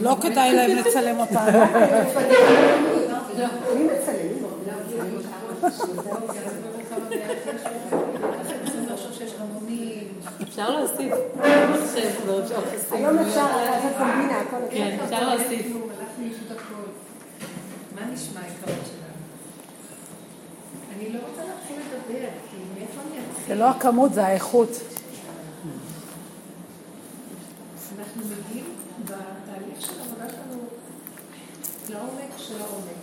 לא כדאי להם לצלם אותנו. מי מצלם? אפשר להוסיף היום אפשר לעשות קומבינה, הכל. כן, אפשר להוסיף. מה נשמע העיקרון שלנו? אני לא רוצה להתחיל לדבר, כי מאיפה אני אתחיל? זה לא הכמות, זה האיכות. אנחנו מגיעים בתהליך של העבודה שלנו לעומק של העומק.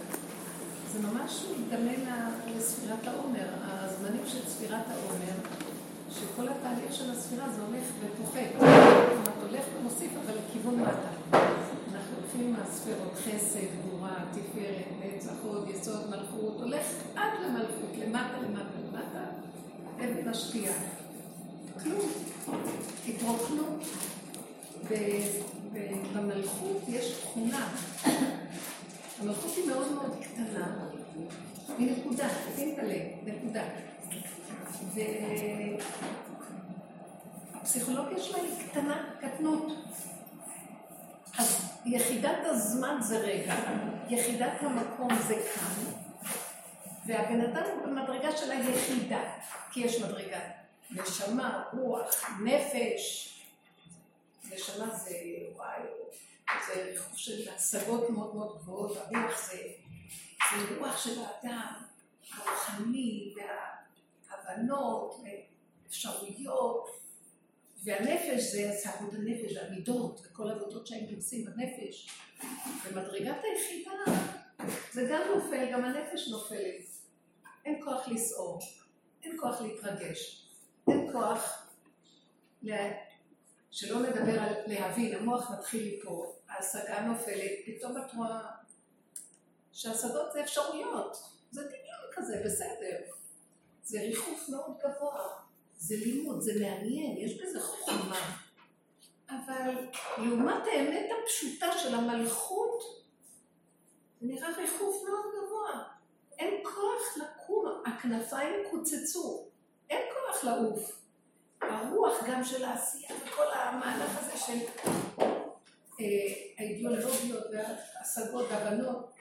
זה ממש מתדמה לספירת העומר, הזמנים של ספירת העומר, שכל התהליך של הספירה זה הולך ופוחת. אומרת, הולך ומוסיף, אבל לכיוון מטה. אנחנו הולכים עם הספירות, חסד, גבורה, תפארת, נצח, הוד, יסוד, מלכות, הולך עד למלכות, למטה, למטה, למטה, אבן השתייה. כלום. התרוקנו. במלכות יש תכונה. המלכות היא מאוד מאוד קטנה, היא נקודה, שים את הלב, נקודה. והפסיכולוגיה שלה היא קטנה, קטנות. אז יחידת הזמן זה רגע, יחידת המקום זה כאן, והבן אדם הוא במדרגה של היחידה, כי יש מדרגה נשמה, רוח, נפש, נשמה זה וואי, זה ריחוף של השגות מאוד מאוד גבוהות, הרוח זה, זה רוח של האדם, הרוחני, וההבנות, ואפשרויות, והנפש זה הצערות הנפש, המידות, וכל העבודות שהיינו עושים בנפש. במדרגת היחידה זה גם נופל, גם הנפש נופלת. אין כוח לסעור, אין כוח להתרגש, אין כוח. שלא נדבר על להבין, המוח מתחיל ליפול, ההשגה נופלת, פתאום את רואה שהשגות זה אפשרויות, זה דמיון כזה, בסדר. זה ריחוף מאוד גבוה, זה לימוד, זה מעניין, יש בזה חוכמה. אבל לעומת האמת הפשוטה של המלכות, זה נראה ריחוף מאוד גבוה. אין כוח לקום, הכנפיים קוצצו, אין כוח לעוף. הרוח גם של העשייה וכל המהלך הזה של אה, האידיאולוגיות וההשגות והבנות,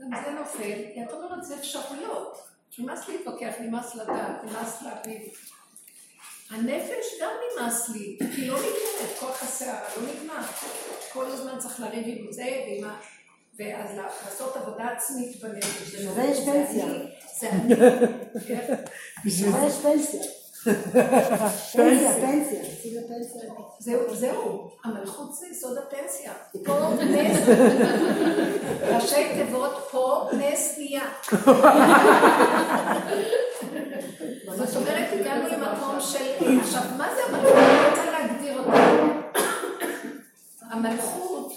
גם זה נופל, כי את אומרת זה אפשרויות. נמאס להתווכח, נמאס לדעת, נמאס להבין. הנפש גם נמאס לי, כי לא נגמרת, כוח הסערה לא נגמר. כל הזמן צריך לריב עם זה ועם ה... ואז לעשות עבודה עצמית בנפש. בשביל זה יש פנסיה. זה אני. כן? בשביל זה יש פנסיה. פנסיה, פנסיה. זהו, המלכות זה יסוד הפנסיה. פה נס, ראשי תיבות, פה נס נהיה. זאת אומרת, הגענו למקום של... עכשיו, מה זה המלכות? אני רוצה להגדיר אותה. המלכות,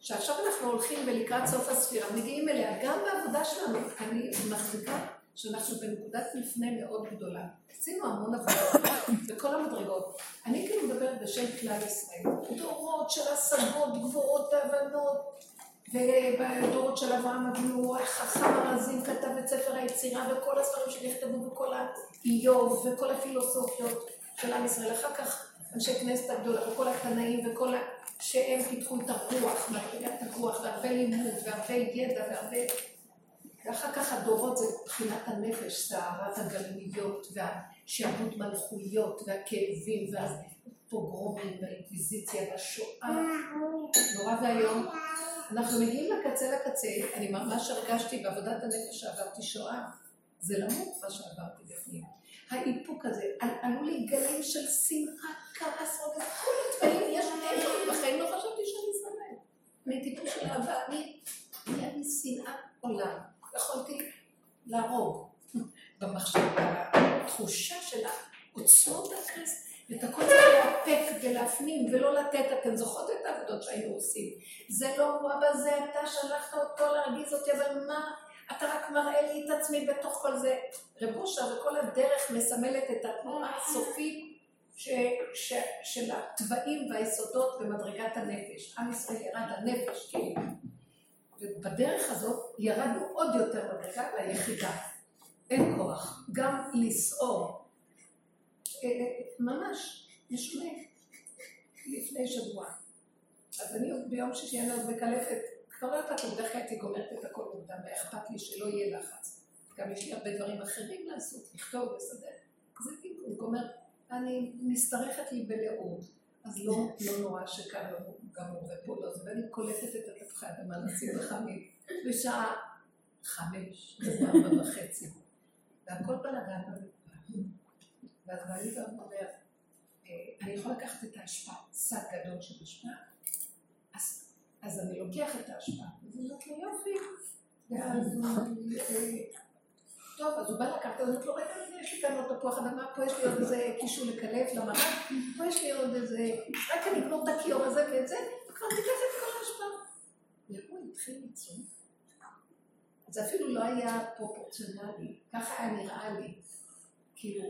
שעכשיו אנחנו הולכים ולקראת סוף הספירה, מגיעים אליה, גם בעבודה שלנו, אני מחזיקה שאנחנו בנקודת מפנה מאוד גדולה. עשינו המון עבודה בכל המדרגות. אני כאילו מדברת בשם כלל ישראל. דורות של השגות גבוהות והבנות, ובדורות של אברהם אבינו, החכם הרזים כתב את ספר היצירה וכל הספרים שנכתבו וכל האיוב וכל הפילוסופיות של עם ישראל. אחר כך אנשי כנסת הגדולה וכל התנאים וכל ה... שהם פיתחו את הרוח, מדרגת הרוח, והרבה לימוד, והרבה ידע, והרבה... ואחר כך הדורות זה מבחינת הנפש, סערת הגלויות, והשעבוד מלכויות, והכאבים, והפוגרומים, והאינקוויזיציה, והשואה. נורא ואיום. אנחנו מגיעים לקצה לקצה, אני ממש הרגשתי בעבודת הנפש שעברתי שואה, זה למות מה שעברתי בפנים. האיפוק הזה, על- עלו לי גלים של שנאה, כעס, רוגז, כל הדברים, יש לי בחיים, לא חשבתי שאני שונאת. אני טיפוס של אהבה, אני, לי שנאת עולם. יכולתי להרוג במחשבה, התחושה של העוצמות הכעס, ואת הכל צריך לאפק ולהפנים ולא לתת, אתן זוכרות את העבודות שהיינו עושים. זה לא הוא אבא זה, אתה שלחת אותו להרגיז אותי, אבל מה, אתה רק מראה לי את עצמי בתוך כל זה. רב אושר וכל הדרך מסמלת את התנועה הסופית ש, ש, של התוואים והיסודות במדרגת הנפש. עם ישראל ירד לנפש, כאילו. ובדרך הזאת ירדנו עוד יותר מדרגה ליחידה. אין כוח, גם לסעור. אה, ממש, משונה. לפני שבוע. אז אני ביום שישי אני עוד מקלפת, כבר לא לי, בדרך כלל הייתי גומרת את הכל מוקדם, והיה אכפת לי שלא יהיה לחץ. גם יש לי הרבה דברים אחרים לעשות, לכתוב, לסדר. אז הייתי גומר, אני משתרכת לי בלאות. אז לא, לא נורא שכאן לא ופה לא זה, ואני קולטת את התפוחי אדמה לשים בחמים בשעה חמש, ארבע וחצי, והכל בלאגן במטבח. ואז בעלי גם אומר, אה, אני יכול לקחת את האשפה, שק גדול של אשפה, אז, אני לוקח את האשפה, אז היא אומרת יופי, ואז הוא אומר לי, אה, טוב, אז הוא בא לקחת, אז לו, רגע, רגע, יש לי כאן עוד תפוח אדמה, פה יש לי עוד איזה קישור לקלף למרק, פה יש לי עוד איזה, רק אני אגמור את הכיור הזה ואת זה, וכבר תיקח את כל האשפה. והוא התחיל לצום. זה אפילו לא היה פרופורציונלי, ככה היה נראה לי. כאילו,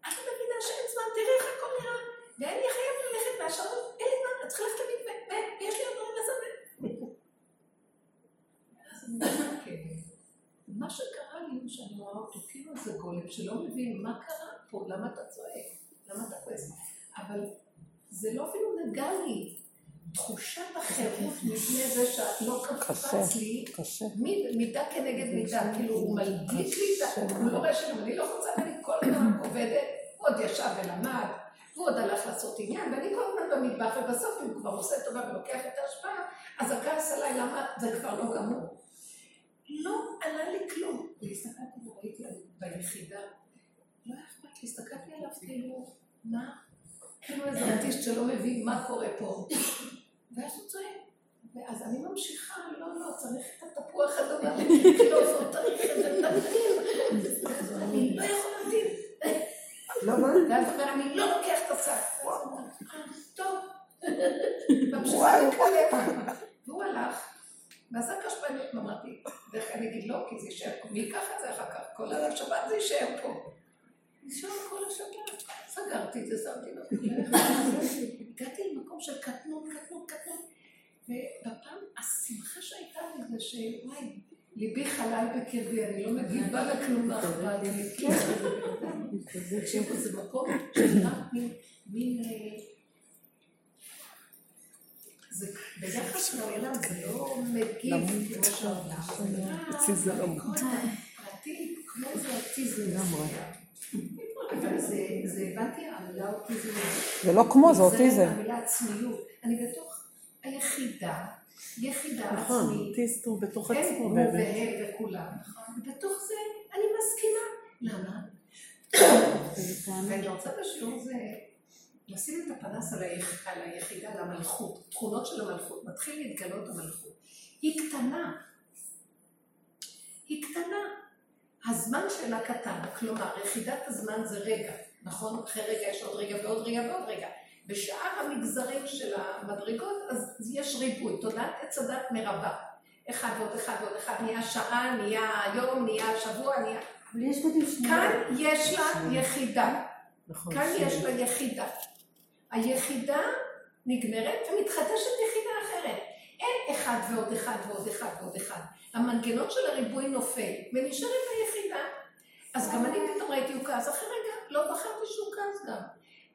את לא מבינה שאין זמן, תראי איך הכל נראה, ואני חייב ללכת מהשעון, אין לי זמן, את צריכה ללכת למקווה, ויש לי עוד דברים לעשות. אז כן. מה שקרה לי הוא שאני רואה אותו כאילו זה גולם שלא מבין מה קרה פה, למה אתה צועק, למה אתה כועס, אבל זה לא אפילו נגע לי. תחושת החירות מפני זה שאת לא קפץ לי, מידה כנגד מידה, כאילו הוא מלגיש לי את ה... הוא לא רואה שגם אני לא רוצה, ואני כל הזמן עובדת, הוא עוד ישב ולמד, הוא עוד הלך לעשות עניין, ואני כל הזמן במטבח, ובסוף הוא כבר עושה טובה ולוקח את ההשפעה, אז הכעס עליי, למה זה כבר לא גמור. לא עלה לי כלום. והסתכלתי וראיתי ביחידה, לא היה אכפת לי, הסתכלתי עליו כאילו, מה? כאילו איזה אוטיסט שלא מבין מה קורה פה. ואז הוא צועק. ואז אני ממשיכה, לא, לא, צריך את התפוח אדומה לקלוף, או צריך את זה, אני לא יכול להמתין. לא? ואז הוא אומר, אני לא לוקח את השק. טוב. ממשיכה לקלף. והוא הלך. ועשה קשפנית, אמרתי, ואיך אני אגיד לא, כי זה יישאר פה, מי ייקח את זה אחר כך? כל השבת זה יישאר פה. נשאר כל השבת. סגרתי את זה, שמתי לו. הגעתי למקום של קטנות, קטנות, קטנות. ובפעם, השמחה שהייתה לי זה שוואי, ליבי חלל בקרבי, אני לא מגיבה לכלום מאחורי תקשיבו, זה מקום שנראה מין... ביחס לעולם זה לא מגיב כמו שהעולם. אצלי לא פרטי כמו זה אוטיזם. זה הבנתי, המילה אוטיזם. זה לא כמו, זה אוטיזם. זה המילה עצמיות. אני בתוך היחידה, יחידה עצמית. נכון, אוטיסט הוא בתוך עצמו. הוא והם וכולם. ובתוך זה אני מסכימה. למה? ואני רוצה בשיעור זה לשים את הפנס על, היח... על היחידה, על המלכות, תכונות של המלכות, מתחיל להתגלות המלכות. היא קטנה. היא קטנה. הזמן שלה קטן, כלומר, יחידת הזמן זה רגע, נכון? אחרי רגע יש עוד רגע ועוד רגע ועוד רגע. בשאר המגזרים של המדרגות, אז יש ריבוי, תודעת עץ הדת מרבה. אחד ועוד אחד ועוד אחד, נהיה שעה, נהיה יום, נהיה שבוע, נהיה... כאן יש לה יחידה. נכון, כאן יש לה יחידה. היחידה נגמרת ומתחדשת יחידה אחרת. אין אחד ועוד אחד ועוד אחד ועוד אחד. המנגנון של הריבוי נופל ונשארת היחידה. אז גם אני פתאום ראיתי הוא כעס, אחרי רגע לא זכרתי שהוא כעס גם.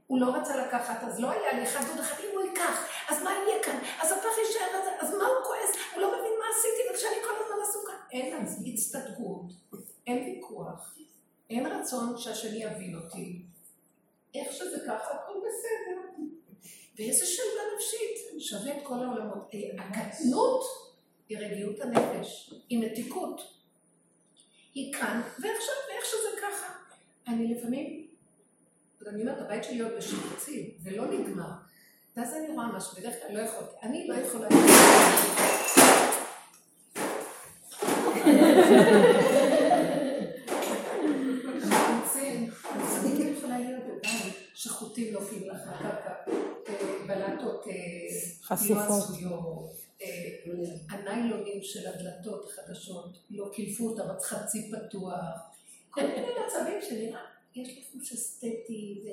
הוא לא רצה לקחת, אז לא היה לי אחד ועוד אחד, אם הוא ייקח, אז מה יהיה כאן? אז הפח יישאר הזה, אז מה הוא כועס? הוא לא מבין מה עשיתי, וכשאני כל הזמן עסוקה. אין אז הצטדקות, אין ויכוח, אין רצון שהשני יבין אותי. איך שזה ככה, הכל בסדר. ואיזה שלווה נפשית, שווה את כל העולמות. הקטנות היא רגיעות הנפש, היא מתיקות. היא כאן, ועכשיו, ואיך שזה ככה. אני לפעמים, אני אומרת, הבית שלי עוד בשיפוצים, ולא נגמר. ואז אני רואה משהו, בדרך כלל לא יכולתי. אני לא יכולה... נופלים לך לקרקע, בלטות חשופות, הניילונים של הדלתות החדשות, לא קילפו אותם, אז חצי פתוח, כל מיני מצבים שנראה, יש לי חוש אסתטי,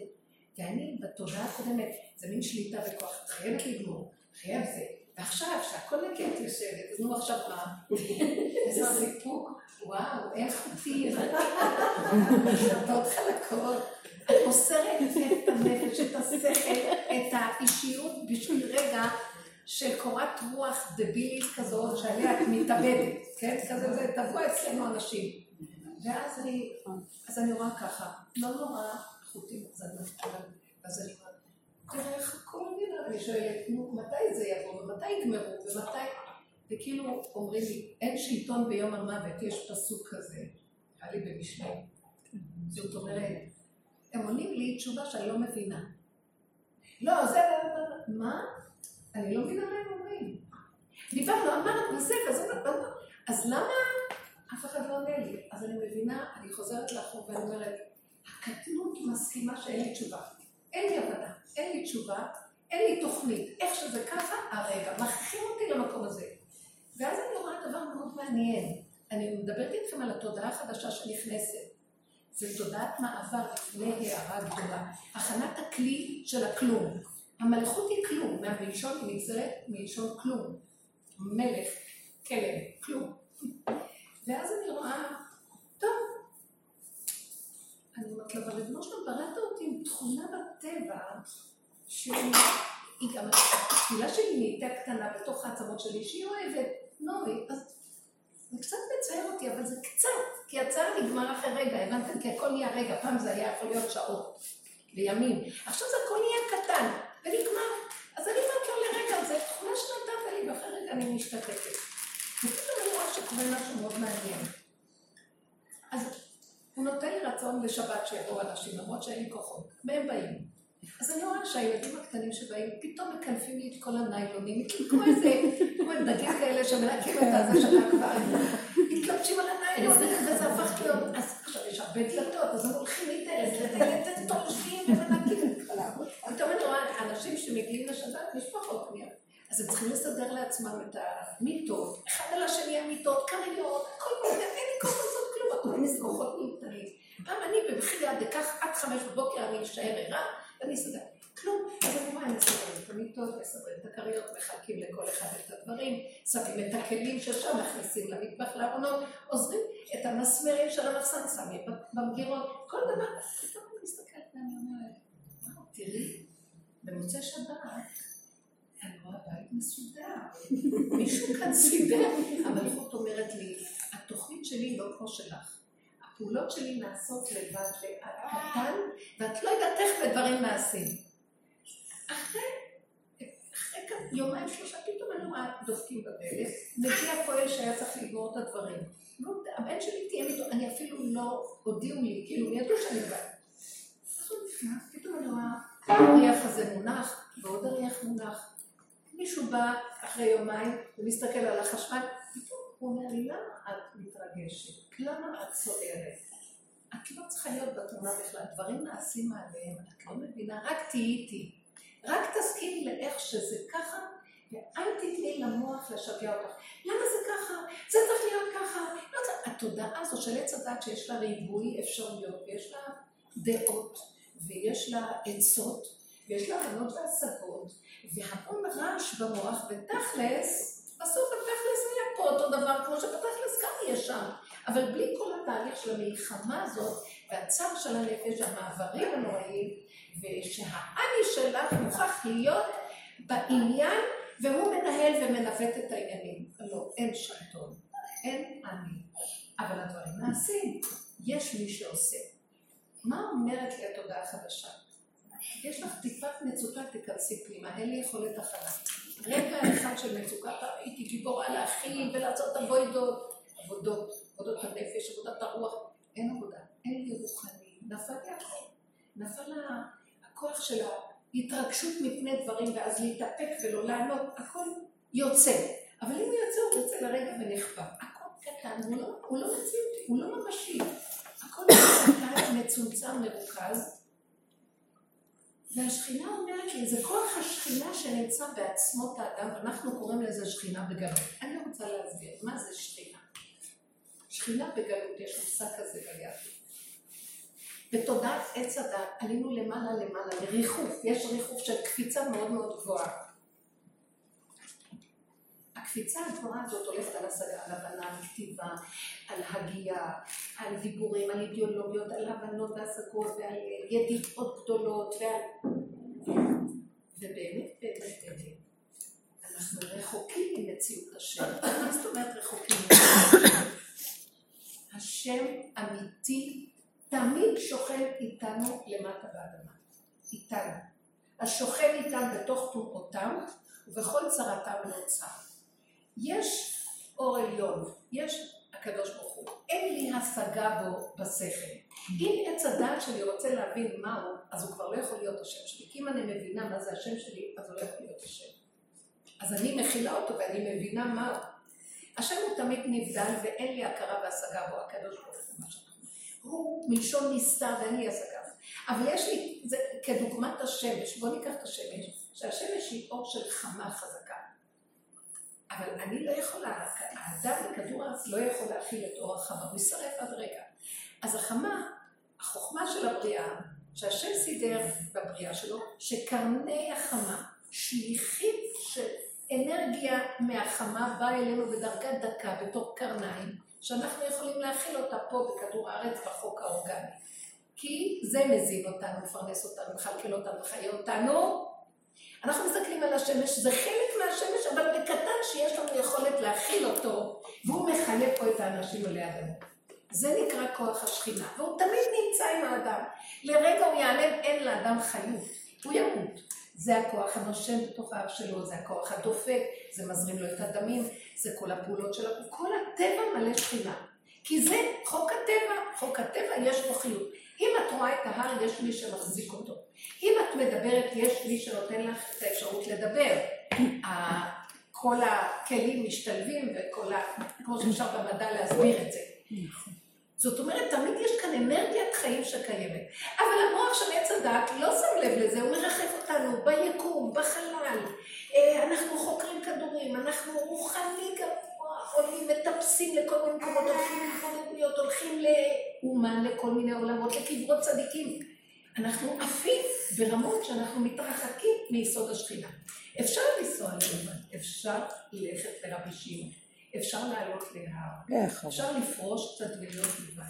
ואני בתודעה הקודמת, זה מין שליטה בכוח, את חייבת לגמור, חייב זה, ועכשיו, שהכל את יושבת, אז נו עכשיו מה? איזה סיפוק, וואו, איך אותי, שפות חלקות. את מוסרת את הנפש, את השכל, את האישיות בשביל רגע של קורת רוח דבילית כזאת, שעליה את מתאבדת, כן? כזה זה, תבוא אצלנו אנשים. ואז אני, אז אני רואה ככה, לא נורא חוטים, אני אז אני אומרת, תראה איך הכל נראה, אני שואלת, נו, מתי זה יבוא, ומתי יגמרו, ומתי... וכאילו אומרים לי, אין שלטון ביום המוות, יש פסוק כזה, היה לי במשנה. זאת אומרת, הם עונים לי תשובה שאני לא מבינה. לא, זה... מה? אני לא מבינה מה הם אומרים. דיברנו, אמרנו, וזה, וזה, אז למה אף אחד לא עונה לי? אז אני מבינה, אני חוזרת לאחור ואני אומרת, הקטנות מסכימה שאין לי תשובה. אין לי הבנה, אין לי תשובה, אין לי תוכנית. איך שזה ככה, הרגע, מכריחים אותי למקום הזה. ואז אני רואה דבר מאוד מעניין. אני מדברת איתכם על התודעה החדשה שנכנסת. זה תודעת מעבר לפני הערה גדולה. הכנת הכלי של הכלום. המלכות היא כלום, מהמלשון היא נגזרת מלשון כלום. מלך, כלב, כלום. ואז אני רואה, אני אומרת לה, אבל ריבונו שלום, בראת אותי עם תכונה בטבע, שהיא גם, התפילה שלי נהייתה קטנה בתוך העצמות שלי, שהיא אוהבת, נוי, אז זה קצת מצער אותי, אבל זה קצת, כי הצער נגמר אחרי רגע, הבנתם? כי הכל נהיה רגע, פעם זה היה יכול להיות שעות וימים, עכשיו זה הכל נהיה קטן, ונגמר. אז אני אומרת לו לרגע, זה תכונה שנתת לי, ואחרי רגע אני משתתפת. ופתאום אני רואה שקורה משהו מאוד מעניין. הוא נותן לי רצון לשבת שיבואו אנשים, למרות שאין לי כוחות, והם באים. אז אני רואה שהילדים הקטנים שבאים, פתאום מקלפים לי את כל הניילונים, כמו איזה, כמו דגים כאלה שמנקים את הזה שלה כבר, מתלבשים על הניילונים, וזה הפך להיות, אז עכשיו יש הרבה דלתות, אז הם הולכים להתעלת, לדלת, תולשים ומנקים את כל פתאום אני רואה אנשים שמגיעים לשבת, משפחות מי אז הם צריכים לסדר לעצמם את המיטות, אחד על השני המיטות, כריות, כל מיני, אין לי כוח לעשות הכל מסגוחות מיותרים. פעם אני במחילה דקח עד חמש בבוקר אני אשאר ערה, ואני אסתדר. כלום. אז אני רואה, הם מסדרים את המיטות, מסדרים את הכריות, מחלקים לכל אחד את הדברים, שמים את הכלים ששם, מכניסים למטבח לארונות, עוזרים את המסמרים של המחסן, שמים במגירות, כל דבר. פתאום אני מסתכלת ואני אומרת, תראי, במוצאי שבת, אני רואה בית מסודר. מישהו כאן סידר. המלכות אומרת לי, התוכנית שלי לא כמו שלך. הפעולות שלי נעשות לבד, קטן, ואת לא יודעת איך בדברים נעשים. אחרי, יומיים שלושה, פתאום אני רואה דופקים בדלת, מגיע פועל שהיה צריך לגמור את הדברים. הבן שלי תהיה איתו, אני אפילו לא הודיעו לי, כאילו, ידעו שאני באה. אז פתאום אני רואה, הריח הזה מונח, ועוד הריח מונח. מישהו בא אחרי יומיים ומסתכל על החשמל, פתאום הוא אומר לי, למה את מתרגשת? למה את סוערת? את לא צריכה להיות בתמונה בכלל, דברים נעשים מעליהם, את לא מבינה, רק תהיי איתי. רק תסכימי לאיך שזה ככה, ואל תתני למוח לשגע אותך. למה זה ככה? זה צריך להיות ככה. לא זה... התודעה הזו של עץ הדת שיש לה ריבוי אפשרויות, ויש לה דעות, ויש לה עצות, ויש לה הבנות והשגות, והמון רעש במוח, ותכלס, בסוף התכלס היה פה אותו דבר, כמו שבתכלס גם יהיה שם. אבל בלי כל התהליך של המלחמה הזאת, והצער של הנפש, המעברים הנוראים, ושהאני שלך מוכרח להיות בעניין, והוא מנהל ומנווט את העניינים. לא, אין שלטון, אין אני. אבל הדברים נעשים, יש מי שעושה. מה אומרת לי התודעה החדשה? יש לך טיפת מצוקה, תיכנסי פנימה, אין לי יכולת הכנה. רגע אחד של מצוקה, הייתי גיבורה להכין ולעשות עבודות, עבודות, עבודות הנפש, עבודת הרוח, אין עבודה, אין לי רוחני, נפל הכל, נפל הכוח של ההתרגשות מפני דברים ואז להתאפק ולא לענות, הכל יוצא, אבל אם הוא יוצא, הוא יוצא לרגע ונחבא, הכל קטן, הוא לא, הוא לא מציאותי, הוא לא ממשי, הכל קטן, מצומצם, מרוכז, והשכינה אומרת לי, זה כוח השכינה שנמצא בעצמות האדם, ואנחנו קוראים לזה שכינה בגלות. אני רוצה להסביר, מה זה שכינה? שכינה בגלות, יש מושג כזה ביהדות. בתודעת עץ הדת עלינו למעלה למעלה לריחוף, יש ריחוף של קפיצה מאוד מאוד גבוהה. הקפיצה הגבוהה הזאת הולכת על השגה, על הבנה, על כתיבה, על הגייה, על דיבורים, על אידיאולוגיות, על הבנות והשגות ועל ידיעות גדולות ועל... ובאמת, באמת, באמת, אנחנו רחוקים ממציאות השם. מה זאת אומרת רחוקים השם? אמיתי תמיד שוכן איתנו למטה באדמה. איתנו. השוכן איתם בתוך טומאותם ובכל צרתם נוצר. יש אור עליון, יש הקדוש ברוך הוא, אין לי השגה בו בשכל. אם עץ הדעת שלי רוצה להבין מהו, אז הוא כבר לא יכול להיות השם שלי. אם אני מבינה מה זה השם שלי, אז הוא לא יכול להיות השם. אז אני מכילה אותו ואני מבינה מהו. השם הוא תמיד נבדל ואין לי הכרה והשגה בו, הקדוש ברוך הוא. הוא מלשון נסתר ואין לי השגה. אבל יש לי, זה כדוגמת השמש, בואו ניקח את השמש, שהשמש היא אור של חמה חזקה. אבל אני לא יכולה, האדם בכדור הארץ לא יכול להכיל את אור החמה, הוא יישרף עד רגע. אז החמה, החוכמה של הבריאה, שהשם סידר בבריאה שלו, שקרני החמה, שליחים של אנרגיה מהחמה באה אלינו בדרגה דקה, בתור קרניים, שאנחנו יכולים להכיל אותה פה בכדור הארץ בחוק האורגני. כי זה מזין אותנו, מפרנס אותנו, מכלכל אותנו, חיה אותנו. אנחנו מסתכלים על השמש, זה חלק מהשמש, אבל בקטן שיש לנו יכולת להכיל אותו, והוא מחיה פה את האנשים עלי אדמות. זה נקרא כוח השכינה, והוא תמיד נמצא עם האדם. לרגע הוא ייעלם, אין לאדם חיות, הוא ימות. זה הכוח הנושם בתוך האף שלו, זה הכוח הדופק, זה מזרים לו את הדמים, זה כל הפעולות שלו, כל הטבע מלא שכינה. כי זה חוק הטבע, חוק הטבע יש בו חיות. אם את רואה את ההר, יש מי שמחזיק אותו. אם את מדברת, יש מי שנותן לך את האפשרות לדבר. כל הכלים משתלבים וכל ה... כמו שאפשר במדע להסביר את זה. זאת אומרת, תמיד יש כאן אנרגיית חיים שקיימת. אבל המוח של עץ הדת לא שם לב לזה, הוא מרחף אותנו ביקום, בחלל. אה, אנחנו חוקרים כדורים, אנחנו רוחני גבוה, עולים, מטפסים לכל מיני מקומות, הולכים להתמודדויות, הולכים לאומן, לכל מיני עולמות, לקברות צדיקים. אנחנו עפים ברמות שאנחנו מתרחקים מיסוד השכינה. אפשר לנסוע לאומן, אפשר ללכת לרבי שמעון. אפשר לעלות להר? אפשר לפרוש קצת ולהיות לבד.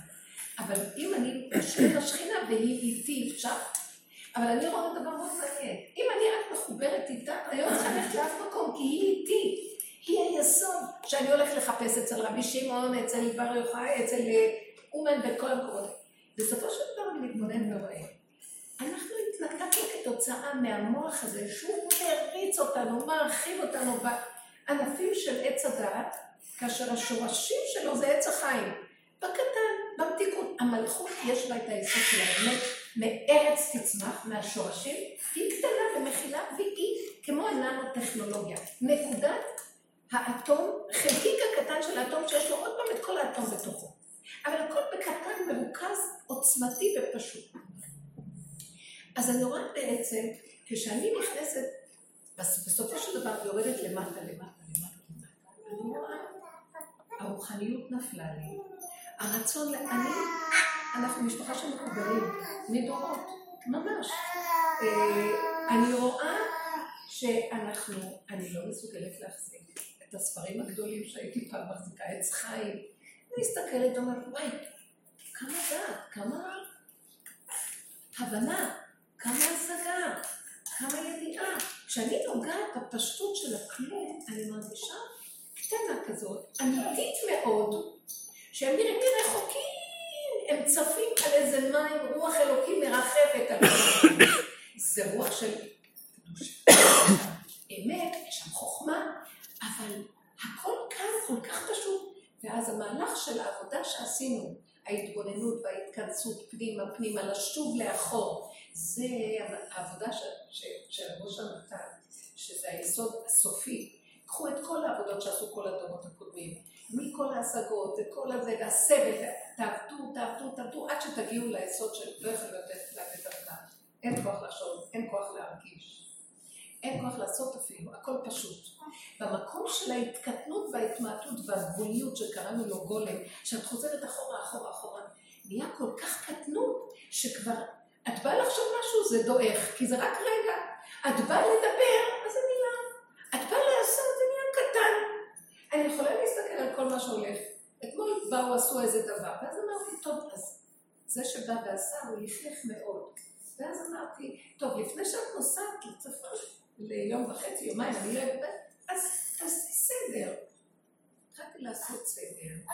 אבל אם אני אשאיר השכינה והיא איתי, אפשר. אבל אני רואה דבר מאוד מעניין. אם אני רק מחוברת איתה, אני לא צריכה ללכת לאף מקום, כי היא איתי. היא היסוד שאני הולכת לחפש אצל רבי שמעון, אצל בר יוחאי, אצל אומן בכל המקומות. בסופו של דבר אני מתבונן ורואה. אנחנו התנתקנו כתוצאה מהמוח הזה, שהוא מריץ אותנו, מרחיב אותנו בענפים של עץ הדעת, כאשר השורשים שלו זה עץ החיים. בקטן, במתיקות. המלכות יש בה את היסוד של האמת, מארץ תצמח, מהשורשים, היא קטנה ומכילה, והיא כמו הננו-טכנולוגיה. נקודת האטום, חלקיק הקטן של האטום שיש לו עוד פעם את כל האטום בתוכו. אבל הכל בקטן, מרוכז, עוצמתי ופשוט. אז אני רואה בעצם, כשאני נכנסת, בסופו של דבר יורדת למטה, למטה, למטה, למטה, אני רואה הרוחניות נפלה לי. הרצון, אני, אנחנו משפחה של מחוברים, מדורות, ממש. אה, אני רואה שאנחנו, אני לא מסוגלת להחזיק את הספרים הגדולים שהייתי פעם מחזיקה, עץ חיים. אני מסתכלת ואומרת, וואי, כמה דעת, כמה הבנה, כמה השגה, כמה ידיעה. כשאני נוגעת בפשטות של הכלום, אני מרגישה קטנה כזאת, אמיתית מאוד, שהם נראים לי רחוקים, הם צפים על איזה מים, רוח אלוקים מרחפת על זה. זה רוח של אמת, יש שם חוכמה, אבל הכל כאן כל כך פשוט. ואז המהלך של העבודה שעשינו, ההתבוננות וההתכנסות פנימה פנימה, לשוב לאחור, זה העבודה של ראש הנתן, שזה היסוד הסופי. קחו את כל העבודות שעשו כל הדורות הקודמים, מכל ההשגות וכל הזה, והסבל, תעבדו, תעבדו, תעבדו, עד שתגיעו ליסוד של לא יכול לתת להם את הדעת. אין כוח לחשוב, אין כוח להרגיש. אין כוח לעשות אפילו, הכל פשוט. במקום של ההתקטנות וההתמעטות והגבוליות שקראנו לו גולם, שאת חוזרת אחורה, אחורה, אחורה, נהיה כל כך קטנות, שכבר את באה לחשוב משהו, זה דועך, כי זה רק רגע. את באה לדבר, אז זה מילה. את באה לעשות, זה נהיה קטן. שהולך. אתמול באו, עשו איזה דבר, ואז אמרתי, טוב, אז זה שבא ועשה, הוא לכלך מאוד. ואז אמרתי, טוב, לפני שאת נוסעת לצפון, ליום וחצי, יומיים, אני לא יודעת, אז תעשי סדר. התחלתי לעשות סדר,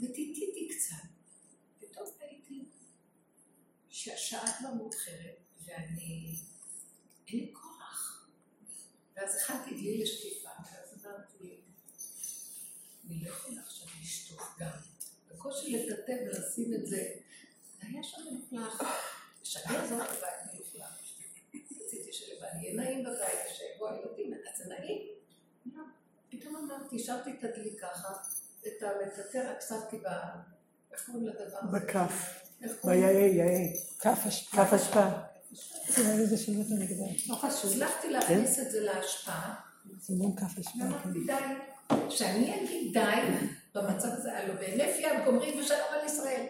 וטיטיתי קצת. פתאום ראיתי שהשעה כבר מאוחרת, ואני, אין לי כוח. ואז הכנתי דלי לשטיפה, ואז אמרתי, אני לא יכולה עכשיו לשטוף גם. בקושי לטאטא ולשים את זה. היה שם מלוכלך. לשגר זאת מלוכלך. רציתי שלבעלי יהיה נעים בבית, שיבואו הילדים, אז זה נעים. לא. פתאום אמרתי, השארתי את הדלי ככה, את המטאטא רק שמתי ב... איך קוראים לדבר הזה? בכף. קוראים? ביעי, יעי. כף אשפה. כף. לא חשוב. הצלחתי להכניס את זה להשפעה, סימון כף אשפה. ואמרתי די. שאני אגיד די במצב הזה, הלוא בהינף יד גומרים ושלום על ישראל.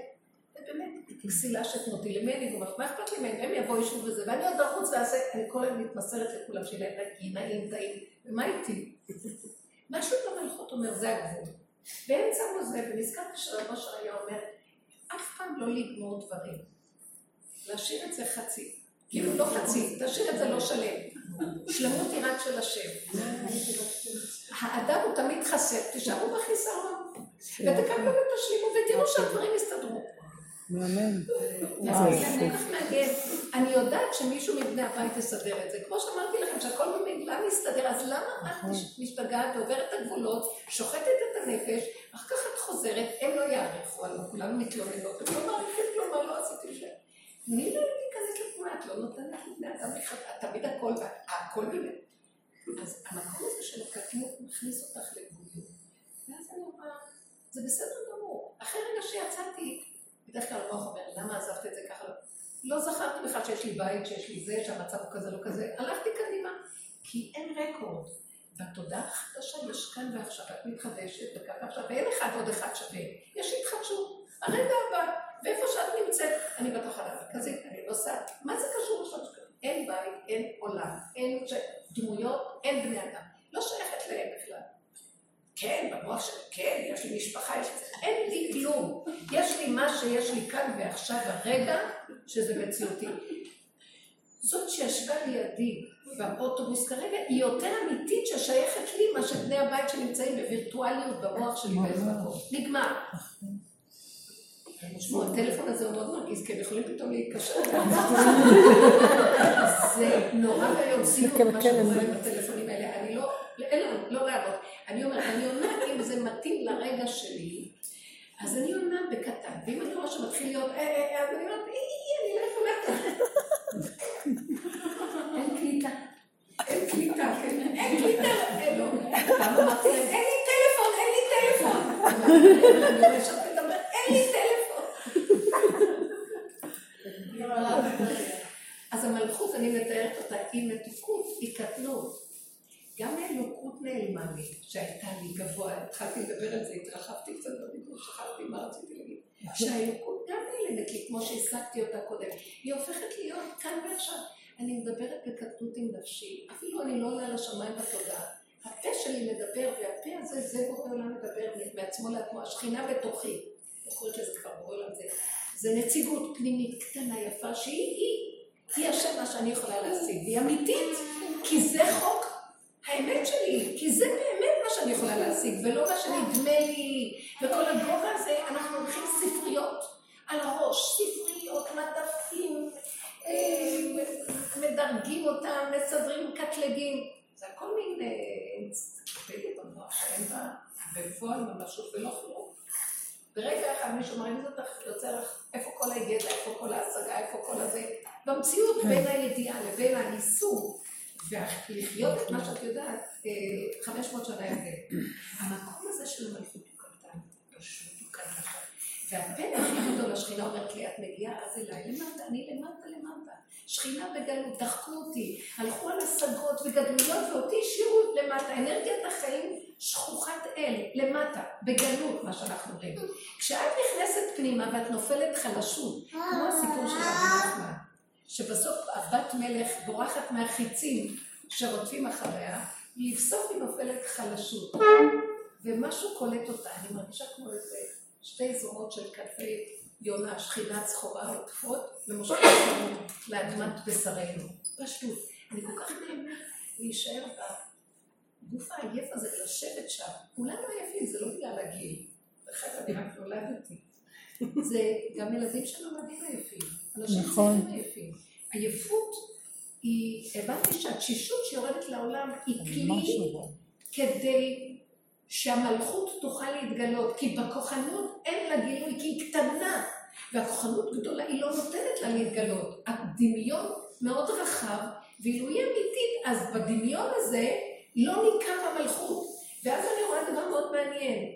זה באמת כסילה שתמותי למי אני גומרת, מה אכפת לי מהם? הם יבואו ישבו בזה, ואני עוד ארוץ ואעשה, אני כל היום מתמסרת לכולם שיהיה נקי, נעים, טעים, ומה איתי? משהו במלכות אומר, זה הגבול. באמצע זה, ונזכרתי שרבו שריה אומר, אף פעם לא לגמור דברים. להשאיר את זה חצי. כאילו לא חצי, תשאיר את זה לא שלם. שלמות היא רק של השם. האדם הוא תמיד חסר, תישארו בחיסרון. ותקבלו ותשלימו ותראו שהדברים יסתדרו. אז אני יודעת שמישהו מבני הבית יסדר את זה. כמו שאמרתי לכם, שהכל ממילא מסתדר, אז למה את משתגעת, עוברת את הגבולות, שוחטת את הנפש, אחר כך את חוזרת, הם לא יערכו, הלוא כולנו מתלוננות, הם לא מעריכים כלום, מה לא עשיתי שם. תני להם להיכנס לתנועה, את לא נותנת לבני אדם את תמיד הכל, הכל באמת. אז המקום הזה של הקטנות מכניס אותך לגבוליות. ואז אני אומרת, זה בסדר גמור. אחרי רגע שיצאתי, בדרך כלל המוח אומר, למה עזבת את זה ככה? לא זכרתי בכלל שיש לי בית, שיש לי זה, שהמצב הוא כזה, לא כזה. הלכתי קדימה, כי אין רקורד. בתודעה החדשה יש כאן ועכשיו, את מתחדשת, וכאן ועכשיו, ואין אחד עוד אחד שווה. יש התחדשות. הרגע הבא, ואיפה שאת נמצאת, אני בתוך המרכזית, אני נוסעת. מה זה קשור עכשיו? אין בית, אין עולם, אין דמויות, אין בני אדם. לא שייכת להם. כן, במוח שלי, כן, יש לי משפחה, יש לי... אין לי כלום. יש לי מה שיש לי כאן ועכשיו, הרגע, שזה מציאותי. זאת שישבה לידי באוטובוס כרגע, היא יותר אמיתית ששייכת לי מאשר בני הבית שנמצאים בווירטואליות במוח שלי באיזה מקום. נגמר. תשמעו, הטלפון הזה הוא מאוד מרגיז, כי הם יכולים פתאום להתקשר. זה נורא ואיום, סיום מה שקורה עם הטלפונים האלה. אני לא, אין לנו, לא לענות. אני אומרת, אני עונה אם זה מתאים לרגע שלי, אז אני עונה בקטן. ואם אני רואה שמתחיל להיות, אה, אה, אה, אז אני אומרת, אי, אני לא יכולה. אין קליטה. אין קליטה, כן. אין קליטה. אין אמרתי להם, אין לי טלפון, אין לי טלפון. אני רואה שאת מדבר, אין לי טלפון. אז המלכות, אני מתארת אותה, היא מתוקות, היא קטנות. גם האלוקות נעלמה לי, שהייתה לי גבוה, התחלתי לדבר על זה, התרחבתי קצת בדיבור, שכחתי מה רציתי להגיד. שהאלוקות גם נעלמת לי, כמו שהשגתי אותה קודם. היא הופכת להיות כאן ועכשיו. אני מדברת בקטנות עם נפשי, אפילו אני לא עולה לשמיים בתודעה. הפה שלי מדבר, והפה הזה, זה בורא עולם מדבר מעצמו לעצמו, השכינה בתוכי. אני קוראת לזה כבר בורא עולם, זה, זה נציגות פנימית קטנה יפה, שהיא, היא, היא השם מה שאני יכולה להשיג, והיא אמיתית, כי זה חוק האמת שלי, כי זה באמת מה שאני יכולה להשיג, ולא מה שנדמה לי, וכל הגובה הזה, אנחנו הולכים ספריות על הראש, ספריות, מדפים, אה, מדרגים אותם, מסדרים קטלגים, זה הכל מין אנציקלופדיה במוח שאין בה בפועל ממשות ולא כלום. ברגע אחד מישהו מרגיז אותך, יוצא לך איפה כל הידע, איפה כל ההשגה, איפה כל הזה, במציאות בין הידיעה לבין היישום. ולחיות את מה שאת יודעת, 500 שנה הבדל. המקום הזה של המלכות הוא קטן, פשוט הוא קטן. והפלא הכי גדול, השכינה אומרת לי, את מגיעה אז אליי, למטה, אני למטה למטה. שכינה בגלות, דחקו אותי, הלכו על השגות וגדלויות ואותי השאירו למטה. אנרגיית החיים שכוחת אל, למטה, בגלות, מה שאנחנו רואים. כשאת נכנסת פנימה ואת נופלת חלשות, כמו הסיפור של רבי נחמן. שבסוף הבת מלך בורחת מהחיצים שרודפים אחריה, לבסוף היא נופלת חלשות. ומשהו קולט אותה, אני מרגישה כמו איזה שתי זרועות של כנפי יונה, שכינת סחורה עוטפות, ומושכות אותנו לאדמת בשרנו. פשוט. אני כל כך נהנה להישאר בגוף העייף הזה, לשבת שם. כולנו עייפים, זה לא בגלל הגיל. אחת אני רק נולדתי. זה גם ילדים שנולדים עייפים. אנשים נכון. צעירים עייפים. עייפות היא, הבנתי שהתשישות שיורדת לעולם היא כלי נכון. כדי שהמלכות תוכל להתגלות, כי בכוחנות אין לה גילוי, כי היא קטנה, והכוחנות גדולה, היא לא נותנת לה להתגלות. הדמיון מאוד רחב, ואילו היא אמיתית, אז בדמיון הזה לא ניכר המלכות. ואז אני רואה דבר מאוד מעניין.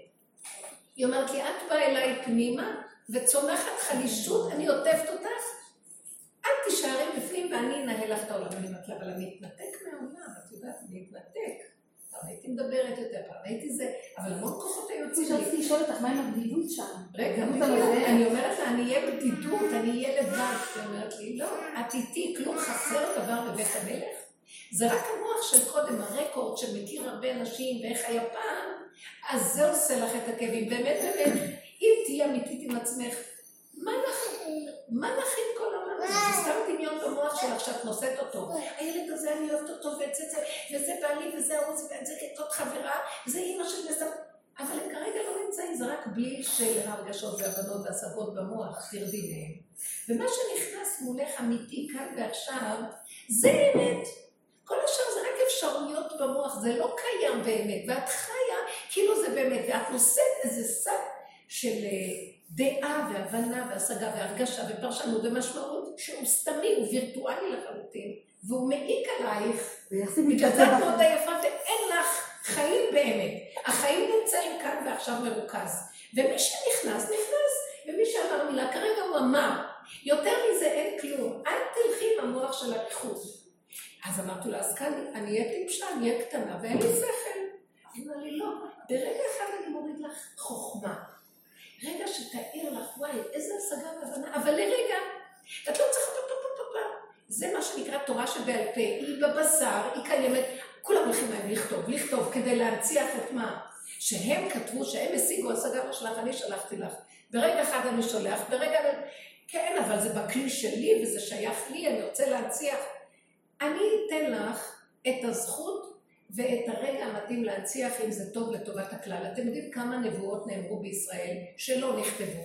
היא אומרת לי, את באה אליי פנימה, וצומחת חלישות, אני עוטפת אותך, את תישארי בפנים ואני אנהל לך את העולם. אני אומרת לה, אבל אני מתנתק מהעולם, את יודעת, אני מתנתק. פעם הייתי מדברת יותר, פעם הייתי זה, אבל המון כוחות היו לי. רציתי לשאול אותך, מה עם הבדידות שם? רגע. אני אומרת לה, אני אהיה בדידות, אני אהיה לבד. היא אומרת לי, לא, את איתי, כלום חסר דבר בבית המלך. זה רק המוח של קודם, הרקורד שמכיר הרבה אנשים ואיך היה פעם, אז זה עושה לך את הכאבים. באמת, באמת, אם תהיי אמיתית עם עצמך, מה לך, מה כל העולם הזה? זה סתם דמיון במוח שלך שאת נושאת אותו. הילד הזה, אני אוהבת אותו, וזה זה, וזה בעלי, וזה ההוא, זה וזה זאת חברה, וזה אימא של מסר. אבל הם כרגע לא נמצאים, זה רק בלי של הרגשות והבנות והשגות במוח, תרדי מהם. ומה שנכנס מולך אמיתי כאן ועכשיו, זה אמת. כל השאר זה רק אפשרויות במוח, זה לא קיים באמת, ואת חיה כאילו זה באמת, ואת נושאת איזה סף של אה, דעה והבנה והשגה והרגשה ופרשנות ומשמעות שהוא סתמי, הוא וירטואלי לחלוטין, והוא מעיק עלייך, בגלל זה את. מאוד עייפה ואין לך חיים באמת. החיים נמצאים כאן ועכשיו מרוכז. ומי שנכנס, נכנס. ומי שאמר מילה, כרגע הוא אמר. יותר מזה אין כלום. אל תלכי עם המוח של הריחוד. אז אמרתי לו, אז כאן אני אהיה טיפשה, אני אהיה קטנה ואין לי שכל. אמרה לי, לא, ברגע אחד אני מוריד לך חוכמה. רגע שתאיר לך, וואי, איזה השגה והבנה, אבל לרגע, את לא צריכה פה. זה מה שנקרא תורה שבעל פה, היא בבשר, היא קיימת, כולם הולכים להם לכתוב, לכתוב כדי להנציח את מה? שהם כתבו, שהם השיגו השגה לא אני שלחתי לך. ברגע אחד אני שולח, ברגע... כן, אבל זה בכלי שלי וזה שייך לי, אני רוצה להנציח. אני אתן לך את הזכות ואת הרגע המתאים להנציח אם זה טוב לטובת הכלל. אתם יודעים כמה נבואות נאמרו בישראל שלא נכתבו,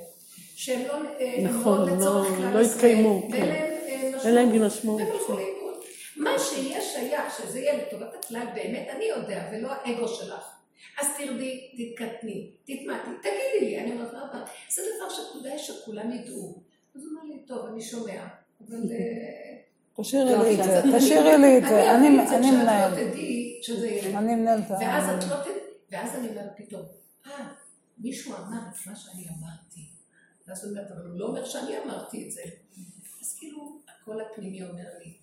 שהם לא אה, נכון, לצורך לא- כלל לא ישראל, התקיימו, כן. להם אה, משמעות. אין להם משמעות. לאיבוד. מה שיהיה שייך, שזה יהיה לטובת הכלל באמת, אני יודע, ולא האגו שלך. אז תרדי, תתקטני, תתמעטי, תגידי לי, אני אומרת "אבא, זה דבר שכדאי שכולם ידעו. אז הוא אומר לי, טוב, אני שומע, אבל... אה, תשאירי לא, לי את זה, עכשיו- תשאירי לי את זה, אני זה מנהל. לא שזה יהיה. אני מנהל את ה... ואז את לא תדעי, ואז אני אומרת פתאום, אה, מישהו אמר את מה שאני אמרתי. ואז הוא אומר, אבל הוא לא אומר שאני אמרתי את זה. אז כאילו, הקול הפנימי אומר לי,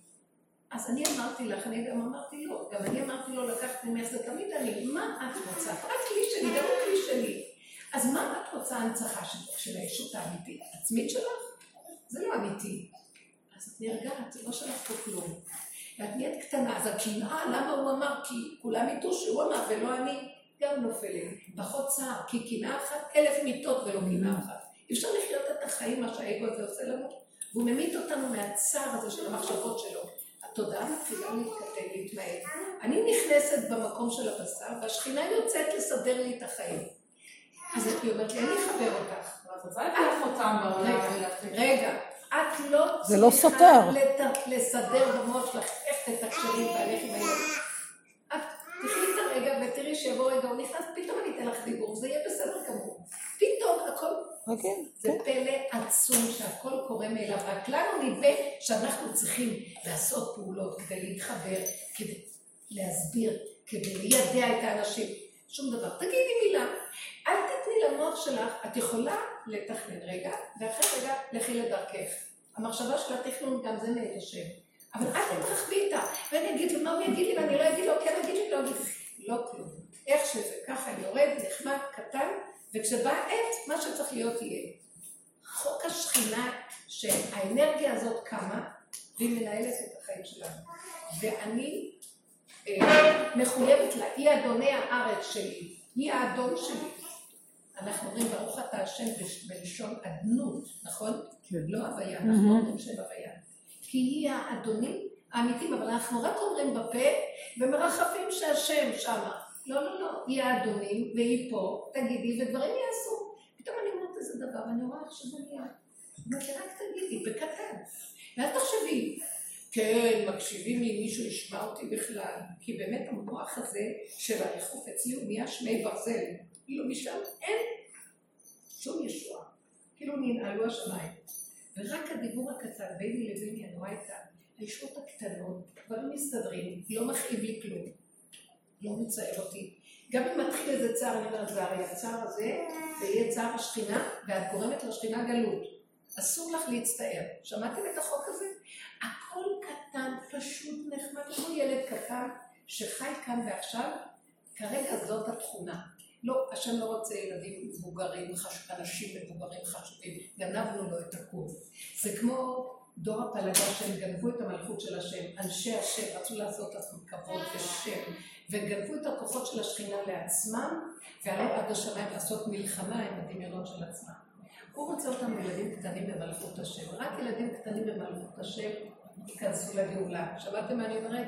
אז אני אמרתי לך, אני גם אמרתי לו, גם אני אמרתי לו לקחת ממך, זה תמיד אני, מה את רוצה? את כלי שלי, גם הוא כלי שלי. אז מה את רוצה הנצחה של, של הישות האמיתית? עצמית שלך? זה לא אמיתי. אז את נרגעת, לא שלך פה כלום. ואת נהיית קטנה, אז הקנאה, למה הוא אמר? כי כולם ידעו שהוא אמר ולא אני, גם נופלת. פחות צער, כי קנאה אחת, אלף מיטות ולא קנאה אחת. אי אפשר לחיות את החיים, מה שהאגו הזה עושה לנו, והוא ממית אותנו מהצער הזה של המחשבות שלו. התודעה מתחילה להתכתב, להתמעט. אני נכנסת במקום של הבשר, והשכינה יוצאת לסדר לי את החיים. אז היא אומרת לי, אני אחבר אותך. אז אל תלך אותם בעולם. רגע, את לא זה לא סותר. לת- לסדר במוח שלך איך תתקשרי בעלך עם הילד. את את הרגע ותראי שיבוא רגע, הוא נכנס, פתאום אני אתן לך דיבור, זה יהיה בסדר גמור. פתאום הכל, כן, זה פלא עצום שהכל קורה מאליו, רק לנו נדמה שאנחנו צריכים לעשות פעולות כדי להתחבר, כדי להסביר, כדי לידע את האנשים. שום דבר. תגידי מילה. אל תתני למוח שלך, את יכולה לתכנן רגע, ואחרי רגע לכי לדרכך. המחשבה של התכנון גם זה נהיית השם. אבל אל תתרחבי איתה. ואני אגיד לו, מה הוא יגיד לי, ואני לא אגיד לו, כן אגיד לי, לא אגיד לי. לא כלום. איך שזה, ככה יורד, נחמד, קטן, וכשבאה עת, מה שצריך להיות יהיה. חוק השכינה, שהאנרגיה הזאת קמה, והיא מנהלת את החיים שלנו. ואני אה, מחויבת לה, היא אדוני הארץ שלי. היא האדון שלי. אנחנו אומרים ברוך אתה השם בלשון אדנות, נכון? כן. לא הוויה, אנחנו אומרים שם הוויה. כי היא האדונים האמיתיים, אבל אנחנו רק אומרים בפה ומרחפים שהשם שמה. לא, לא, לא, היא האדונים והיא פה, תגידי ודברים יעשו. פתאום אני אומרת איזה דבר ואני רואה איך שזה נהיה. אמרתי, רק תגידי, בקטן. ואל תחשבי, כן, מקשיבים לי, מישהו ישמע אותי בכלל. כי באמת המוח הזה של הריחוף אצלי הוא נהיה שמי ברזל. כאילו משם אין שום ישועה. כאילו ננעלו השמיים. ורק הדיבור הקטן ביני לביני, אני רואה את הישועות הקטנות, דברים מסתדרים, לא מכאיב לי כלום. לא מצער אותי. גם אם מתחיל איזה צער, אני אומרת, זה הרי הצער הזה, זה יהיה צער השכינה, ואת גורמת לשכינה גלות. אסור לך להצטער. שמעתם את החוק הזה? הכל קטן, פשוט נחמד, כמו ילד קטן שחי כאן ועכשיו, כרגע זאת התכונה. לא, השם לא רוצה ילדים מבוגרים, אנשים מבוגרים חשובים, גנבנו לו את הכול. זה כמו דור הפלגה שהם גנבו את המלכות של השם, אנשי השם רצו לעשות לעצמם כבוד ושם, וגנבו את הכוחות של השכינה לעצמם, ועלו עד השמיים לעשות מלחמה עם הדמיונות של עצמם. הוא רוצה אותם ילדים קטנים במלכות השם, רק ילדים קטנים במלכות השם ייכנסו לגאולה. שמעתם מה אני אומרת?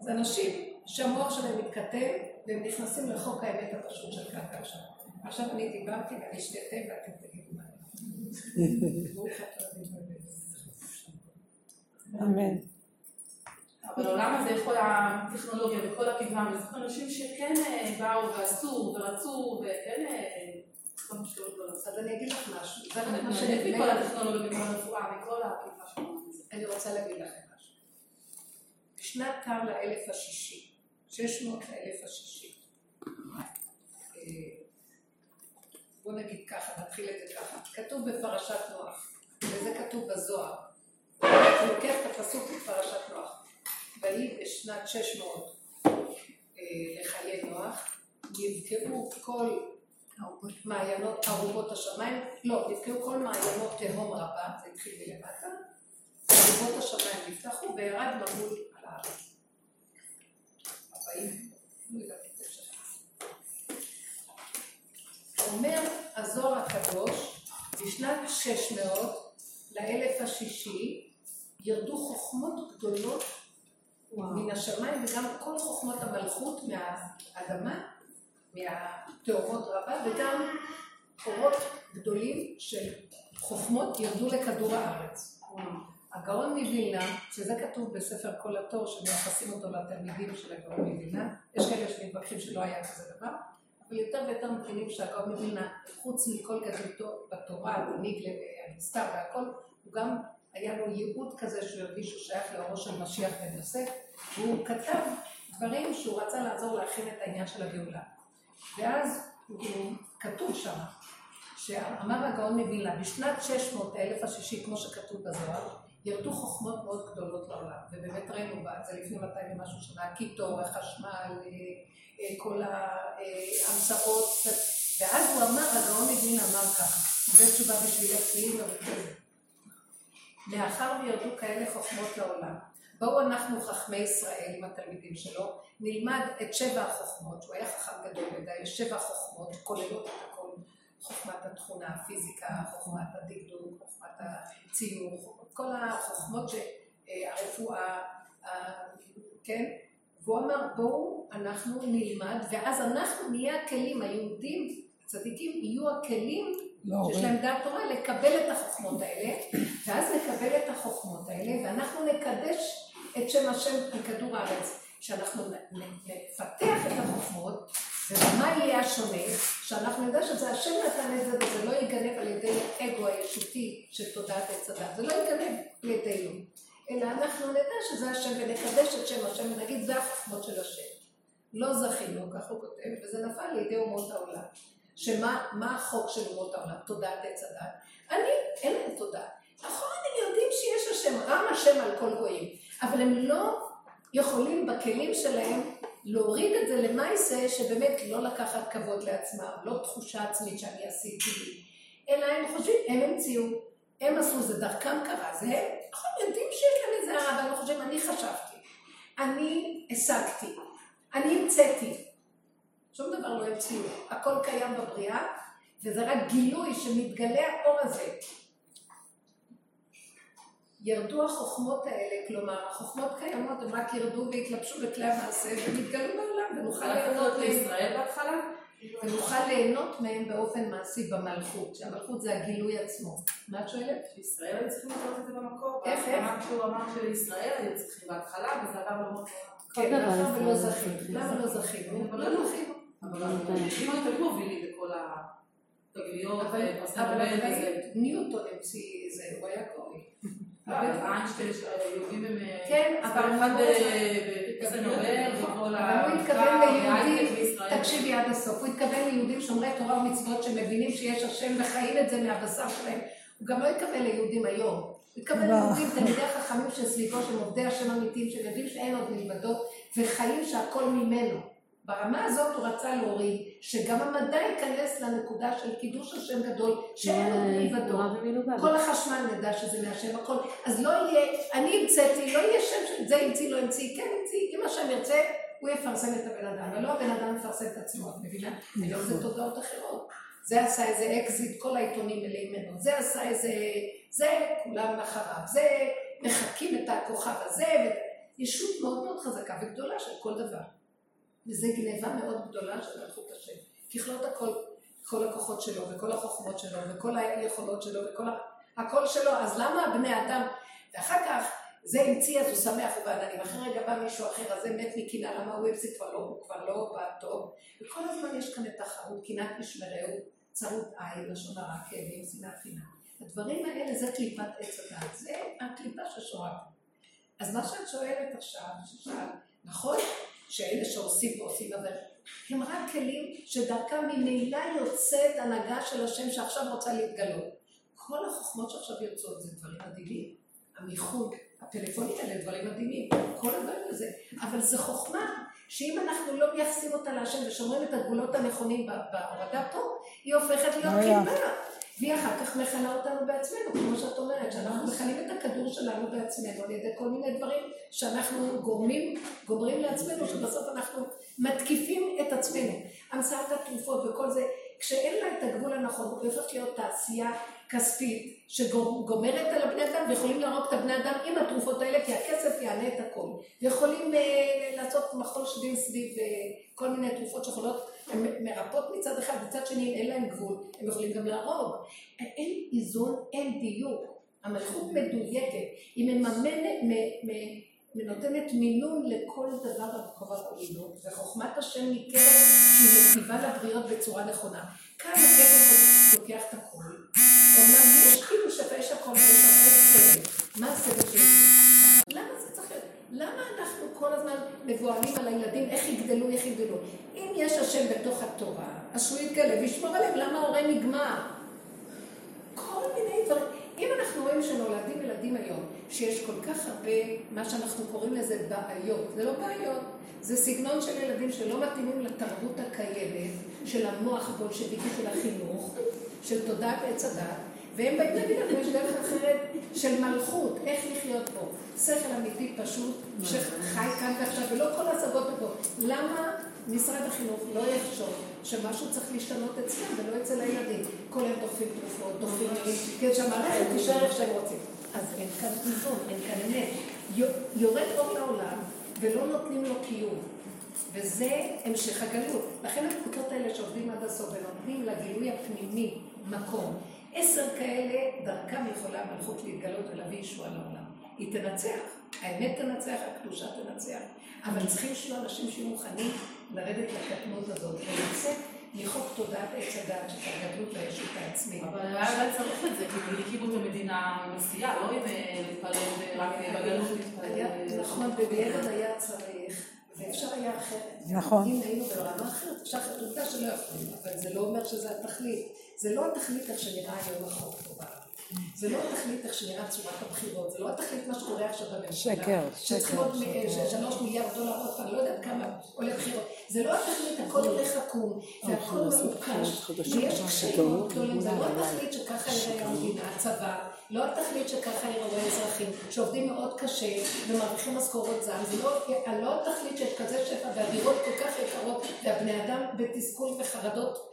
זה אנשים שהמוח שלהם מתכתב והם נכנסים לחוק האמת הפשוט של כאן ועכשיו. עכשיו אני דיברתי ואני אשתה ואתם תגידו מה. אמן. אבל העולם הזה, יכול הטכנולוגיה וכל הקדמה, וזה אנשים שכן אה, באו ועשו ורצו וכן... אה, אז אני אגיד לך משהו. מכל הטכנולוגיה ומכל הרפואה וכל הקדמה שלנו. אני רוצה להגיד לכם משהו. בשנת קר לאלף השישי, שש מאות לאלף השישי, אה, בוא נגיד ככה, נתחיל את זה ככה, כתוב בפרשת נוח, וזה כתוב בזוהר, אני לוקח את הפסוק בפרשת נוח, ויהי בשנת 600 אה, לחיי נוח, נבקעו כל מעיינות ארובות השמיים, לא, נבקעו כל מעיינות תהום רבה, זה התחיל מלמטה, ארובות השמיים נפתחו וירד מבול על הארץ. אומר הזוהר הקדוש, בשנת 600 לאלף השישי, ירדו חוכמות גדולות מן השמיים וגם כל חוכמות המלכות מהאדמה, מהתאומות רבה, וגם אורות גדולים של חוכמות ירדו לכדור הארץ. הגאון מווילנה, שזה כתוב בספר כל התור, שמייחסים אותו לתלמידים של הגאון מווילנה, יש כאלה שמתווכחים שלא היה כזה דבר, אבל יותר ויותר מבינים שהגאון מווילנה, חוץ מכל גדולתו בתורה, ניגלה והנסתר והכל, הוא גם היה לו ייעוד כזה שהוא הרגיש שהוא שייך לאורו של משיח בן יוסף, והוא כתב דברים שהוא רצה לעזור להכין את העניין של הגאולה. ואז כתוב שם, שאמר הגאון מווילנה, בשנת 600 האלף השישי, כמו שכתוב בזוהר, ירדו חוכמות מאוד גדולות לעולם, ובאמת ראינו זה לפני 200 ומשהו שנה, הקיטור, החשמל, אה, אה, כל ההמצאות, ואז הוא אמר, הגאון מווילנה אמר ככה, זו תשובה בשביל תהיי מרוכזת. מאחר וירדו כאלה חוכמות לעולם, בואו אנחנו חכמי ישראל עם התלמידים שלו, נלמד את שבע החוכמות, שהוא היה חכם גדול מדי, שבע חוכמות, כוללות את הכל, חוכמת התכונה, הפיזיקה, חוכמת הדקדוק, חוכמת הציור, כל החוכמות שהרפואה, כן? והוא אמר בואו אנחנו נלמד, ואז אנחנו נהיה הכלים, היהודים, הצדיקים, יהיו הכלים לא, שיש להם דעת תורה לקבל את החוכמות האלה, ואז נקבל את החוכמות האלה, ואנחנו נקדש את שם השם על כדור הארץ. שאנחנו נפתח את החוכמות, ומה יהיה השונה? שאנחנו נדע שזה השם נתן את זה, וזה לא ייגנב על ידי האגו הישותי של תודעת עץ הדת, זה לא ייגנב על ידינו, אלא אנחנו נדע שזה השם ונקדש את שם השם ונגיד זה החוכמות של השם. לא זכינו, כך הוא כותב, וזה נפל לידי אומות העולם. שמה החוק של אומות העולם? תודעת עץ הדת. אני, אין להם תודה. נכון, הם יודעים שיש השם, רם השם על כל גויים, אבל הם לא יכולים בכלים שלהם להוריד את זה למעשה שבאמת לא לקחת כבוד לעצמם, לא תחושה עצמית שאני עשיתי, אלא הם חושבים, הם המציאו, הם עשו, זה דרכם קרה, זה הם, נכון, יודעים שיש להם את זה, אבל הם חושבים, אני חשבתי, אני השגתי, אני המצאתי. שום דבר לא המציאות. הכל קיים בבריאה, וזה רק גילוי שמתגלה האור הזה. ירדו החוכמות האלה, כלומר, החוכמות קיימות, הם רק ירדו והתלבשו בכלי המעשה ונתגלו בעולם, ונוכל ליהנות. לישראל בהתחלה? ונוכל ליהנות מהם באופן מעשי במלכות, שהמלכות זה הגילוי עצמו. מה את שואלת? בישראל היו צריכים לראות את זה במקור. איך, איך? אמרת שהוא אמר שלישראל היו צריכים בהתחלה, וזה עבר למקור. כן, דבר מאחר ולא ישראל זכינו. צריך למה לא זכינו? לא זכינו. אבל אם היו מובילים לכל התגליות, אבל אבל אבל ניוטון המציא זה, הוא היה גוי. אבל איינשטיין, שהיהודים הם... כן, מספר אבל הוא- וכל אבל הוא התכוון ליהודים, בישראל. תקשיבי עד הסוף, הוא התכוון ליהודים שומרי תורה ומצוות שמבינים שיש השם וחיים את זה מהבשר שלהם. הוא גם לא התכוון ליהודים היום. הוא התכוון. ליהודים, תלמידי החכמים שסביבו, שהם עובדי השם אמיתיים, שיודעים שאין עוד מלבדו, וחיים שהכל ממנו. ברמה הזאת הוא רצה להוריד, שגם המדע ייכנס לנקודה של קידוש השם גדול, שאין עוד מלבדו. תורה ומילובה. כל החשמל נדע שזה מהשם הכל. אז לא יהיה, אני המצאתי, לא יהיה שם של זה המציא, לא המציא, כן המציא, אם השם ירצה, הוא יפרסם את הבן אדם, ולא הבן אדם מפרסם את עצמו, את מבינה? היום זה תודעות אחרות. זה עשה איזה אקזיט, כל העיתונים מלאים ממנו, זה עשה איזה, זה כולם אחריו, זה מחקים את הכוכב הזה, ישות מאוד מאוד חזקה וגדולה של כל דבר. וזו גניבה מאוד גדולה של מלכות השם. ככלות הכל, כל הכוחות שלו, וכל החוכמות שלו, וכל היכולות שלו, וכל ה... הכל שלו, אז למה הבני אדם... ואחר כך, זה המציא, אז הוא שמח ובעננים. אחרי רגע בא מישהו אחר, אז זה מת מקנאה, למה הוא המציא כבר לא, הוא כבר לא בא טוב. וכל הזמן יש כאן את תחרות, קנאת משמרהו, צרות עין, לשון הרע, כאבים, שנאת חינם. הדברים האלה זה קליפת עץ הדעת, זה הקליפה ששורה. אז מה שאת שואלת עכשיו, ששאל, נכון שאלה שעושים ועושים, אבל הם רק כלים שדרכם ממילא יוצאת הנהגה של השם שעכשיו רוצה להתגלות. כל החוכמות שעכשיו יוצאות זה דברים מדהימים. המיחוד, הפלאפונים האלה דברים מדהימים, כל הדברים הזה. אבל זו חוכמה שאם אנחנו לא מייחסים אותה להשם ושומרים את הגבולות הנכונים בהורדה פה, היא הופכת להיות היה. קליפה. והיא אחר כך מכנה אותנו בעצמנו, כמו שאת אומרת, שאנחנו מכנים את הכדור שלנו בעצמנו על ידי כל מיני דברים שאנחנו גורמים, גומרים לעצמנו, שבסוף אנחנו מתקיפים את עצמנו. המצאת התרופות וכל זה, כשאין לה את הגבול הנכון, היא הופכת להיות תעשייה כספית שגומרת על הבני אדם ויכולים להרוג את הבני אדם עם התרופות האלה, כי הכסף יענה את הכל. ויכולים אה, לעשות מחול שדים סביב אה, כל מיני תרופות שיכולות, הן מרפאות מצד אחד, מצד שני אין להן גבול, הם יכולים גם להרוג. אין איזון, אין דיוק. המלכות מדויקת, היא מממנת, מ- מ- נותנת מינון לכל דבר הראוי לו, וחוכמת השם ניכרת שהיא מטיבה לבריות בצורה נכונה. כאן האגו לוקח את הכל. אומנם יש כאילו שווה יש הכל ויש הרבה סבל. מה הסבל של זה? למה זה צריך להיות? למה אנחנו כל הזמן מבוהלים על הילדים, איך יגדלו, איך יגדלו? אם יש השם בתוך התורה, אז שהוא יתגלה וישמור עליהם, למה ההורה נגמר? כל מיני דברים. אם אנחנו רואים שנולדים ילדים היום, שיש כל כך הרבה, מה שאנחנו קוראים לזה בעיות, זה לא בעיות, זה סגנון של ילדים שלא מתאימים לתרבות הקיימת, של המוח הבולשביקי של החינוך, של תודעת עץ הדת, והם באים להגיד לנו, יש דרך אחרת של מלכות, איך לחיות פה. שכל אמיתי פשוט, שחי כאן ועכשיו, ולא כל ההשגות פה. למה משרד החינוך לא יחשוב שמשהו צריך להשתנות אצלם ולא אצל הילדים? כל הם דוחפים תרופות, דוחפים כדי שהמערכת תישאר איך שהם רוצים. אז אין כאן איזון, אין כאן אמת. יורד אור לעולם ולא נותנים לו קיום. וזה המשך הגלות. לכן הקבוצות האלה שעובדים עד הסוף ונותנים לגילוי הפנימי מקום. עשר כאלה, דרכם יכולה המלכות להתגלות ולהביא ישועה לעולם. היא תנצח, האמת תנצח, הקדושה תנצח. אבל צריכים שיהיו אנשים שיהיו מוכנים לרדת לקטנות הזאת ולצאת מחוק תודעת עץ הדת, שזה הגדלות והישות העצמית. אבל היה אולי צריך את זה, כי הקימו את המדינה עם עשייה, לא עם אה, להתפלל ורק בגלות היה- להתפלל. נכון, ובידע היה צריך, ואפשר היה אחרת. נכון. אם היינו ברמה אחרת, אפשר אחרת, עובדה שלא יכולים, אבל זה לא אומר שזה התכלית. זה לא התכלית איך שנראה היום החוק פה בארץ. זה לא התכלית איך שנראה צורת הבחירות, זה לא התכלית מה שקורה עכשיו בממשלה. שקר, שקר, עוד מ- שקר. שלוש מיליארד דולר עוד פעם, לא יודעת כמה עולה בחירות. זה לא התכלית, הכל הולך עקום, והכל מבוקש, ויש קשיים מאוד גדולים, זה לא התכלית שככה יראה המדינה, הצבא, לא התכלית שככה יראו האזרחים, שעובדים מאוד קשה ומרוויחים משכורות זעם, זה לא, לא התכלית שיש כזה שפע והדירות כל כך יקרות והבני אדם בתסכול וחרדות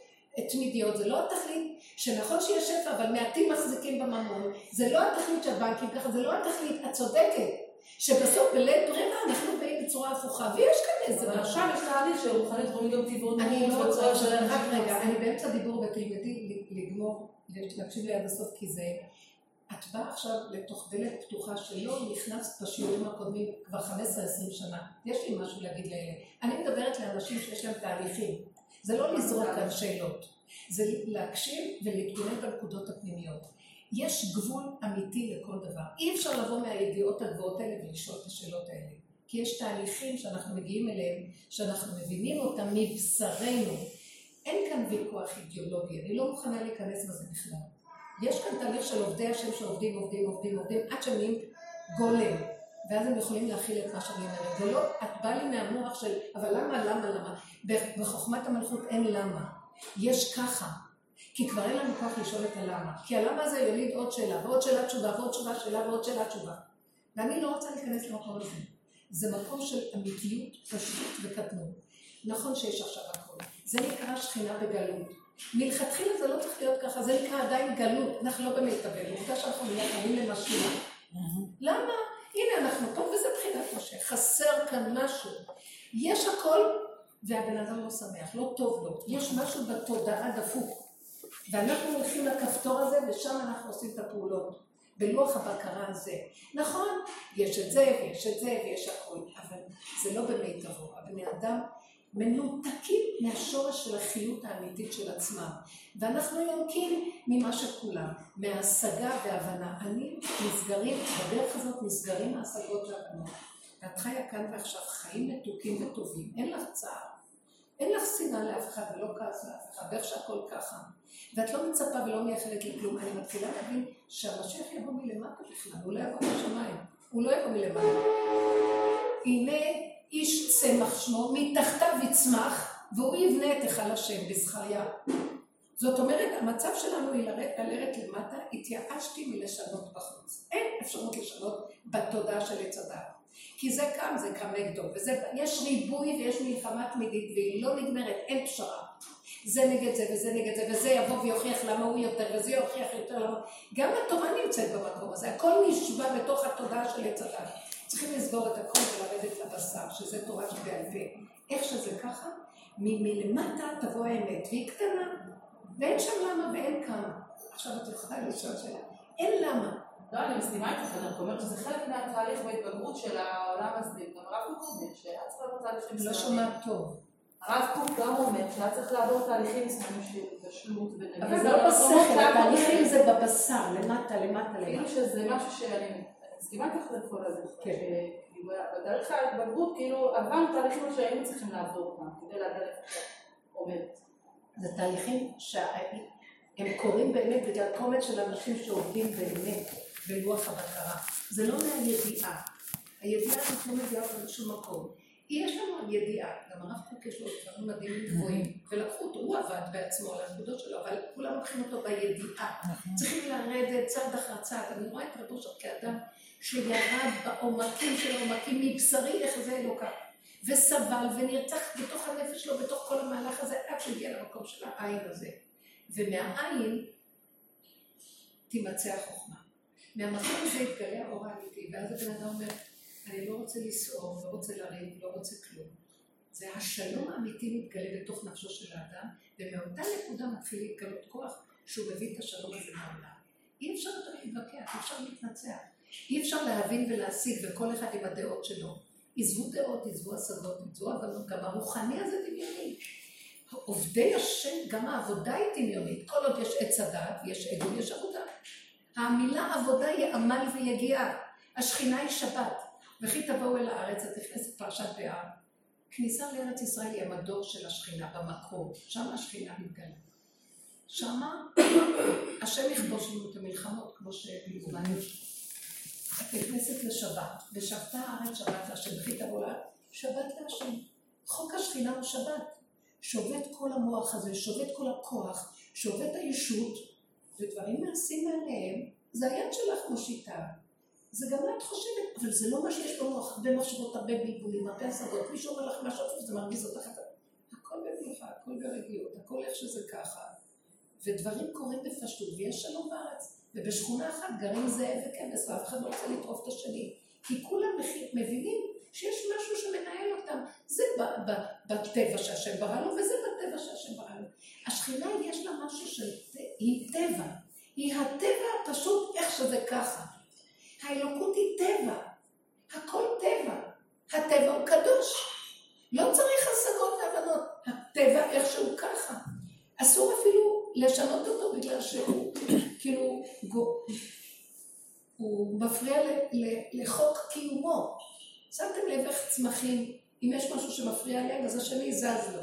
תמידיות, זה לא התכלית שנכון שיש שפע אבל מעטים מחזיקים בממון, זה לא התכלית של הבנקים ככה, זה לא התכלית הצודקת, שבסוף בלית ברירה אנחנו באים בצורה הפוכה, ויש כאן איזה אבל משהו. עכשיו יש תהליך מוכן לתרום גם טבעון אני לא רוצה, רק רגע. אני באמצע דיבור ותלמדי לגמור, להקשיב לי עד הסוף כי זה... את באה עכשיו לתוך דלת פתוחה שלא נכנסת בשיעורים הקודמים כבר 15-20 שנה. יש לי משהו להגיד לאלה. אני מדברת לאנשים שיש להם תהליכים. זה לא לזרוק כאן שאלות. זה להקשיב ולהתכונן בנקודות הפנימיות. יש גבול אמיתי לכל דבר. אי אפשר לבוא מהידיעות הגבוהות האלה ולשאול את השאלות האלה. כי יש תהליכים שאנחנו מגיעים אליהם, שאנחנו מבינים אותם מבשרנו. אין כאן ויכוח אידיאולוגי, אני לא מוכנה להיכנס בזה בכלל. יש כאן תהליך של עובדי השם שעובדים, עובדים, עובדים, עובדים, עד שהם גולם. ואז הם יכולים להכיל את מה שאני אומרת. ולא, את באה לי מהמוח של, אבל למה, למה, למה? בחוכמת המלכות אין למה. יש ככה. כי כבר אין לנו כוח לשאול את הלמה. כי הלמה הזה יוליד עוד שאלה, ועוד שאלה תשובה, ועוד תשובה שאלה, ועוד שאלה תשובה. ואני לא רוצה להיכנס למקום הזה. זה מקום של אמיתיות, פשוט וקטנות. נכון שיש עכשיו הכל. זה נקרא שכינה בגלות. מלכתחילה זה לא צריך להיות ככה, זה נקרא עדיין גלות. אנחנו לא במיטבל. עובדה שאנחנו מייחלים למשיח. למה? הנה אנחנו פה וזה בחינת משה. חסר כאן משהו. יש הכל והבן אדם לא שמח, לא טוב לו. יש משהו בתודעה דפוק. ואנחנו הולכים לכפתור הזה ושם אנחנו עושים את הפעולות. בלוח הבקרה הזה. נכון, יש את זה ויש את זה ויש הכול, אבל זה לא במיטבו. הבני אדם מנותקים מהשורש של החיות האמיתית של עצמם. ואנחנו יונקים ממה שכולם, מהשגה והבנה. אני נסגרים, בדרך הזאת נסגרים ההשגות והבנות. ואת חיה כאן ועכשיו חיים מתוקים וטובים, אין לך צער. אין לך שנאה לאף אחד ולא כעס לאף אחד, ואיך שהכל ככה. ואת לא מצפה ולא מייחלת לכלום. אני מתחילה להבין שהמשיח יבוא מלמטה בכלל, הוא לא יבוא מהשמיים, הוא לא יבוא מלמטה. הנה איש צמח שמו, מתחתיו יצמח, והוא יבנה את היכל השם בזכריה. זאת אומרת, המצב שלנו היא לרדת, למטה, התייאשתי מלשנות בחוץ. אין אפשרות לשנות בתודעה של עץ הדת. כי זה קם, זה קם נגדו, ויש ריבוי ויש מלחמה תמידית, והיא לא נגמרת, אין פשרה. זה נגד זה וזה נגד זה, וזה יבוא ויוכיח למה הוא יותר, וזה יוכיח יותר למה... גם התורה נמצאת במקום הזה, הכל נשבע בתוך התודעה של עץ הדת. צריכים לסגור את הכל ולרדת לבשר, שזה תורה שבעל פה. איך שזה ככה, מלמטה תבוא האמת, והיא קטנה, ואין שם למה ואין כמה. עכשיו את יכולה לשאול שאלה, אין למה. לא, אני מסכימה איתך, אני רק אומרת שזה חלק מהתהליך וההתבגרות של העולם הזה. גם הרב קוק אומר שהיה צריך לעבור תהליכים לא מסוימים. שומעת טוב. הרב קוק גם אומר שהיה צריך לעבור תהליכים מסוימים של בשלות ונגיד. אבל זה לא בשכל, התהליכים זה בבשר, למטה, למטה, כאילו למטה. שזה משהו שאני אני מסכימה איתך לכל הזה. כן. בתהליך ההתבגרות, כאילו, עברנו תהליכים שהיינו צריכים לעבור אותם, כדי להגיע לאיפה שאת אומרת. זה תהליכים שהם קורים באמת בגלל קומץ של אנשים שעובדים באמת בלוח הבקרה. זה לא מהידיעה. הידיעה הזאת לא מביאה אותנו לשום מקום. יש לנו ידיעה, גם הרב קוק יש לו דברים מדהימים גבוהים, ולקחו אותו, הוא עבד בעצמו על הנקודות שלו, אבל כולם לוקחים אותו בידיעה. צריכים לרדת צעד אחר צעד. אני רואה את רב אושר כאדם שירד בעומקים של העומקים מבשרי איך זה אלוקה. וסבל ונרצח בתוך הנפש שלו, בתוך כל המהלך הזה, עד שהגיע למקום של העין הזה. ומהעין תימצא החוכמה. מהמקום הזה יתגלה האור האמיתי, ואז הבן אדם אומר, אני לא רוצה לסעור, לא רוצה לריב, לא רוצה כלום. זה השלום האמיתי מתגלה בתוך נפשו של האדם, ומאותה נקודה מתחיל להתגלות כוח שהוא מביא את השלום הזה לעולם. אי אפשר יותר להתווכח, אי אפשר להתנצח. אי אפשר להבין ולהשיג, וכל אחד עם הדעות שלו. עזבו דעות, עזבו השגות, עזבו הבנות, גם הרוחני הזה דמיוני. עובדי השם, גם העבודה היא דמיונית. כל עוד יש עץ הדעת ויש אגו, יש עבודה. המילה עבודה היא עמל ויגיעה. השכינה היא שבת. וכי תבואו אל הארץ, את נכנסת פרשת באר. כניסה לארץ ישראל היא המדור של השכינה, במקום. שם השכינה מתגלה. שמה השם יכבוש לנו את המלחמות, כמו שבלבנית. נכנסת לשבת, ושבתה הארץ שבת להשם, וכי תבוא שבת להשם. חוק השכינה הוא שבת. שובת כל המוח הזה, שובת כל הכוח, שובת הישות, ודברים מעשים מעליהם, זה היד שלך מושיטה. זה גם את חושבת, אבל זה לא מה שיש במוח, הרבה מחשבות, הרבה בלבולים, הרבה השגות, מישהו אומר לך משהו וזה מרגיז אותך, הכל במנוחה, הכל ברגיעות, הכל איך שזה ככה. ודברים קורים בפשטות, ויש שלום בארץ. ובשכונה אחת גרים זאב וכבש, ואף אחד לא רוצה לטרוף את השני. כי כולם מבינים שיש משהו שמנהל אותם. זה בטבע שהשם ברא לו, וזה בטבע שהשם ברא לו. השכינה יש לה משהו של... היא טבע. היא הטבע הפשוט איך שזה ככה. האלוקות היא טבע. הכל טבע. הטבע הוא קדוש. לא צריך השגות והבנות. הטבע איך שהוא ככה. אסור אפילו לשנות אותו בגלל שהוא כאילו הוא מפריע לחוק קיומו. שמתם לב איך צמחים, אם יש משהו שמפריע להם, אז השני זז לו.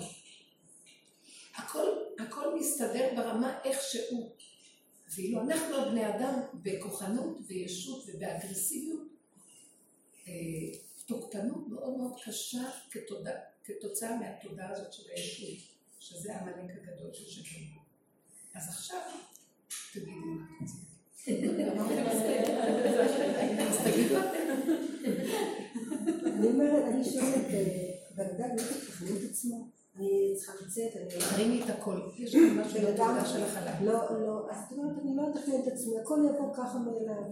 הכל, הכל מסתדר ברמה איך שהוא. ואילו אנחנו הבני אדם בכוחנות וישות ובאגרסיביות, אה, תוקפנות מאוד מאוד קשה כתודה, כתוצאה מהתודעה הזאת של הישות, שזה העמלק הגדול של שקר. אז עכשיו, תגידי מה אני אומרת, אני שואלת, אה, בן אדם לא תתכנן את עצמו? אני צריכה לצאת, אני... תרימי את הכל. יש לי משהו בתעודה של החלל. לא, לא, אז זאת אומרת, אני לא אתכנן את עצמי, הכל יבוא ככה מאליו.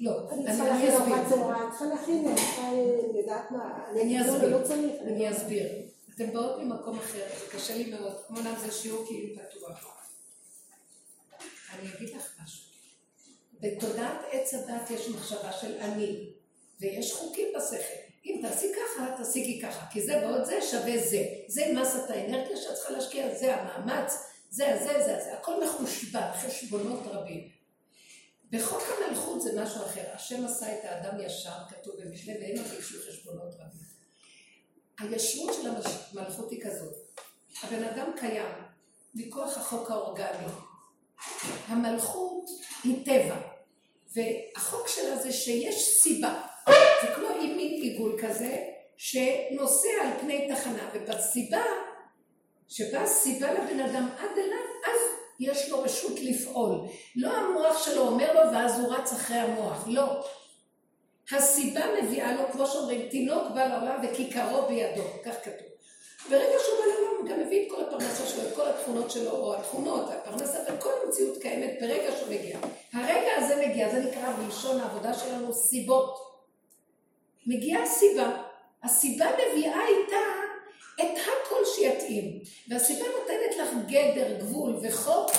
לא, אני צריכה להכין ארוחת צהריים, צריכה להכין, אני צריכה לדעת מה, אני לא, אסביר, לא צריך. אני אסביר. אתם באות ממקום אחר, זה קשה לי מאוד, כמו נם זה שיעור כאילו פתוח. אני אגיד לך משהו. בתודעת עץ הדת יש מחשבה של אני, ויש חוקים בשכל. אם תעשי ככה, תשיגי ככה, כי זה ועוד זה שווה זה. זה מסת האנרגיה שאת צריכה להשקיע, זה המאמץ, זה, זה, זה, זה. הכל מחושבן, חשבונות רבים. בחוק המלכות זה משהו אחר. השם עשה את האדם ישר, כתוב במשנה, והם ביקשו חשבונות רבים. הישרות של המלכות היא כזאת. הבן אדם קיים מכוח החוק האורגני. המלכות היא טבע, והחוק שלה זה שיש סיבה. זה כמו עם מין עיגול כזה, שנוסע על פני תחנה, ובסיבה, שבאה סיבה לבן אדם עד אליו, אז יש לו רשות לפעול. לא המוח שלו אומר לו, ואז הוא רץ אחרי המוח, לא. הסיבה מביאה לו, כמו שאומרים, תינוק בא לעולם וכיכרו בידו, כך כתוב. ברגע שהוא בא לעולם הוא גם מביא את כל הפרנסה שלו, את כל התכונות שלו, או התכונות, הפרנסה, וכל המציאות קיימת ברגע שהוא מגיע. הרגע הזה מגיע, זה נקרא בלשון העבודה שלנו סיבות. מגיעה סיבה, הסיבה מביאה איתה את הכל שיתאים, והסיבה נותנת לך גדר, גבול וחוק,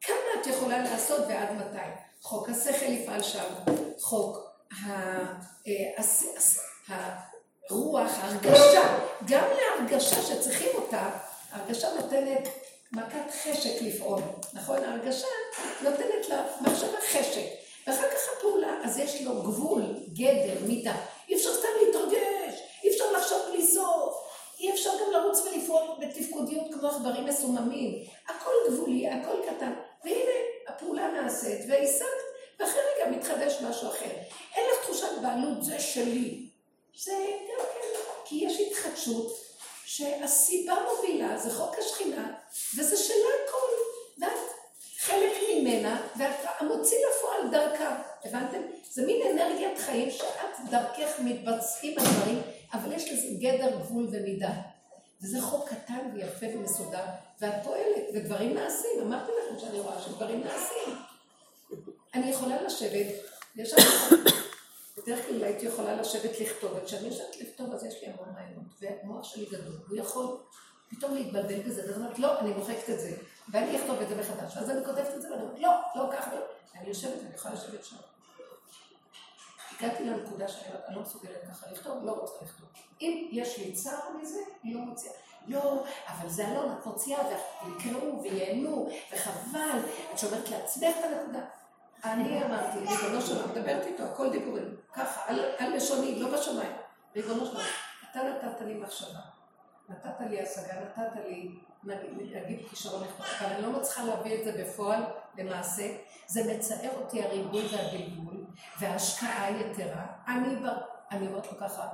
כמה את יכולה לעשות ועד מתי. חוק השכל יפעל שם, חוק אה, הרוח, ההרגשה, גם להרגשה שצריכים אותה, ההרגשה נותנת מכת חשק לפעול, נכון? ההרגשה נותנת לה מחשבה חשק, ואחר כך הפעולה, אז יש לו גבול, גדר, מידה. אי אפשר סתם להתרגש, אי אפשר לחשוב בלי סוף, אי אפשר גם לרוץ ולפעול בתפקודיות כמו עכברים מסוממים. הכל גבולי, הכל קטן, והנה הפעולה נעשית, והשגת, ואחרי רגע מתחדש משהו אחר. אין לך תחושת בעלות, זה שלי. זה גם כן, כי יש התחדשות שהסיבה מובילה, זה חוק השכינה, וזה שלה הכל, ואת חלק ממנה, ואת המוציא לפועל דרכה, הבנתם? זה מין אנרגיית חיים שאת דרכך מתבצעים הדברים, אבל יש לזה גדר, גבול ומידה. וזה חוק קטן ויפה ומסודר, ואת פועלת, ודברים נעשים. אמרתי לכם שאני רואה שדברים נעשים. אני יכולה לשבת, יש לנו... בדרך כלל הייתי יכולה לשבת לכתוב, וכשאני יושבת לכתוב אז יש לי המון רעיונות, והמוח שלי גדול, הוא יכול פתאום להתבלבל בזה, ואני אומרת, לא, אני מוחקת את זה, ואני אכתוב את זה מחדש, ואז אני כותבת את זה, ואני אומרת, לא, לא ככה, לא. אני יושבת, אני יכולה לשבת שם. הגעתי לנקודה שאני לא מסוגלת ככה לכתוב, לא רוצה לכתוב. אם יש לי צער מזה, אני לא מוציאה. לא, אבל זה אלון, את מוציאה, ויקראו וייהנו, וחבל, את שומרת לעצמך את הנקודה. אני אמרתי, ריבונו שלום, מדברת איתו, הכל דיבורים, ככה, על, לשוני, לא בשמיים. ריבונו שלום, אתה נתת לי מחשבה, נתת לי השגה, נתת לי, נגיד כישרון לכתוב, אבל אני לא מצליחה להביא את זה בפועל, למעשה. זה מצער אותי הריבוי והבלבול, וההשקעה היתרה. אני אומרת לו ככה,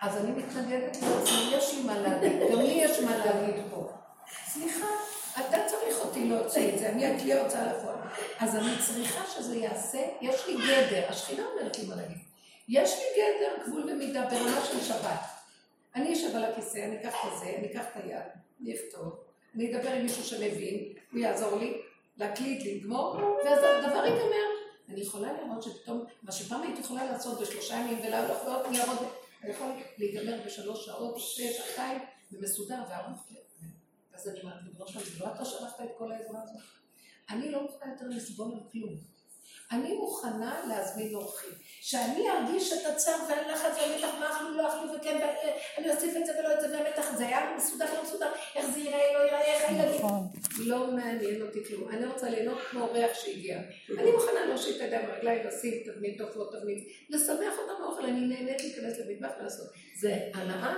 אז אני מתנגדת לעצמי, יש לי מה להגיד, גם לי יש מה להגיד פה. סליחה, אתה צריך אותי להוציא את זה, אני אקליע הוצאה לפועל. אז אני צריכה שזה יעשה, יש לי גדר, השכינה אומרת לי מה להגיד. יש לי גדר, גבול ומידה ברמה של שבת. אני אשב על הכיסא, אני אקח את זה, אני אקח את היד, אני אכתוב, אני אדבר עם מישהו שמבין, הוא יעזור לי, להקליט, לגמור, ואז הדבר ייגמר. אני יכולה לראות שפתאום, מה שפעם הייתי יכולה לעשות בשלושה ימים ועוד ניירות, אני יכול להיגמר בשלוש שעות, שתי, שעתיים, ומסודר וערוך. אז אני אומרת, ריבונו זה לא אתה שלחת את כל העזרה הזאת? אני לא מוכנה יותר לסבול על כלום. אני מוכנה להזמין אורחים. שאני ארגיש את הצער והלחץ והמתח, מה אכלו, לא אכלו, וכן, ואני אוסיף את זה ולא את זה, והמתח, זה היה מסודר, לא מסודר, איך זה ייראה, לא ייראה, איך הילדים. נכון. לא מעניין אותי כלום. אני רוצה ליהנות כמו אורח שהגיע. אני מוכנה להושיט את הידיים ברגליים, לשים תבנית טוב, לא תבנית, לשמח אותם באוכל, אני נהנית להיכנס למטבח ולעשות. זה הנאה,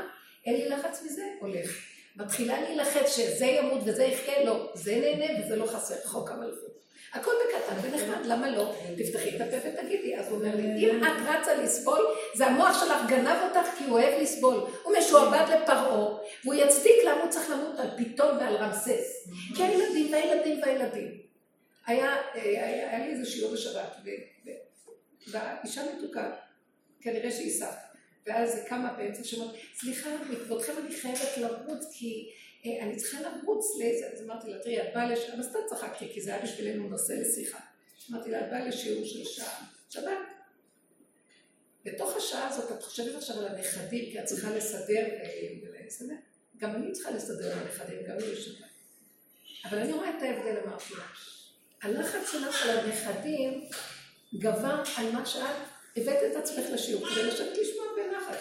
אין לי לחץ מזה, הולך. מתחילה להילחץ שזה ימות וזה יחיה, לא, זה נהנה וזה לא חסר, חוק המלכות. הכל בקטן ונחמד, למה לא? תפתחי את הפה ותגידי. אז הוא אומר לי, אם את רצה לסבול, זה המוח שלך גנב אותך כי הוא אוהב לסבול. הוא משועבד לפרעה, והוא יצדיק למה הוא צריך למות על פיתון ועל רמסס. כי הילדים והילדים והילדים. היה, היה, לי איזה שיעור בשבת, והאישה מתוקה, כנראה שהיא סבתא. ואז היא קמה באמצע שאומרת, סליחה, מכבודכם אני חייבת לרוץ, כי אה, אני צריכה לרוץ לאיזה, אז אמרתי לה, תראי, את באה לשיעור, סתם צחקתי, כי זה היה בשבילנו נושא לשיחה. אמרתי לה, את באה לשיעור של שעה, שבת. בתוך השעה הזאת את חושבת עכשיו על הנכדים, כי את צריכה לסדר ולסדר. גם אני צריכה לסדר לנכדים, גם לי יש. אבל אני רואה את ההבדל, אמרתי לה. הלחץ שלך על הנכדים גבר על מה שאת הבאת את עצמך לשיעור, כדי לשבת לשמוע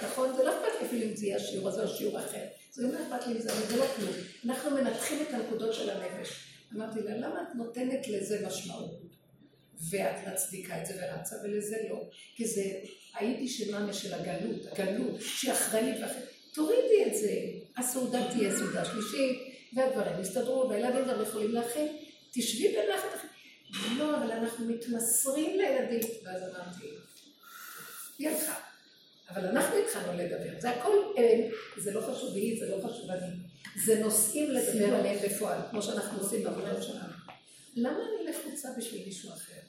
נכון? זה לא אכפת לי אפילו אם זה יהיה השיעור הזה או שיעור אחר. זה לא אכפת לי מזה, אבל זה לא כלום. אנחנו מנתחים את הנקודות של הנפש. אמרתי לה, למה את נותנת לזה משמעות? ואת מצדיקה את זה ורצה, ולזה לא. כי זה היידיש שלנו של הגלות, הגלות, שהיא אחראית ואחרת. תורידי את זה. הסעודה תהיה סעודה שלישית, והדברים יסתדרו, והילדים גם יכולים להכין. תשבי בנחת אחרת. לא, אבל אנחנו מתמסרים לילדים. ואז אמרתי, היא הלכה. אבל אנחנו התחלנו לדבר, זה הכל, זה לא חשוב היא, זה לא חשוב אני. זה נושאים לדבר עליהם בפועל, כמו שאנחנו עושים בעבודה שלנו. למה אני לחוצה בשביל מישהו אחר?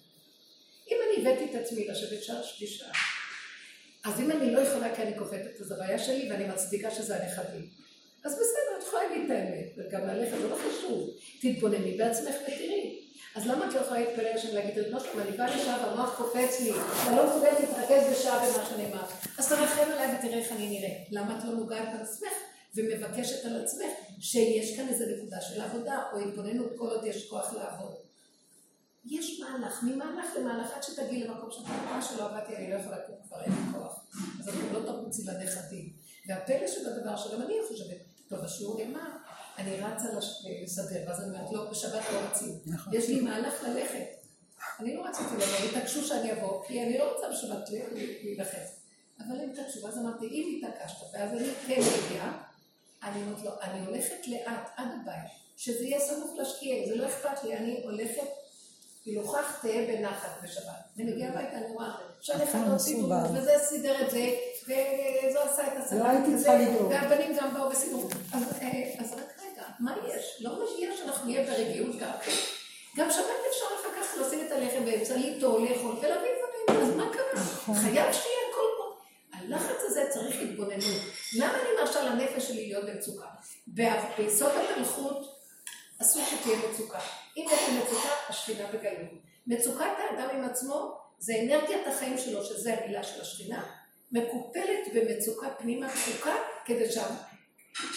אם אני הבאתי את עצמי לשבת שעה שלישה, אז אם אני לא יכולה כי אני קופטת, אז הבעיה שלי ואני מצדיקה שזה הנכדים. אז בסדר, את יכולה להגיד את האמת, וגם ללכת, זה לא חשוב. תתבונני בעצמך ותראי. אז למה את לא יכולה להתפלל השם להגיד, לא שלום, אני באה לשעה והמוח קופץ לי, אני לא מסוגלת להתרכז בשעה במה שנאמר. אז תרחם עליי ותראה איך אני נראה. למה את לא נוגעת בעצמך ומבקשת על עצמך שיש כאן איזה נקודה של עבודה או התבוננות כל עוד יש כוח לעבוד. יש מהלך, ממהלך למהלך עד שתגיעי למקום שאת אומרת שלא עבדתי, אני לא יכולה לקום כבר, אין לי כוח. אז את לא תרוצי לנכדים. והפלא שבדבר שגם אני חושבת, טוב, השיעור נאמר, אני רצה לסדר, ואז אני אומרת, לא, בשבת לא רצים. נכון. יש לי מהלך ללכת. אני לא רציתי לבוא, התעקשו שאני אבוא, כי אני לא רוצה בשבת להילחץ. אבל הם התעקשו, ואז אמרתי, אם התעקשת, ואז אני כן מגיעה, אני אומרת לו, אני הולכת לאט עד הבית, שזה יהיה סמוך לשקיעה, זה לא אכפת לי, אני הולכת, כאילו, כך תהיה בנחת בשבת. אני מגיעה הביתה, אני רואה, נכון, הוסיפו, מסודר. וזה סידר את זה, וזו עשה את הסלט, לא. והבנים גם באו וסידרו. אז, אה, אז רק רגע, מה יש? לא מה שיש, אנחנו נהיה ברגיעות גם. גם שבת אפשר אחר כך לשים את הלחם באמצע ליטו, לאכול ולהביא דברים, אז מה קרה? חייב שיהיה הכל פה. הלחץ הזה צריך התבוננות. למה אני מרשה לנפש שלי להיות במצוקה? ביסוד המלכות אסור שתהיה מצוקה. אם יש לי מצוקה, השכינה בגלות. מצוקת האדם עם עצמו זה אנרגיית החיים שלו, שזה המילה של השכינה, מקופלת במצוקה פנימה תפוקה, כדי שה...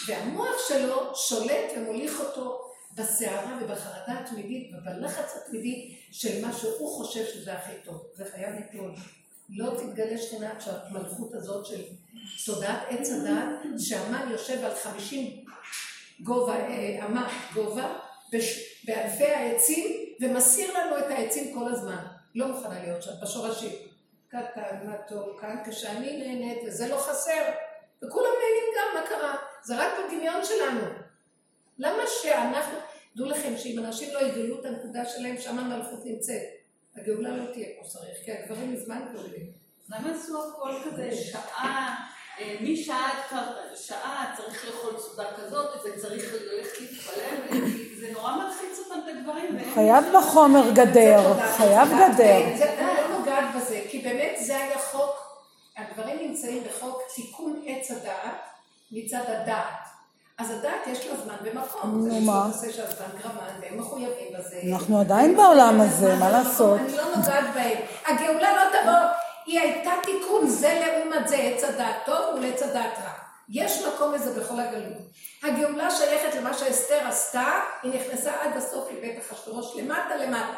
והמוח שלו שולט ומוליך אותו בסערה ובחרדה התמידית ובלחץ התמידי של מה שהוא חושב שזה הכי טוב. זה חייב ליפול. לא תתגלה שכינה שהמלכות הזאת של תודעת עץ הדעת, שהמן יושב על חמישים גובה, אה, אמה גובה, באלפי העצים, ומסיר לנו את העצים כל הזמן. לא מוכנה להיות שם, בשורשים. קטן, מתוק, כאן, כשאני נהנית, וזה לא חסר. וכולם נהנים גם, מה קרה? זה רק בדמיון שלנו. למה שאנחנו, דעו לכם שאם אנשים לא יגלו את הנקודה שלהם, שם המלכות נמצאת. הגאולה לא תהיה כמו שצריך, כי הגברים מזמן גאולים. למה עשו הכל כזה שעה, אה, משעה עד שעה צריך לאכול סעודה כזאת, וצריך ללכת להתפלל, זה נורא מלחיץ אותם את חייב בחומר גדר, חייב. גדר. זה- לא נוגעת בזה, כי באמת זה היה חוק, הדברים נמצאים בחוק תיקון עץ הדעת מצד הדעת. אז הדעת יש לה זמן ומקום. נו, זה מה? נושא של הזמן גרמן, והם מחויבים בזה. אנחנו עדיין בעולם הזה, מה לעשות? אני לא נוגעת בהם. הגאולה לא תבוא, היא הייתה תיקון, זה לעומת זה, עץ הדעת טוב ולעץ הדעת רע. יש מקום לזה בכל הגלות. הגאולה שייכת למה שאסתר עשתה, היא נכנסה עד הסוף לבית אחשוורוש, למטה למטה.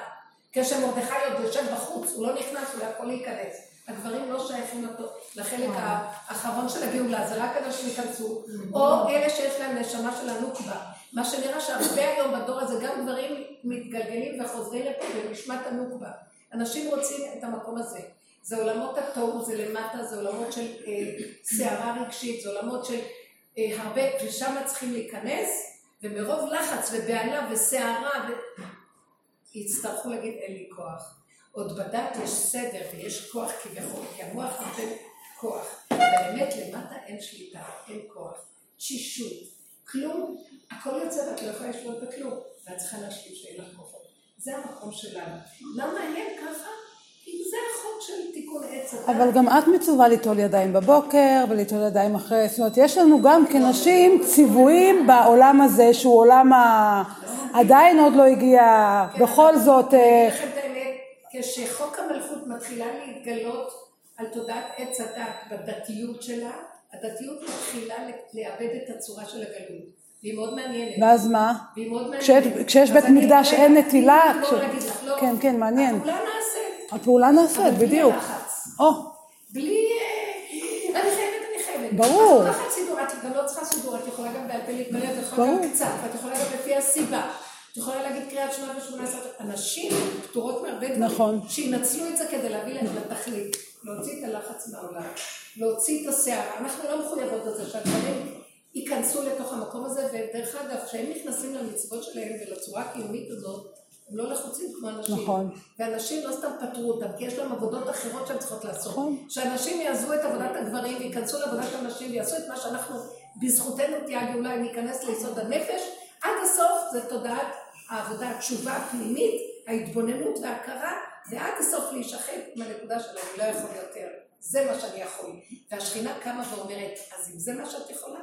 כשמרדכי עוד יושב בחוץ, הוא לא נכנס, הוא לא יכול להיכנס. הגברים לא שייכים לחלק האחרון של הגאולה, זה רק אנשים ייכנסו, או אלה שיש להם נשמה של הנוקבה. מה שנראה שהרבה היום בדור הזה, גם גברים מתגלגלים וחוזרים לפה בנשמת הנוקבה. אנשים רוצים את המקום הזה. זה עולמות התוהו, זה למטה, זה עולמות של אה, סערה רגשית, זה עולמות של אה, הרבה, ושם צריכים להיכנס, ומרוב לחץ ובהלה וסערה, ו... יצטרכו להגיד אין לי כוח. עוד בדת יש סדר ויש כוח כביכול, כי המוח נותן כוח. באמת למטה אין שליטה, אין כוח. תשישות, כלום, הכל יוצא ואת לא יכולה לשלוט בכלום, ואת צריכה להשלים שאין לך כוחות. זה המקום שלנו. למה הם ככה? כי זה החוק של תיקון עץ הדת. אבל גם את מצווה ליטול ידיים בבוקר וליטול ידיים אחרי, זאת אומרת, יש לנו גם כנשים ציוויים בעולם הזה, שהוא עולם ה... עדיין עוד לא הגיע, בכל זאת, כשחוק המלכות מתחילה להתגלות על תודעת עץ הדת בדתיות שלה, הדתיות מתחילה לאבד את הצורה של הגלות. והיא מאוד מעניינת. ואז מה? והיא מאוד מעניינת. כשיש- כשיש בית מקדש אין נטילה, לגמור כש- לא. כן, כן, מעניין. הפעולה נעשית. הפעולה נעשית, בדיוק. או, בלי... אה, אני חייבת, אני חייבת. ברור. את לא צריכה סידור, את לא יכולה גם בעל פה להתפלל, את יכולה. גם קצת, ואת יכולה גם לפי הסיבה. את יכולה להגיד קריאת שמע ושמונה עשרה, אנשים פטורות מהרבה דברים. נכון. שינצלו את זה כדי להביא להם לתכלית. להוציא את הלחץ מהעולם. להוציא את הסערה. אנחנו לא מחויבות לזה שהדברים ייכנסו לתוך המקום הזה, ודרך אגב, כשהם נכנסים למצוות שלהם ולצורה הקיומית הזאת, הם לא לחוצים כמו אנשים. נכון. ואנשים לא סתם פטרו אותם, כי יש להם עבודות אחרות שהן צריכות לעשות. נכון. שאנשים יעזבו את עבודת הגברים וייכנסו לעבודת הנשים ויעשו את מה שאנחנו, בזכותנו תהיה הגאולה, אם ניכנס ליסוד הנפש, עד הסוף זה תודעת העבודה, התשובה הפנימית, ההתבוננות וההכרה, ועד הסוף להישחט מהנקודה של אני לא יכול יותר. זה מה שאני יכול. והשכינה קמה ואומרת, אז אם זה מה שאת יכולה,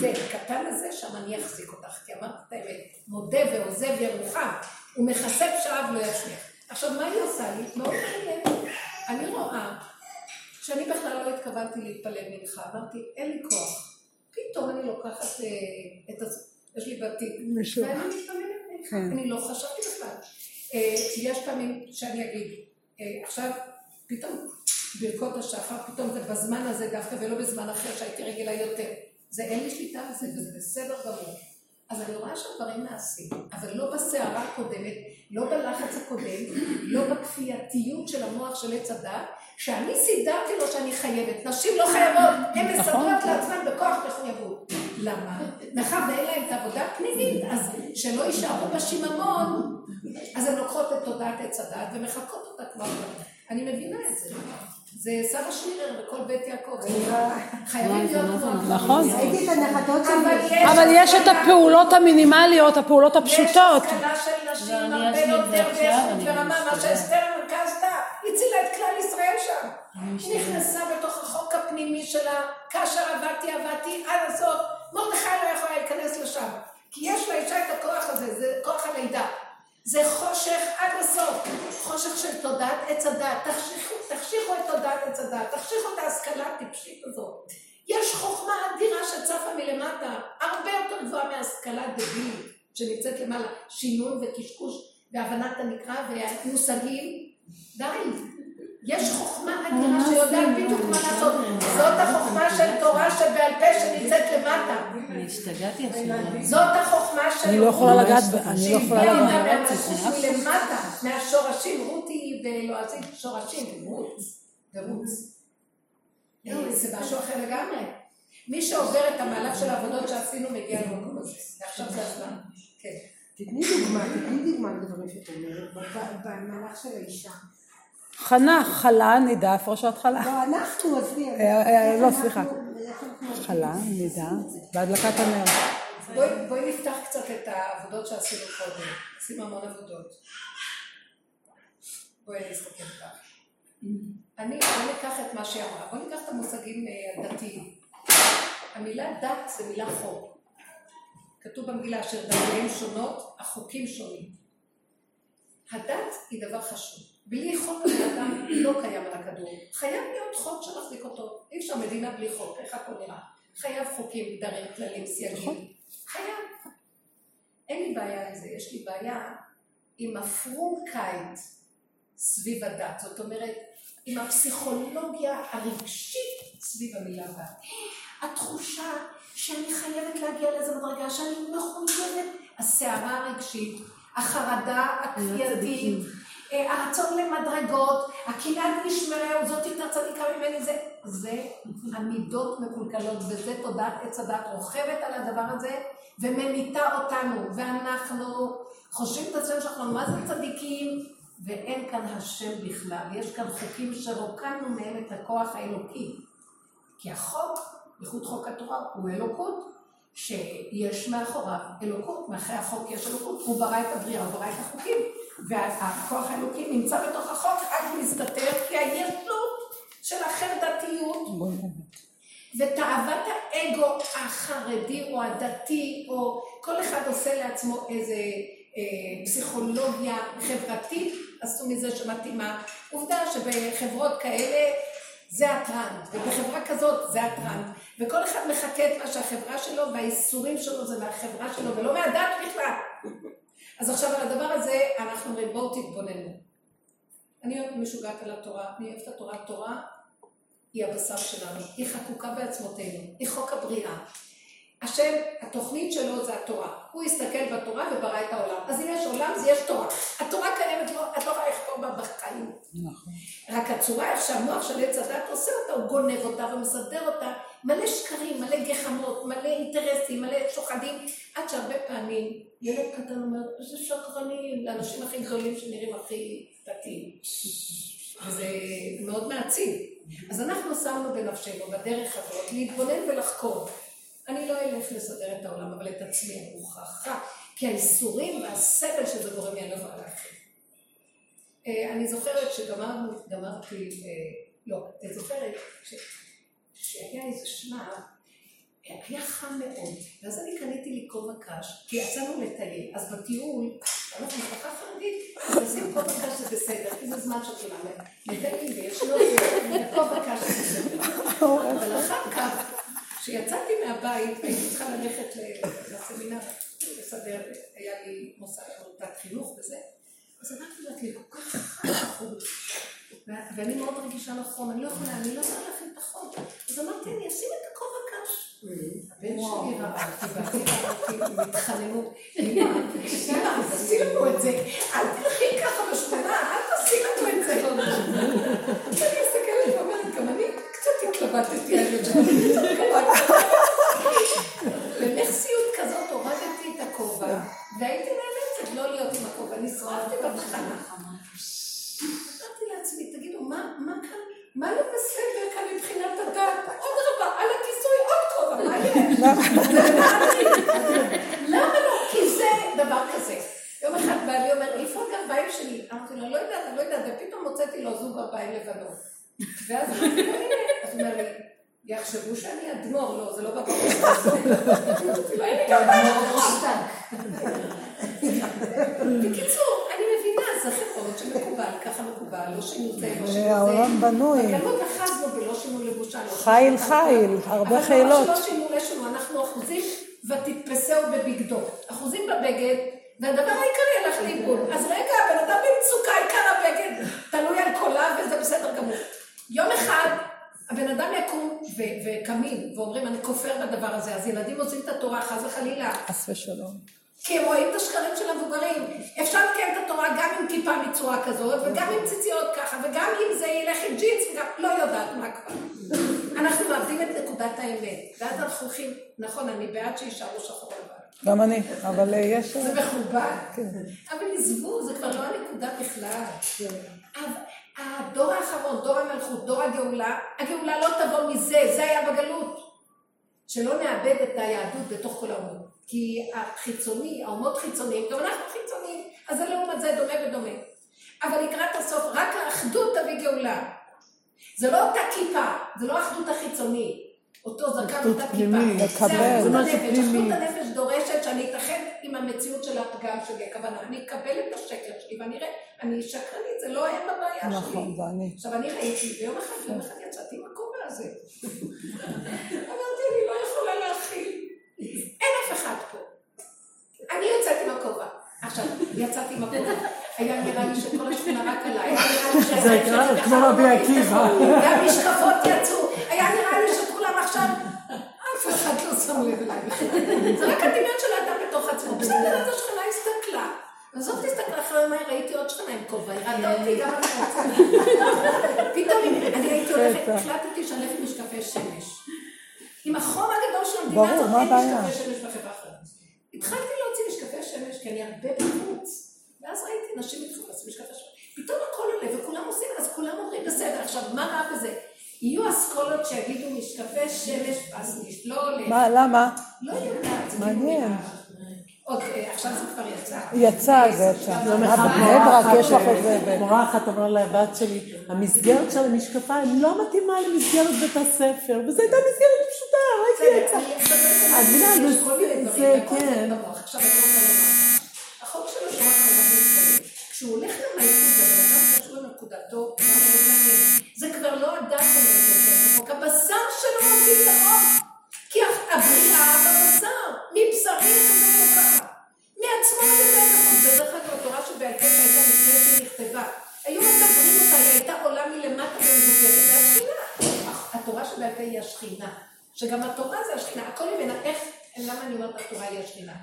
זה הקטן הזה, שם אני אחזיק אותך. כי אמרת את האמת, מודה ועוזב ירוחם, ומכסה פשעיו לא ישמיך. עכשיו, מה היא עושה לי? מאוד מעניין. אני רואה שאני בכלל לא התכוונתי להתפלל מנחה, אמרתי, אין לי כוח. פתאום אני לוקחת אה, את הז... יש לי בתיק, מישהו. ואני מתפללת. אני לא חשבתי בכלל. אה, יש פעמים שאני אגיד, אה, עכשיו, פתאום ברכות השחר, פתאום זה בזמן הזה דווקא, ולא בזמן אחר שהייתי רגילה יותר. זה אין לי שליטה על זה, וזה בסדר גמור. אז אני רואה שהדברים נעשים, אבל לא בסערה הקודמת, לא בלחץ הקודם, לא בכפייתיות של המוח של עץ הדת, שאני סידרתי לו שאני חייבת. נשים לא חייבות, הן מסדרות לעצמן בכוח מחויבות. למה? מאחר ואין להן את העבודה הפנימית, אז שלא יישארו בשיממון, אז הן לוקחות את תודעת עץ הדת ומחקות אותה אחת. אני מבינה את זה. זה סבא שמירר בכל בית יעקב. חייבים להיות כמו נכון. ראיתי את הנכדות אבל. יש אבל יש את. הפעולות המינימליות, הפעולות יש הפשוטות. השכלה של נשים הרבה אעשה את יותר באיכות אני ורמה, מה. שאסתר המלכה עשתה, הצילה את כלל ישראל שם. נכנסה בתוך החוק הפנימי שלה, כאשר עבדתי עבדתי עד הסוף, מרדכי לא יכולה להיכנס לשם. כי יש לאישה את הכוח הזה, זה כוח הלידה. זה חושך עד הסוף, חושך של תודעת עץ הדת, תחשיכו, תחשיכו את תודעת עץ הדת, תחשיכו את ההשכלה הטיפשית הזאת. יש חוכמה אדירה שצפה מלמטה, הרבה יותר גבוהה מההשכלה הדבילית שנמצאת למעלה, שינון וקשקוש והבנת הנקרא והמושגים, די. יש חוכמה אדירה שיודעת בדיוק מה לעשות. זאת החוכמה של תורה שבעל פה שנמצאת למטה. אני השתגעתי עכשיו. זאת החוכמה של... אני לא יכולה לגעת, ב- אני לא יכולה שהביאה לגעת. אותה מהמלכות מלמטה, מהשורשים, רותי ולועזית שורשים, רוץ, ורוץ. אה, זה משהו אחר לגמרי. מי שעובר את המהלך של העבודות שעשינו מגיע למקום הזה. ועכשיו זה הזמן. כן. תתני דוגמה, תתני דוגמה לדברים שאת אומרת, במהלך של האישה. חנה, חלה, נידה, איפה ראשת חלה? לא, אנחנו, עזבי. אה, אה, לא, סליחה. חלה, נידה, בהדלקת הנר. בואי, נפתח קצת את העבודות שעשינו קודם. עשינו המון עבודות. בואי נסתכל ככה. אני, בואי ניקח את מה שהיא אמרה. בואי ניקח את המושגים אה, הדתיים. המילה דת זה מילה חוק. כתוב במגילה אשר דתיהם שונות, החוקים שונים. הדת היא דבר חשוב. בלי חוק הבן אדם לא קיים על הכדור. חייב להיות חוק שמחזיק אותו. אי אפשר מדינה בלי חוק, איך הכל נראה? חייב חוקים, גדרים, כללים, סייגים. חייב. אין לי בעיה עם זה, יש לי בעיה עם הפרונקייט סביב הדת. זאת אומרת, עם הפסיכולוגיה הרגשית סביב המילה דת. התחושה שאני חייבת להגיע לאיזו מדרגה, שאני מחויבת, הסערה הרגשית, החרדה הכפייתית, הרצון למדרגות, הקנאת נשמרהו, זאת יותר צדיקה ממני, זה, זה המידות מקולקלות, וזה תודעת עץ הדת רוכבת על הדבר הזה, וממיתה אותנו, ואנחנו חושבים את עצמנו שאנחנו מה זה צדיקים, ואין כאן השם בכלל, יש כאן חוקים שרוקנו מהם את הכוח האלוקי. כי החוק, בייחוד חוק התורה, הוא אלוקות, שיש מאחוריו אלוקות, מאחורי החוק יש אלוקות, הוא ברא את הבריאה, הוא ברא את החוקים, והכוח האלוקי נמצא בתוך החוק, רק מסתתר, כי הישות של החרדתיות ותאוות האגו החרדי או הדתי, או כל אחד עושה לעצמו איזה אה, פסיכולוגיה חברתית, עשו מזה שמתאימה. עובדה שבחברות כאלה זה הטראנד, ובחברה כזאת זה הטראנד, וכל אחד מחכה את מה שהחברה שלו והאיסורים שלו זה מהחברה שלו ולא מהדת בכלל. אז עכשיו על הדבר הזה אנחנו אומרים בואו תתבוננו. אני משוגעת על התורה, אני אוהבת את התורה, התורה היא הבשר שלנו, היא חקוקה בעצמותינו, היא חוק הבריאה. השם, התוכנית שלו זה התורה. הוא הסתכל בתורה וברא את העולם. אז אם יש עולם, אז יש תורה. התורה קיימת, לא, את לא יכולה לכתוב בה בחיים. נכון. רק הצורה איך שהמוח של עץ הדת עושה אותה, הוא גונב אותה ומסדר אותה. מלא שקרים, מלא גחמות, מלא אינטרסים, מלא שוחדים. עד שהרבה פעמים ילד קטן אומר, איזה שקרנים, לאנשים הכי גדולים שנראים הכי דתיים. וזה מאוד מעציב. אז אנחנו שמנו בנפשנו, בדרך הזאת, להתבונן ולחקור. אני לא אלך לסדר את העולם, אבל את עצמי אני מוכרחה, כי האיסורים והסבל שזה גורם לי, אני לא יכולה להכין. אה, אני זוכרת שגמרתי, אה, לא, אני זוכרת שהיה איזה שלב, היה חם מאוד, ואז אני קניתי לי כובע קש, כי יצאנו לטייל, אז בטיול, אנחנו משפחה חרדית, נשים כובע קש זה בסדר, כי זה זמן של כולם, מטיילים ויש לו כובע קש. זה בסדר, אבל אחר כך כשיצאתי מהבית, הייתי צריכה ללכת לסמינר, לסדר, היה לי מוסד עמותת חינוך וזה, אז אמרתי לה, כל כך חם ואני מאוד רגישה לחום, אני לא יכולה, אני לא יכולה להכין את החום. אז אמרתי, אני אשים את הכובע קש. הבן שלי ראה אותי, ואחי ראה אותי, הם התחננו, אמא, אז תעשי לנו את זה, אל תלכי ככה בשכונה, אל תעשי לנו את זה. אני מסתכלת ואומרת, גם אני קצת התלבטתי על זה. במכסיות כזאת הורדתי את הכובע, והייתי נאלצת לא להיות עם הכובע, נשרפתי. אמרתי לעצמי, תגידו, מה כאן, מה לא בסדר כאן מבחינת הדת? עוד רבה, על הכיסוי עוד כובע, מה יש? למה לא? כי זה דבר כזה. יום אחד בעלי אומר, איפה הגרביים שלי? אמרתי לו, לא יודעת, אני לא יודעת, ופתאום הוצאתי לו זוג גרביים לבנות. ואז אמרתי לו, הנה, אז הוא אומר לי, יחשבו שאני אדמו"ר, לא, זה לא בבית. בקיצור, אני זה חברות שמקובל, ככה מקובל, לא שינו זה, לא שינו זה. העולם בנוי. בגלות אחזנו ולא שינו לבושה. חיל חיל, הרבה חילות. אבל לא שינו לשנו, אנחנו אחוזים ותתפסהו בבגדו. אחוזים בבגד, והדבר העיקרי הלך לאיבוד. אז רגע, הבן אדם במצוקה, עיקר הבגד, תלוי על קולה וזה בסדר גמור. יום אחד הבן אדם יקום וקמים ואומרים, אני כופר בדבר הזה, אז ילדים מוצאים את התורה, חס וחלילה. חס ושלום. כי הם רואים את השקרים של המבוגרים. אפשר לקיים את התורה גם עם כיפה מצורה כזאת, וגם עם ציציות ככה, וגם אם זה ילך עם ג'ינס, וגם לא יודעת מה כבר. אנחנו מאבדים את נקודת האמת. ואז אנחנו הולכים, נכון, אני בעד שיישארו שחור לבן. גם אני, אבל אה, יש... זה מכובד. כן. אבל עזבו, זה כבר לא הנקודה בכלל. הדור האחרון, דור המלכות, דור הגאולה, הגאולה לא תבוא מזה, זה היה בגלות. שלא נאבד את היהדות בתוך כל האומות. כי החיצוני, האומות חיצוניים, גם אנחנו חיצוניים, אז זה לעומת זה דומה ודומה. אבל לקראת הסוף, רק האחדות תביא גאולה. זה לא אותה כיפה, זה לא האחדות החיצונית. אותו זקן, אחדות אותה. כיפה. זה הנפש. אחדות הנפש דורשת שאני אתאחד עם המציאות של הפגם שלי. הכוונה, אני אקבל את השקר שלי ואני אראה, אני שקרנית, זה לא הם הבעיה שלי. נכון, זה אני. עכשיו אני ראיתי, ביום אחד, יום אחד יצאתי הכובע הזה. אמרתי, אני לא יכולה להכיל. אין אף אחד פה. אני יצאתי עם הכובע. עכשיו, יצאתי עם הכובע. היה נראה לי שכל השכונה רק עליי. זה שלי כמו רבי עקיבא. והמשקפות יצאו. היה נראה לי שכולם עכשיו... אף אחד לא שם לב אליי בכלל. זה רק הדמיון של האדם בתוך עצמו. בסדר, אז השכנה הסתכלה. עזוב תסתכל אחרי יומיים, ראיתי עוד שכנה עם כובע, היא ראתה אותי גם אני. פתאום אני הייתי הולכת, החלטתי שאני הולכת עם משקפי שמש. עם החום הגדול של המדינה הזאת, אין? משקפי שמש בחברה אחרת. התחלתי להוציא משקפי שמש, כי אני הרבה בחוץ. ואז ראיתי נשים התחילו לעשות משקפי שמש. פתאום הכל עולה וכולם עושים, אז כולם אומרים בסדר. עכשיו, מה רע בזה? יהיו אסכולות שיגידו משקפי שמש, אז לא עולה. מה, למה? לא יודעת. זה מעניין. אה, עכשיו זה כבר יצא. יצא, זה יצא. יום אחד בבני ברק יש לך את זה. ב- מורה אחת אמרה לבת שלי, המסגרת של המשקפיים לא מתאימה למסגרת בית הספר, וזו הייתה מסגרת פשוטה, ראיתי את זה. אז מבינה, זה- זה- והכל כן. זה החוק של התורה חייב להתקיים. כשהוא הולך למלכות, הבן אדם קשור לנקודתו, מעניין. זה כבר לא הדת אומרת לו כן, זה חוק הבשר שלו מוציא את האור. כי הבריאה בבשר, מבשרי חזר אלוקה. מעצמו ידי החוק. ודרך אגב, התורה שבעל פה שהייתה לפני שהיא נכתבה. היו מדברים אותה, היא הייתה עולה מלמטה ומדוברת. זה השכינה. התורה שבעל פה היא השכינה. שגם התורה זה השכינה. הכל ממנה, איך, למה אני אומרת התורה היא השכינה?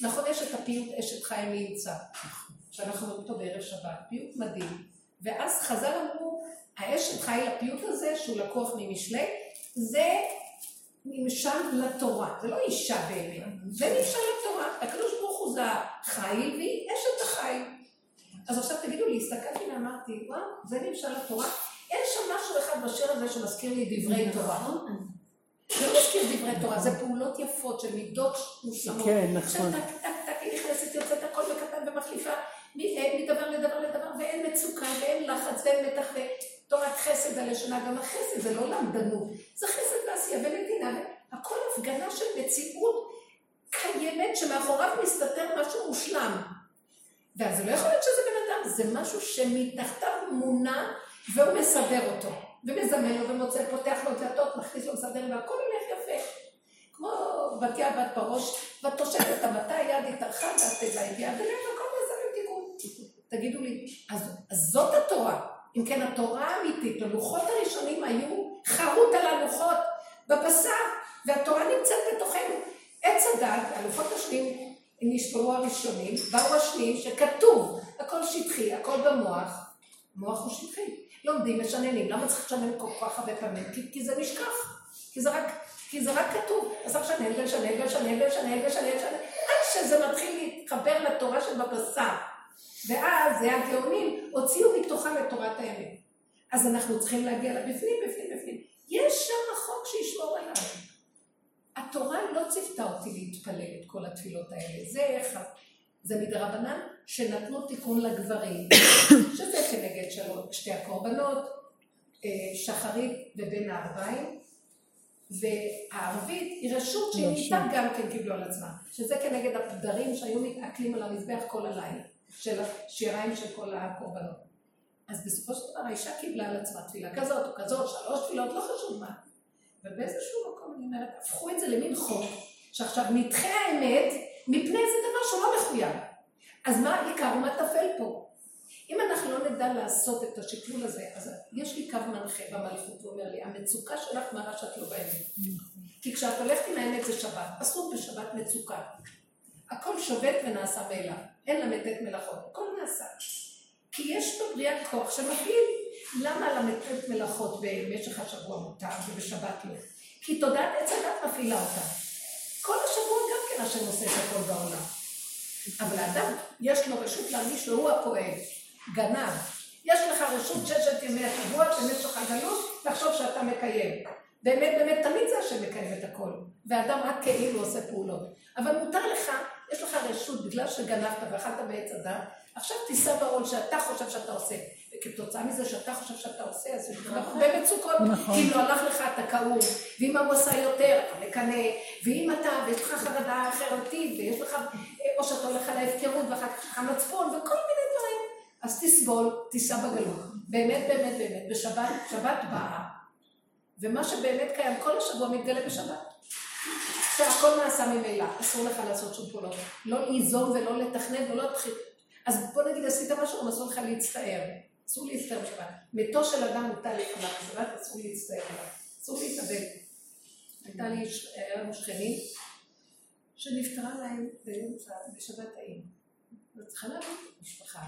נכון, יש את הפיוט אשת חיים מי ימצא. שאנחנו אומרים אותו בערב שבת. פיוט מדהים. ואז חז"ל אמרו, האשת חי לפיוט הזה, שהוא לקוח ממשלי, זה נמשל לתורה. זה לא אישה באמת, זה נמשל לתורה. הקדוש ברוך זה החיל והיא אשת החיל. אז עכשיו תגידו לי, הסתכלתי ואמרתי, וואו, זה נמשל לתורה? אין שם משהו אחד בשיר הזה שמזכיר לי דברי תורה. זה לא מזכיר דברי תורה, זה פעולות יפות של מידות מושלמות. כן, נכון. שטק, טק, טק, נכנסת, יוצאת הכל בקטן ומחליפה מדבר לדבר לדבר, ואין מצוקה, ואין לחץ, ואין מתח, ותורת חסד הלשונה, גם החסד זה לא למדנות, זה חסד ועשייה ונתינה, הכל הפגנה של מציאות קיימת שמאחוריו מסתתר משהו מושלם. ואז זה לא יכול להיות שזה בן אדם, זה משהו שמתחתיו מונע והוא מסדר אותו. ומזמן לו ומוצא, פותח לו דלתות, מכניס לו, מסדר והכל הולך יפה. כמו בתיה בת פרוש, ותושבת המטה, יד התארחה, והתיבה הגיעה בלב, והכל נעשה בתיקון. תגידו לי, אז, אז זאת התורה. אם כן, התורה האמיתית, הלוחות הראשונים היו חרוט על הלוחות בבשר, והתורה נמצאת בתוכנו. עץ הדת, הלוחות השניים נשברו הראשונים, באו השניים שכתוב, הכל שטחי, הכל במוח, המוח הוא שטחי. לומדים, משננים, למה צריך לשנן כל כך הרבה פעמים? כי, כי זה נשכח, כי זה רק, כי זה רק כתוב. אז צריך לשנן ולשנן ולשנן ולשנן ולשנן ולשנן, עד שזה מתחיל להתחבר לתורה שבבשר. ואז זה הגאונים הוציאו מתוכם את תורת האמת. אז אנחנו צריכים להגיע לבפנים, בפנים, בפנים. יש שם חוק שישמור עליו. התורה לא ציוותה אותי להתפלל את כל התפילות האלה. זה אחד. זה מדרבנן שנתנו תיקון לגברים, שזה כנגד שלו, שתי הקורבנות, אה, שחרית ובין הערביים, והערבית היא רשות שהיא איתם גם כן קיבלו על עצמה, שזה כנגד הפדרים שהיו מתעכלים על המזבח כל הלילה, של השיריים של כל הקורבנות. אז בסופו של דבר האישה קיבלה על עצמה תפילה כזאת או כזאת, שלוש תפילות, לא חשוב מה. ובאיזשהו מקום אני אומרת, הפכו את זה למין חוק, שעכשיו נדחה האמת מפני איזה דבר שהוא לא מחויב. אז מה עיקר ומה טפל פה? אם אנחנו לא נדע לעשות את השקלול הזה, אז יש לי קו מנחה במלכות, הוא אומר לי, המצוקה שלך מראה שאת לא באמת. כי כשאת הולכת עם האמת זה שבת, אסור בשבת מצוקה. הכל שובת ונעשה מאליו, אין למתת מלאכות, הכל נעשה. כי יש בבריאה כוח שמפעיל. למה למתת מלאכות במשך השבוע מותר ובשבת לא? כי תודעת עץ הדת מפעילה אותה. כל השבוע גם כן השם עושה את הכל בעולם. אבל האדם, יש לו רשות להרגיש שהוא הפועל, גנב. יש לך רשות ששת ימי השבוע במשך הגלות, לחשוב שאתה מקיים. באמת, באמת, תמיד זה השם מקיים את הכל. ואדם רק כאילו עושה פעולות. אבל מותר לך, יש לך רשות, בגלל שגנבת ואכלת מעץ הדת, עכשיו תישא בעול שאתה חושב שאתה עושה. וכתוצאה מזה שאתה חושב שאתה עושה, אז יש לך הרבה מצוקות. נכון. כאילו הלך לך אתה כאוב, ואם הוא עשה יותר, אתה מקנא, ואם אתה, ויש לך חרדה חברתית, ויש לך, או שאתה הולך על ההפקרות, ואחר כך יש לך מצפון, וכל מיני דברים. אז תסבול, תישא בגלות. באמת, באמת, באמת. בשבת, שבת באה, ומה שבאמת קיים כל השבוע מתגלה בשבת. שהכל נעשה ממילא, אסור לך לעשות שום פעולות. לא ליזום ולא לתכנן ולא להתחיל. אז בוא נגיד עשית משהו, אסור לך להצטער. אסור להצטער בשבת. מתו של אדם מוטל לפניו בשבת, אסור להצטער עליו. אסור להתאבד. הייתה לי, היה לנו שכנים, שנפטרה להם בשבת. וצריכה להביא משפחה.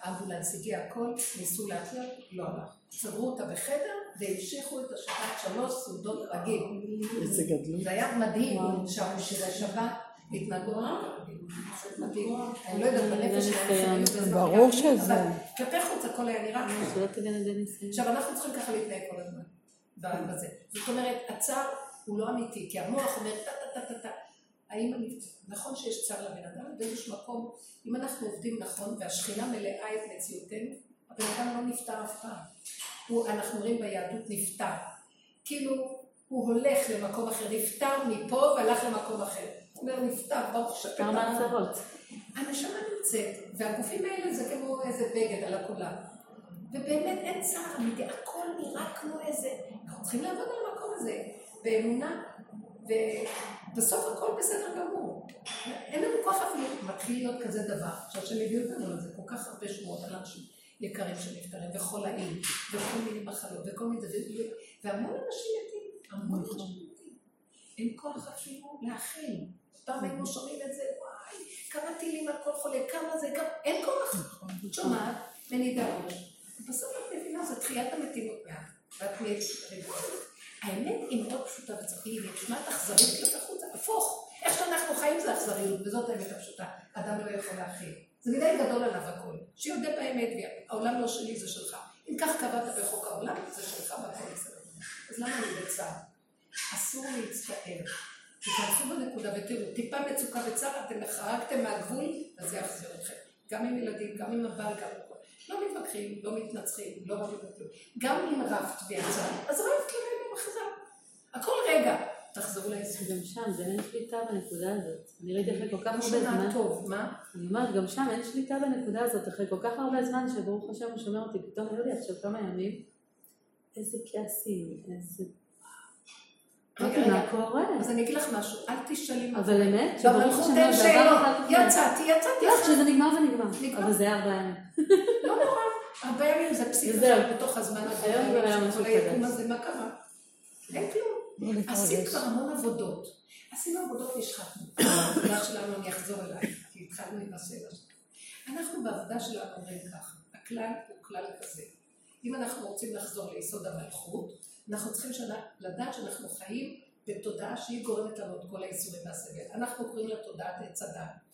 האמבולנס הגיע הכל, ניסו לאתר, לא הלך. סגרו אותה בחדר והמשיכו את השבת שלוש סעודות רגיל. איזה גדלות. זה היה מדהים, שרו לא שלהם, ברור שזה. כלפי חוץ הכל היה נראה. ניסיון. עכשיו, אנחנו צריכים ככה להתנהג כל הזמן, בזה. זאת אומרת, הצער הוא לא אמיתי, כי המוח אומר טה טה טה טה טה. האם אני... נכון שיש צער לבן אדם, באיזשהו מקום, אם אנחנו עובדים נכון, והשכינה מלאה את מציאותנו, הבן אדם לא נפטר אף פעם. הוא, אנחנו רואים ביהדות נפטר. כאילו, הוא הולך למקום אחר, נפטר מפה והלך למקום אחר. אומר, נפטר, ברוך השם. כמה הצהרות. הנשמה נמצאת, והגופים האלה זה כמו איזה בגד על הכולם. ובאמת אין צער אמיתי, הכל נראה כמו איזה... אנחנו צריכים לעבוד על המקום הזה, באמונה, ובסוף הכל בסדר גמור. אין לנו כוח אפילו, מתחיל להיות כזה דבר, שהשם הביא אותנו לזה, כל כך הרבה שמועות על אנשים יקרים שנפטרים, וחולאים, וכל מיני מחלות, וכל מיני דברים, והמון אנשים מתים, המון אנשים מתים. אין כוח אפילו להכיל. פעם היינו שומעים את זה, וואי, כמה טילים על כל חולה, כמה זה, כמה, אין כוח. את שומעת, ראש. בסוף את מבינה, זה תחיית המתים עוד מעט. ואת מ... האמת היא מאוד פשוטה וצריכה נשמעת אכזרית כלפי חוץ, הפוך. איך שאנחנו חיים זה אכזריות, וזאת האמת הפשוטה. אדם לא יכול להכיל. זה מדי גדול עליו הכל. שיודה באמת, העולם לא שלי, זה שלך. אם כך קבעת בחוק העולם, זה שלך והכל בסדר. אז למה אני בצער? אסור להצטער. תיכנסו בנקודה ותראו, טיפה מצוקה וצער, אתם חרגתם מהגבול, אז זה יחזיר אתכם. גם עם ילדים, גם עם הבעל, גם עם. לא מתווכחים, לא מתנצחים, לא רבים בכלום. גם אם רבת ויצא, אז רבת לרגע וחזר. הכל רגע, תחזרו ליסוד. גם שם, זה אין שליטה בנקודה הזאת. אני ראיתי אחרי כל כך לא הרבה זמן. טוב, מה? אני אומרת, גם שם אין שליטה בנקודה הזאת, אחרי כל כך הרבה זמן שברוך השם הוא שומר אותי, פתאום היו לי עכשיו כמה ימים, איזה כעסים, איזה... רגע, מה רגע. קורה? אז אני אגיד לך משהו, אל תשאלי מה אבל אמת, גם שברוך מלכות השם אין שאלות. יצאתי, יצאתי. לא, כשזה נגמר ונגמר. נגמר. אבל זה היה ארבעה ימים. לא נורא. הרבה ימים זה. אחד בתוך הזמן הזה. כל היקום. הזה, מה קרה? אין כלום. עשית כבר המון עבודות. עשינו עבודות נשחקנו. העבודה שלנו, אני אחזור אלייך, כי התחלנו עם השאלה שלך. אנחנו בעבודה שלנו אומרים ככה, הכלל הוא כלל כזה. אם אנחנו רוצים לחזור ליסוד המלכות, אנחנו צריכים לדעת שאנחנו חיים בתודעה שהיא גורמת לנו את כל האיסורים והסבל. אנחנו קוראים לה תודעת עץ הדת.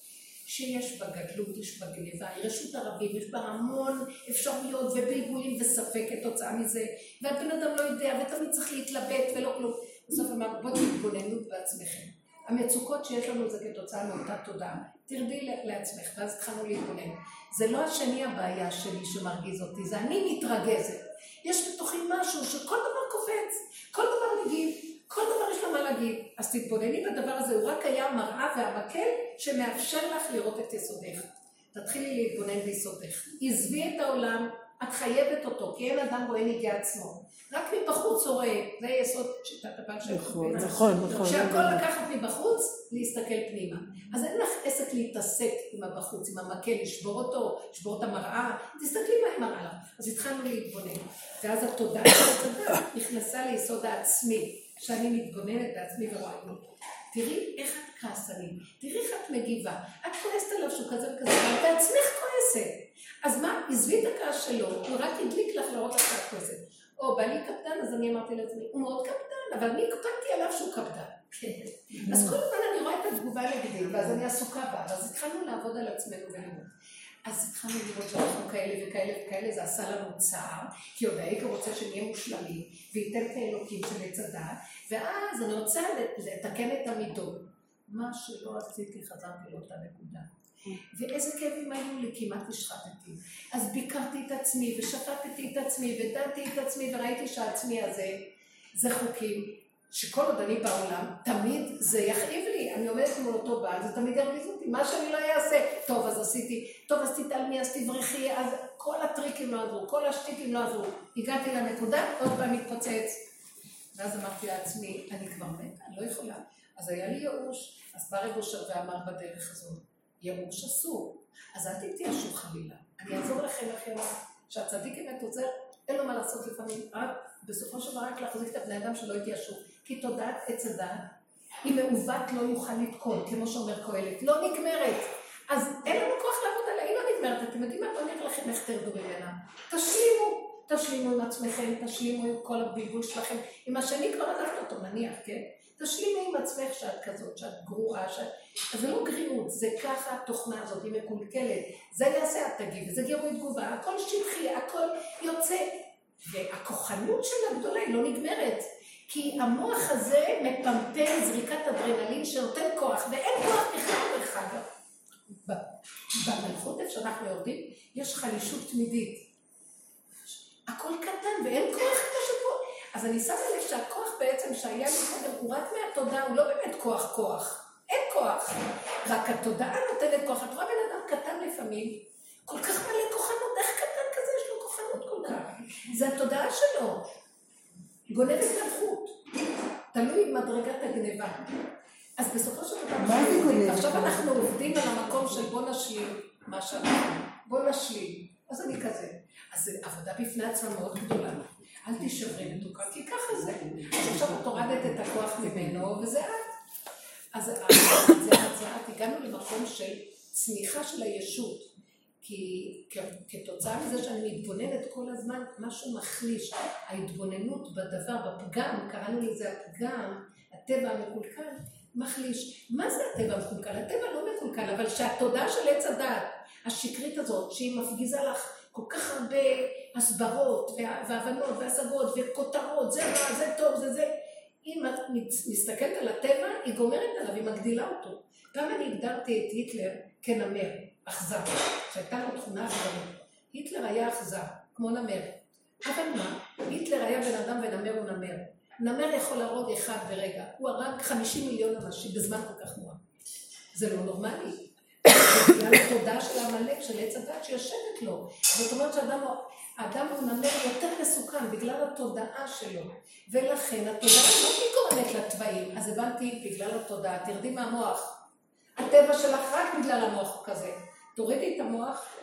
שיש בה גדלות, יש בה גניבה, היא רשות הרבים, יש בה המון אפשרויות ובלבולים וספק כתוצאה מזה, והבן אדם לא יודע ותמיד צריך להתלבט ולא כלום. בסוף אמרנו, בואו תתבוננו בעצמכם. המצוקות שיש לנו זה כתוצאה מאותה תודעה. תרדי לעצמך, ואז התחלנו להתבונן. זה לא השני הבעיה שלי שמרגיז אותי, זה אני מתרגזת. יש בתוכי משהו שכל דבר קופץ, כל דבר מגיב, כל דבר יש לו מה להגיד. אז תתבונני בדבר הזה, הוא רק היה המראה והמקל שמאפשר לך לראות את יסודך. תתחילי להתבונן ביסודך. עזבי את העולם, את חייבת אותו, כי אין אדם רואה ניגי עצמו. רק מבחוץ הוא רואה, זה יסוד שיטת הבעל שם. נכון, נכון, נכון. שהכל לקחת מבחוץ, להסתכל פנימה. אז אין לך עסק להתעסק עם הבחוץ, עם המקל, לשבור אותו, לשבור את המראה, תסתכלי מה היא מראה לך. אז התחלנו להתבונן. ואז התודעה של הצדק נכנסה ליסוד העצמי, שאני מתבוננת בעצמי ורואה את תראי איך את כעסנית, תראי איך את מגיבה. את כועסת עליו שהוא כזה וכזה, ואת בעצמך כועסת. אז מה, עזבי את הכעס שלו, הוא רק הדליק לך לראות איך את כועסת. או, בעלי קפדן, אז אני אמרתי לעצמי, הוא מאוד קפדן, אבל אני הקפדתי עליו שהוא קפדן. אז כל הזמן אני רואה את התגובה נגדי, ואז אני עסוקה בה, ואז התחלנו לעבוד על עצמנו ולראות. אז התחלנו לראות שאנחנו כאלה וכאלה וכאלה, זה עשה לנו צער, כי עוד הייתי רוצה שנהיה מושלמים, וייתן את האלוקים של עץ הדעת, ואז אני רוצה לתקן את המידות. מה שלא עשיתי, חזרתי לאותה נקודה. ואיזה כאבים היו לי, כמעט השחטתי. אז ביקרתי את עצמי, ושפטתי את עצמי, ודנתי את עצמי, וראיתי שהעצמי הזה זה חוקים, שכל עוד אני בעולם, תמיד זה יכאיב לי. אני עומדת מול אותו בעל, זה תמיד ירגיז. מה שאני לא אעשה, טוב, אז עשיתי, טוב, אז תתעלמי, אז תברכי, אז כל הטריקים לא עזרו, כל השטיקים לא עזרו. הגעתי לנקודה, עוד פעם מתפוצץ. ואז אמרתי לעצמי, אני כבר מתה, לא יכולה. אז היה לי ייאוש, אז בא רב אושר ואמר בדרך הזאת, ייאוש אסור, אז אל תתייאשו חלילה. אני אעזור לכם לכם, שהצדיק אמת עוזר, אין לו מה לעשות לפעמים, רק בסופו של דבר רק להחזיק את הבני אדם שלא יתייאשו. כי תודעת עץ הדת היא מעוות לא יוכל לתקון, כמו שאומר קהלת, לא נגמרת. אז אין לנו כוח לעבוד עליה, היא לא נגמרת. אתם יודעים מה? בואו נראה לכם איך תרדו ממנה. תשלימו, תשלימו עם עצמכם, תשלימו עם כל הבלבול שלכם. עם השני כבר עזבנו אותו, נניח, כן? תשלימי עם עצמך שאת כזאת, שאת גרועה, שאת... זה לא גריעות, זה ככה התוכנה הזאת, היא מקולקלת. זה יעשה, את תגידי, זה גירוי תגובה, הכל שטחי, הכל יוצא. והכוחנות של הגדולה היא לא נגמרת. כי המוח הזה מפמפם זריקת אדרנלין שנותן כוח, ואין כוח בכלל דרך אגב. במלכות איפה שאנחנו יורדים, יש חלישות תמידית. הכל קטן ואין כוח כמו שפה. אז אני שמה לב שהכוח בעצם שהיה לי קודם, הוא רק מהתודעה, הוא לא באמת כוח כוח. אין כוח. רק התודעה נותנת כוח. את רואה בן אדם קטן לפעמים, כל כך מלא כוחנות, איך קטן כזה יש לו כוחנות כל כך? זה התודעה שלו. גונבת מלכות. תלוי מדרגת הגניבה. אז בסופו של דבר, מה זה גונבת? עכשיו אנחנו עובדים על המקום של בוא נשלים מה שאנחנו, בוא נשלים. אז אני כזה. אז זו עבודה בפני עצמה מאוד גדולה. אל תישברי מתוקה, כי ככה זה. אז עכשיו את הורדת את הכוח ממנו, וזה את. אז זה את, הגענו למקום של צמיחה של הישות. כי כתוצאה מזה שאני מתבוננת כל הזמן, משהו מחליש. ההתבוננות בדבר, בפגם, קראנו לזה הפגם, הטבע המקולקל, מחליש. מה זה הטבע המקולקל? הטבע לא מקולקל, אבל שהתודעה של עץ הדעת, השקרית הזאת, שהיא מפגיזה לך כל כך הרבה הסברות, והבנות, והשגות, וכותרות, זה רע, זה טוב, זה זה. אם את מסתכלת על הטבע, היא גומרת עליו, היא מגדילה אותו. פעם אני הגדרתי את היטלר כנמר. אכזר, שהייתה לו תכונה אכזרית. היטלר היה אכזר, כמו נמר. אבל מה? היטלר היה בן אדם ונמר הוא נמר. נמר יכול להרוג אחד ברגע. הוא הרג 50 מיליון אנשים בזמן כל כך מועט. זה לא נורמלי. בגלל התודעה של העמלק, של עץ הדת שיושבת לו. זאת אומרת שהאדם הוא נמר יותר מסוכן בגלל התודעה שלו. ולכן התודעה לא גורמת לתוואים. אז הבנתי, בגלל התודעה, תרדי מהמוח. הטבע שלך רק בגלל המוח כזה. תורידי את המוח,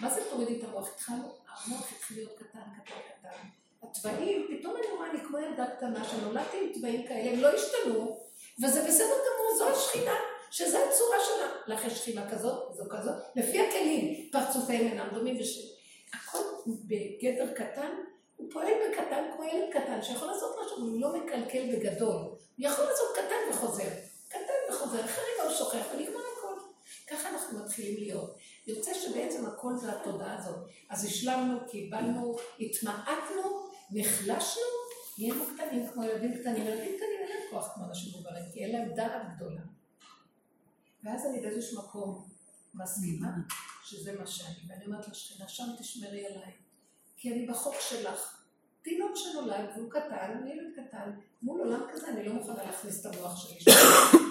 מה זה תורידי את המוח? התחלנו, המוח התחיל להיות קטן, קטן, קטן. התוואים, פתאום אני רואה לי כמו ילדה קטנה שנולדתי עם תוואים כאלה, הם לא השתנו, וזה בסדר גמור, זו השכינה, שזו הצורה שלה. לך יש שכינה כזאת, זו כזאת, לפי הכלים, פרצופיהם אינם דומים, וש... הכל בגדר קטן, הוא פועל בקטן כמו ילד קטן, שיכול לעשות משהו, הוא לא מקלקל בגדול. הוא יכול לעשות קטן וחוזר, קטן וחוזר, אחרי רגע הוא שוכח ונגמר ככה אנחנו מתחילים להיות. יוצא שבעצם הכל זה התודעה הזאת. אז השלמנו, קיבלנו, התמעטנו, נחלשנו, נהיינו קטנים כמו ילדים קטנים. ילדים קטנים אין להם כוח כמו אנשים מבוגרים, כי אין להם דעת גדולה. ואז אני באיזשהו מקום מסכימה שזה מה שאני, ואני אומרת לשכנה, שם תשמרי עליי, כי אני בחוק שלך. תינוק שנולד והוא קטן, ילד קטן, מול עולם כזה אני לא מוכנה להכניס את המוח שלי.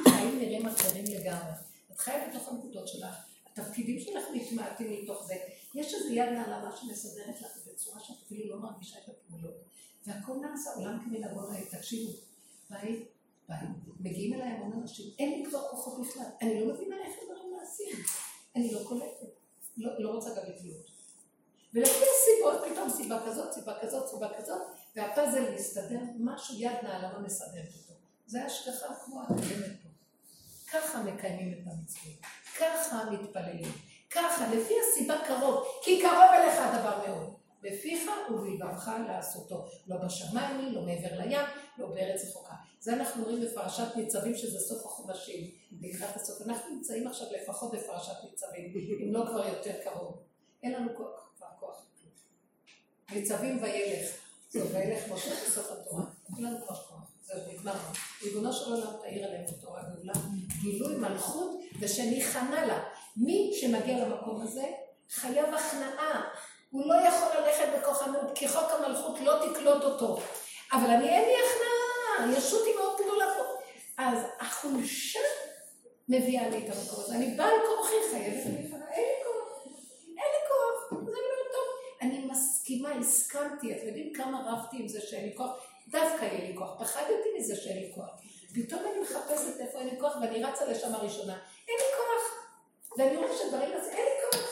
החיים נראים אחרים לגמרי. את חיה בתוך הנקודות שלך, התפקידים שלך מתמעטים מתוך זה. יש איזו יד נעלמה שמסדרת לך בצורה שאת אפילו לא מרגישה את הפעולות. והכל נעשה עולם כמנהגו ראה, תקשיבו, ביי, ביי, מגיעים אליי המון אנשים, אין לי כבר כוחות בכלל, אני לא מבינה איך הדברים נעשים, אני לא קולטת, לא, לא רוצה גם לקלוט. ולפי הסיבות, פתאום סיבה כזאת, סיבה כזאת, סיבה כזאת, והפאזל מסתדר, משהו יד נעלמה מסדרת אותו. זה השגחה כמו הקודמת פה. ככה מקיימים את המצוות, ככה מתפללים, ככה, לפי הסיבה קרוב, כי קרוב אליך הדבר מאוד. בפיך ובלבבך לעשותו. לא בשמיים, לא מעבר לים, לא בארץ רחוקה. זה אנחנו רואים בפרשת ניצבים שזה סוף החומשים. לקראת הסוף. אנחנו נמצאים עכשיו לפחות בפרשת ניצבים, אם לא כבר יותר קרוב. אין לנו כבר כוח. ניצבים וילך. זהו, וילך משה בסוף התורה. אין לנו כבר כוח. זהו, נגמר. ריבונו של עולם תאיר עלינו תורה גאולה, גילוי מלכות, ושניכנע לה. מי שמגיע למקום הזה, חייב הכנעה. הוא לא יכול ללכת בכוחנות, כי חוק המלכות לא תקלוט אותו. אבל אני, אין לי הכנעה, ישות היא מאוד גדולה פה. אז החולשה מביאה לי את המקום הזה. אני בעל כורחי חייבת אין לי כוח. אין לי כוח. אני אומרת, טוב, אני מסכימה, הסכמתי. אתם יודעים כמה רבתי עם זה שאין לי כוח? דווקא אין לי כוח. פחדתי מזה שאין לי כוח. פתאום אני מחפשת איפה אין לי כוח, ואני רצה לשם הראשונה. אין לי כוח. ואני רואה שדברים נעשים, אין לי כוח.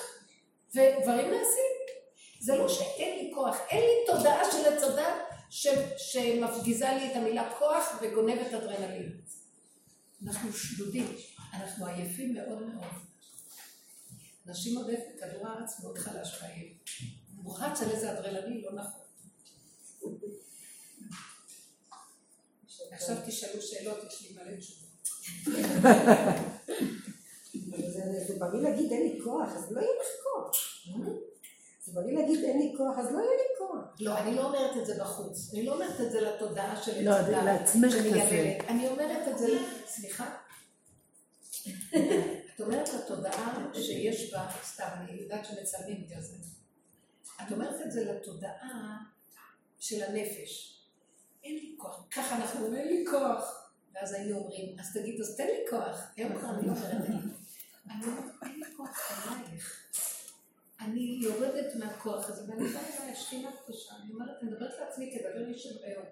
ודברים נעשים. זה לא שאין לי כוח, אין לי תודעה של הצדד ש- שמפגיזה לי את המילה כוח וגונבת אדרנלין. אנחנו שלודים, אנחנו עייפים מאוד מאוד. אנשים עודף בכדור הארץ מאוד חלש חיים. הוא רץ על איזה אדרנלין לא נכון. עכשיו תשאלו שאלות, יש לי מלא תשובות. זה זה בריא להגיד אין לי כוח, אז לא יהיה לך כוח. זה בריא להגיד אין לי כוח, אז לא יהיה לי כוח. לא, אני לא אומרת את זה בחוץ. אני לא אומרת את זה לתודעה של לא, הצדד, לעצמך. כזה. אני אומרת את זה, סליחה? את אומרת לתודעה שיש בה, סתם, אני יודעת שמצלמים את זה. את אומרת את זה לתודעה של הנפש. אין לי כוח. ככה אנחנו אומרים, אין לי כוח. ואז היינו אומרים, אז תגיד, אז תן לי כוח. היום כבר אני לא אומרת, אין לי כוח עלייך. אני יורדת מהכוח הזה, ואני באה אליי השכינה הקדושה, אני אומרת, אני מדברת לעצמי כדבר לי של היום.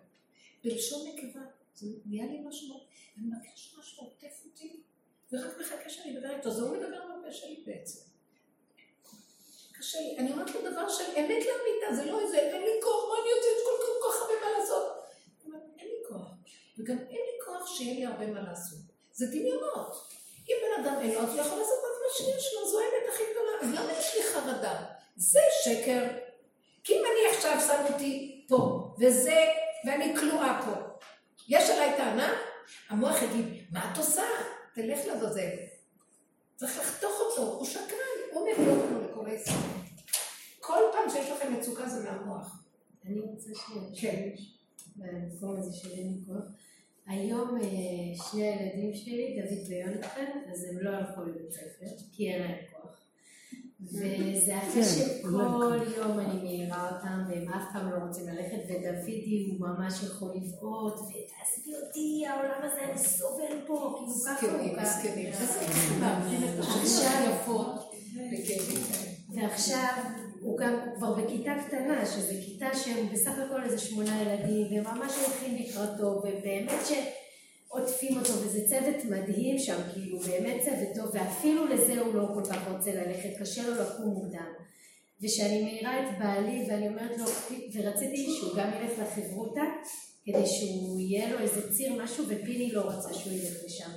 בלשון נקבה, זה נהיה לי משהו, אני מרגיש משהו עוטף אותי, ורק מחכה שאני אדבר איתו, זה הוא מדבר מהפה שלי בעצם. קשה לי, אני אומרת לו דבר של אמת לאמיתה, זה לא איזה, אין לי כוח, מה אני יוצאת כל כך הרבה מה לעשות? אומרת, אין לי כוח, וגם אין לי כוח שיהיה לי הרבה מה לעשות. זה דמיונות. אם בן אדם אין לו, אז הוא יכול לעשות רק מה שיש לו, זו האמת הכי גדולה. אז למה יש לי חרדה? זה שקר. כי אם אני עכשיו שם אותי פה, וזה, ואני כלואה פה, יש עליי טענה? המוח יגיד, מה את עושה? תלך לעזאזל. צריך לחתוך אותו, הוא שקרן, הוא מביא אותנו לכל העסק. כל פעם שיש לכם מצוקה זה מהמוח. אני רוצה שנייה, כן. במקום הזה של כוח. היום אה, שני הילדים שלי, דוד ויונתן, אז הם לא הלכו לבית ספר, כי אין להם כוח. וזה אחרי שכל יום אני מעירה אותם, והם אף פעם לא רוצים ללכת, ודודי הוא ממש יכול לבעוט, ותעזבי אותי, העולם הזה, אני סובל פה, כאילו ככה הוא מסכנים, ככה. מסכנים. עכשיו- בכאבים כאלה. ועכשיו הוא גם כבר בכיתה קטנה, שזו כיתה שהם בסך הכל איזה שמונה ילדים, וממש הולכים לקראתו, ובאמת שעוטפים אותו, וזה צוות מדהים שם, כאילו באמת צוות טוב, ואפילו לזה הוא לא כל כך רוצה ללכת, קשה לו לקום מוקדם. וכשאני מעירה את בעלי ואני אומרת לו, ורציתי שהוא גם ילך לחברותה, כדי שהוא יהיה לו איזה ציר משהו, ופיני לא רצה שהוא ילך לשם.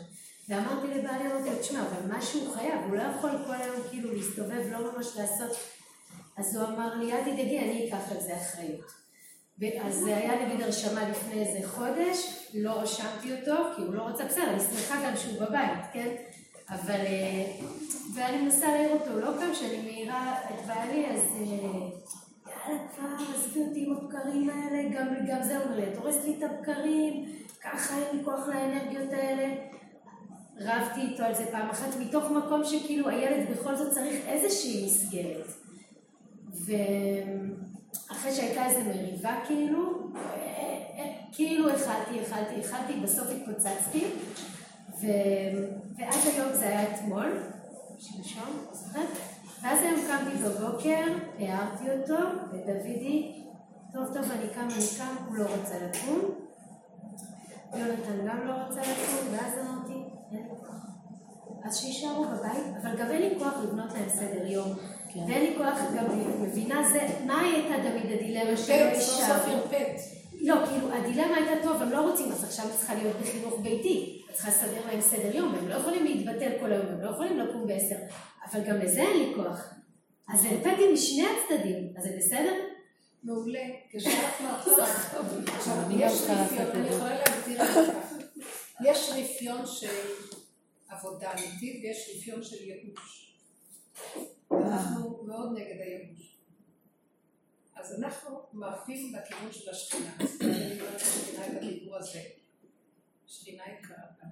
ואמרתי לבעלי, אמרתי לו, תשמע, אבל משהו חייב, הוא לא יכול כל היום כאילו להסתובב, לא ממש לעשות. אז הוא אמר לי, אל תדאגי, אני אקח על זה אחריות. אז זה היה נגיד הרשמה לפני איזה חודש, לא רשמתי אותו, כי הוא לא רצה, בסדר, אני שמחה גם שהוא בבית, כן? אבל, אה, ואני מנסה להעיר אותו, לא פעם שאני מעירה את בעלי, אז אה, יאללה כבר, עזבי אותי עם הבקרים האלה, גם, גם זה אומר לי, את הורסת לי את הבקרים, ככה אין לי כוח לאנרגיות האלה. רבתי איתו על זה פעם אחת, מתוך מקום שכאילו הילד בכל זאת צריך איזושהי מסגרת. ואחרי שהייתה איזו מריבה כאילו, אה, אה, כאילו אכלתי, אכלתי, אכלתי, בסוף התפוצצתי, ו... ואז היום זה היה אתמול, שלשום, זוכרת? ואז היום קמתי בבוקר, הערתי אותו, ודודי, טוב טוב אני קם, אני קם, הוא לא רצה לקום, יונתן גם לא רצה לקום, ואז אמרתי, אין לי כוח. אז שיישארו בבית, אבל גם אין לי כוח לבנות להם סדר יום. ואין לי כוח גם, מבינה זה, מה הייתה תמיד הדילמה שלא הרפאת, סוף סוף יישארו? הרפאת. לא, כאילו, הדילמה הייתה טוב, הם לא רוצים, אז עכשיו את צריכה להיות בחינוך ביתי. את צריכה לסדר להם סדר יום, הם לא יכולים להתבטל כל היום, הם לא יכולים לקום בעשר. אבל גם לזה אין לי כוח. אז הרפאתי משני הצדדים, אז זה בסדר? מעולה, עכשיו, יש רפיון, אני. יכולה להגדיר את זה ככה, יש רפיון של עבודה אמיתית ויש רפיון של ייאוש. אנחנו מאוד נגד הייאוש. אז אנחנו מרפים בכיוון של השכינה. אני אומרת לשכינה את הדיבור הזה. שכינה יקרה גם.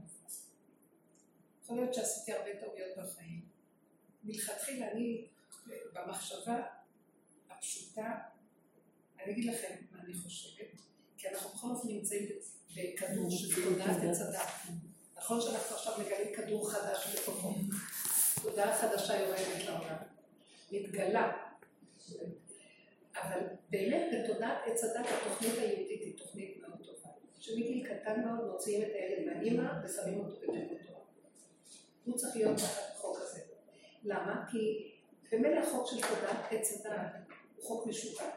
יכול להיות שעשיתי הרבה טעויות בחיים. מלכתחילה אני, במחשבה הפשוטה, אני אגיד לכם מה אני חושבת, כי אנחנו בכל אופן נמצאים בכדור של תודעת עץ הדת. נכון שאנחנו עכשיו מגלים כדור חדש בתוכו. תודעה חדשה יורדת לעולם. מתגלה. אבל באמת בתודעת עץ הדת התוכנית היהודית היא תוכנית מאוד טובה. שמגיל קטן מאוד מוציאים את הילד מהאימא ושמים אותו בתוך התורה. הוא צריך להיות תחת החוק הזה. למה? כי במילא החוק של תודעת עץ הדת הוא חוק משוגע.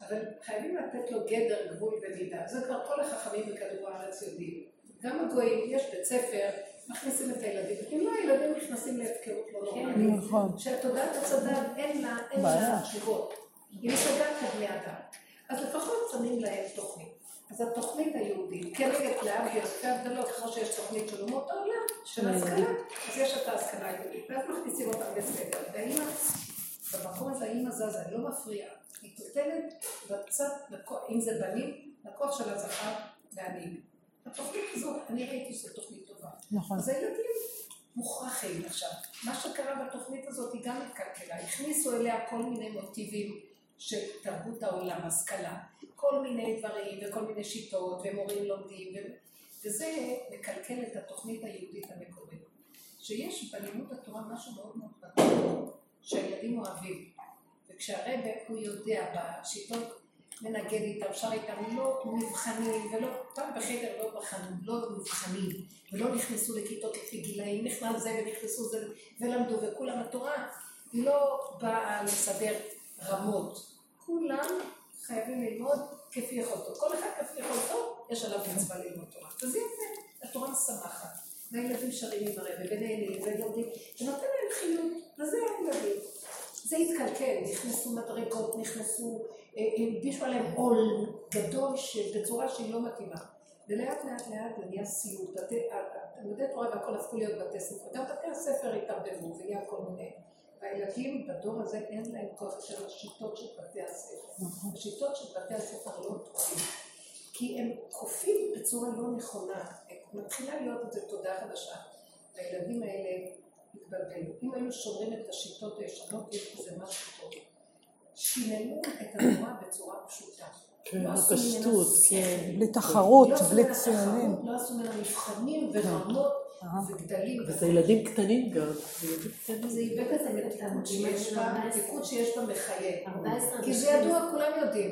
אבל חייבים לתת לו גדר, גבול ומידה. זה כבר כל החכמים בכדור הארץ יודעים. גם הגויים, יש בית ספר, מכניסים את הילדים. אם לא, הילדים נכנסים להפקרות לא נורמלית. נכון. שהתודעת הצדד אין לה, אין לה תשובות. היא משגעת כבני אדם. אז לפחות שמים להם תוכנית. אז התוכנית היהודית, כנגד להבדיל אלפי הבדלות, כמו שיש תוכנית של אומות העולם, של השכלה, אז יש את ההשכלה היהודית. ואז מכניסים אותם בסדר. והאימא, במקום הזה האימא זזה, היא לא מפריעה. היא נותנת בצד, אם זה בנים, לכוח של הזכר והנים. התוכנית הזאת, אני ראיתי שזו תוכנית. נכון. אז הילדים מוכרחים עכשיו. מה שקרה בתוכנית הזאת היא גם התקלקלה. הכניסו אליה כל מיני מוטיבים של תרבות העולם, השכלה. כל מיני דברים וכל מיני שיטות ומורים לומדים. ו... וזה מקלקל את התוכנית היהודית המקורית. שיש בלימוד התורה משהו מאוד מאוד פתוח, שהילדים אוהבים. וכשהרבה הוא יודע בשיטות מנגד איתם, שר איתם, לא מבחנים, ולא, פעם בחדר לא בחנו, לא מבחנים, ולא נכנסו לכיתות לפי גילאים, נכנס זה ונכנסו זה, ולמדו, וכולם התורה לא באה לסדר רמות, כולם חייבים ללמוד כפי יכולתו, כל אחד כפי יכולתו, יש עליו מצווה ללמוד תורה, וזה יפה, התורה משמחת, והילדים שרים עם הרבי, ונהנים, ולומדים, ונותן להם חיות, וזה הילדים. זה התקלקל, נכנסו מדרגות, נכנסו, הלבישו עליהם עול גדול בצורה שהיא לא מתאימה. ולאט לאט לאט זה נהיה סיוט. תלמודי תורה והכל הפכו להיות בתי ספר. גם בתי הספר התערבבו ונהיה כל מיני. והילדים בדור הזה אין להם כוח של השיטות של בתי הספר. השיטות של בתי הספר לא טובים. כי הם כופים בצורה לא נכונה. מתחילה להיות איזו תודעה חדשה. והילדים האלה התבלבלו. אם היינו שומרים את השיטות הישנות, יש בזה משהו טוב. שיננו את התורה בצורה פשוטה. כן, לא בפשטות. כן. בלי תחרות, לא בלי ציונים. לא עשו ממנה מבחנים ורמות אה. וגדלים. וזה ילדים קטנים גם. זה איבד את המתיקות שיש בה, המתיקות שיש בה מחייב. 14 כי זה ידוע, כולם יודעים.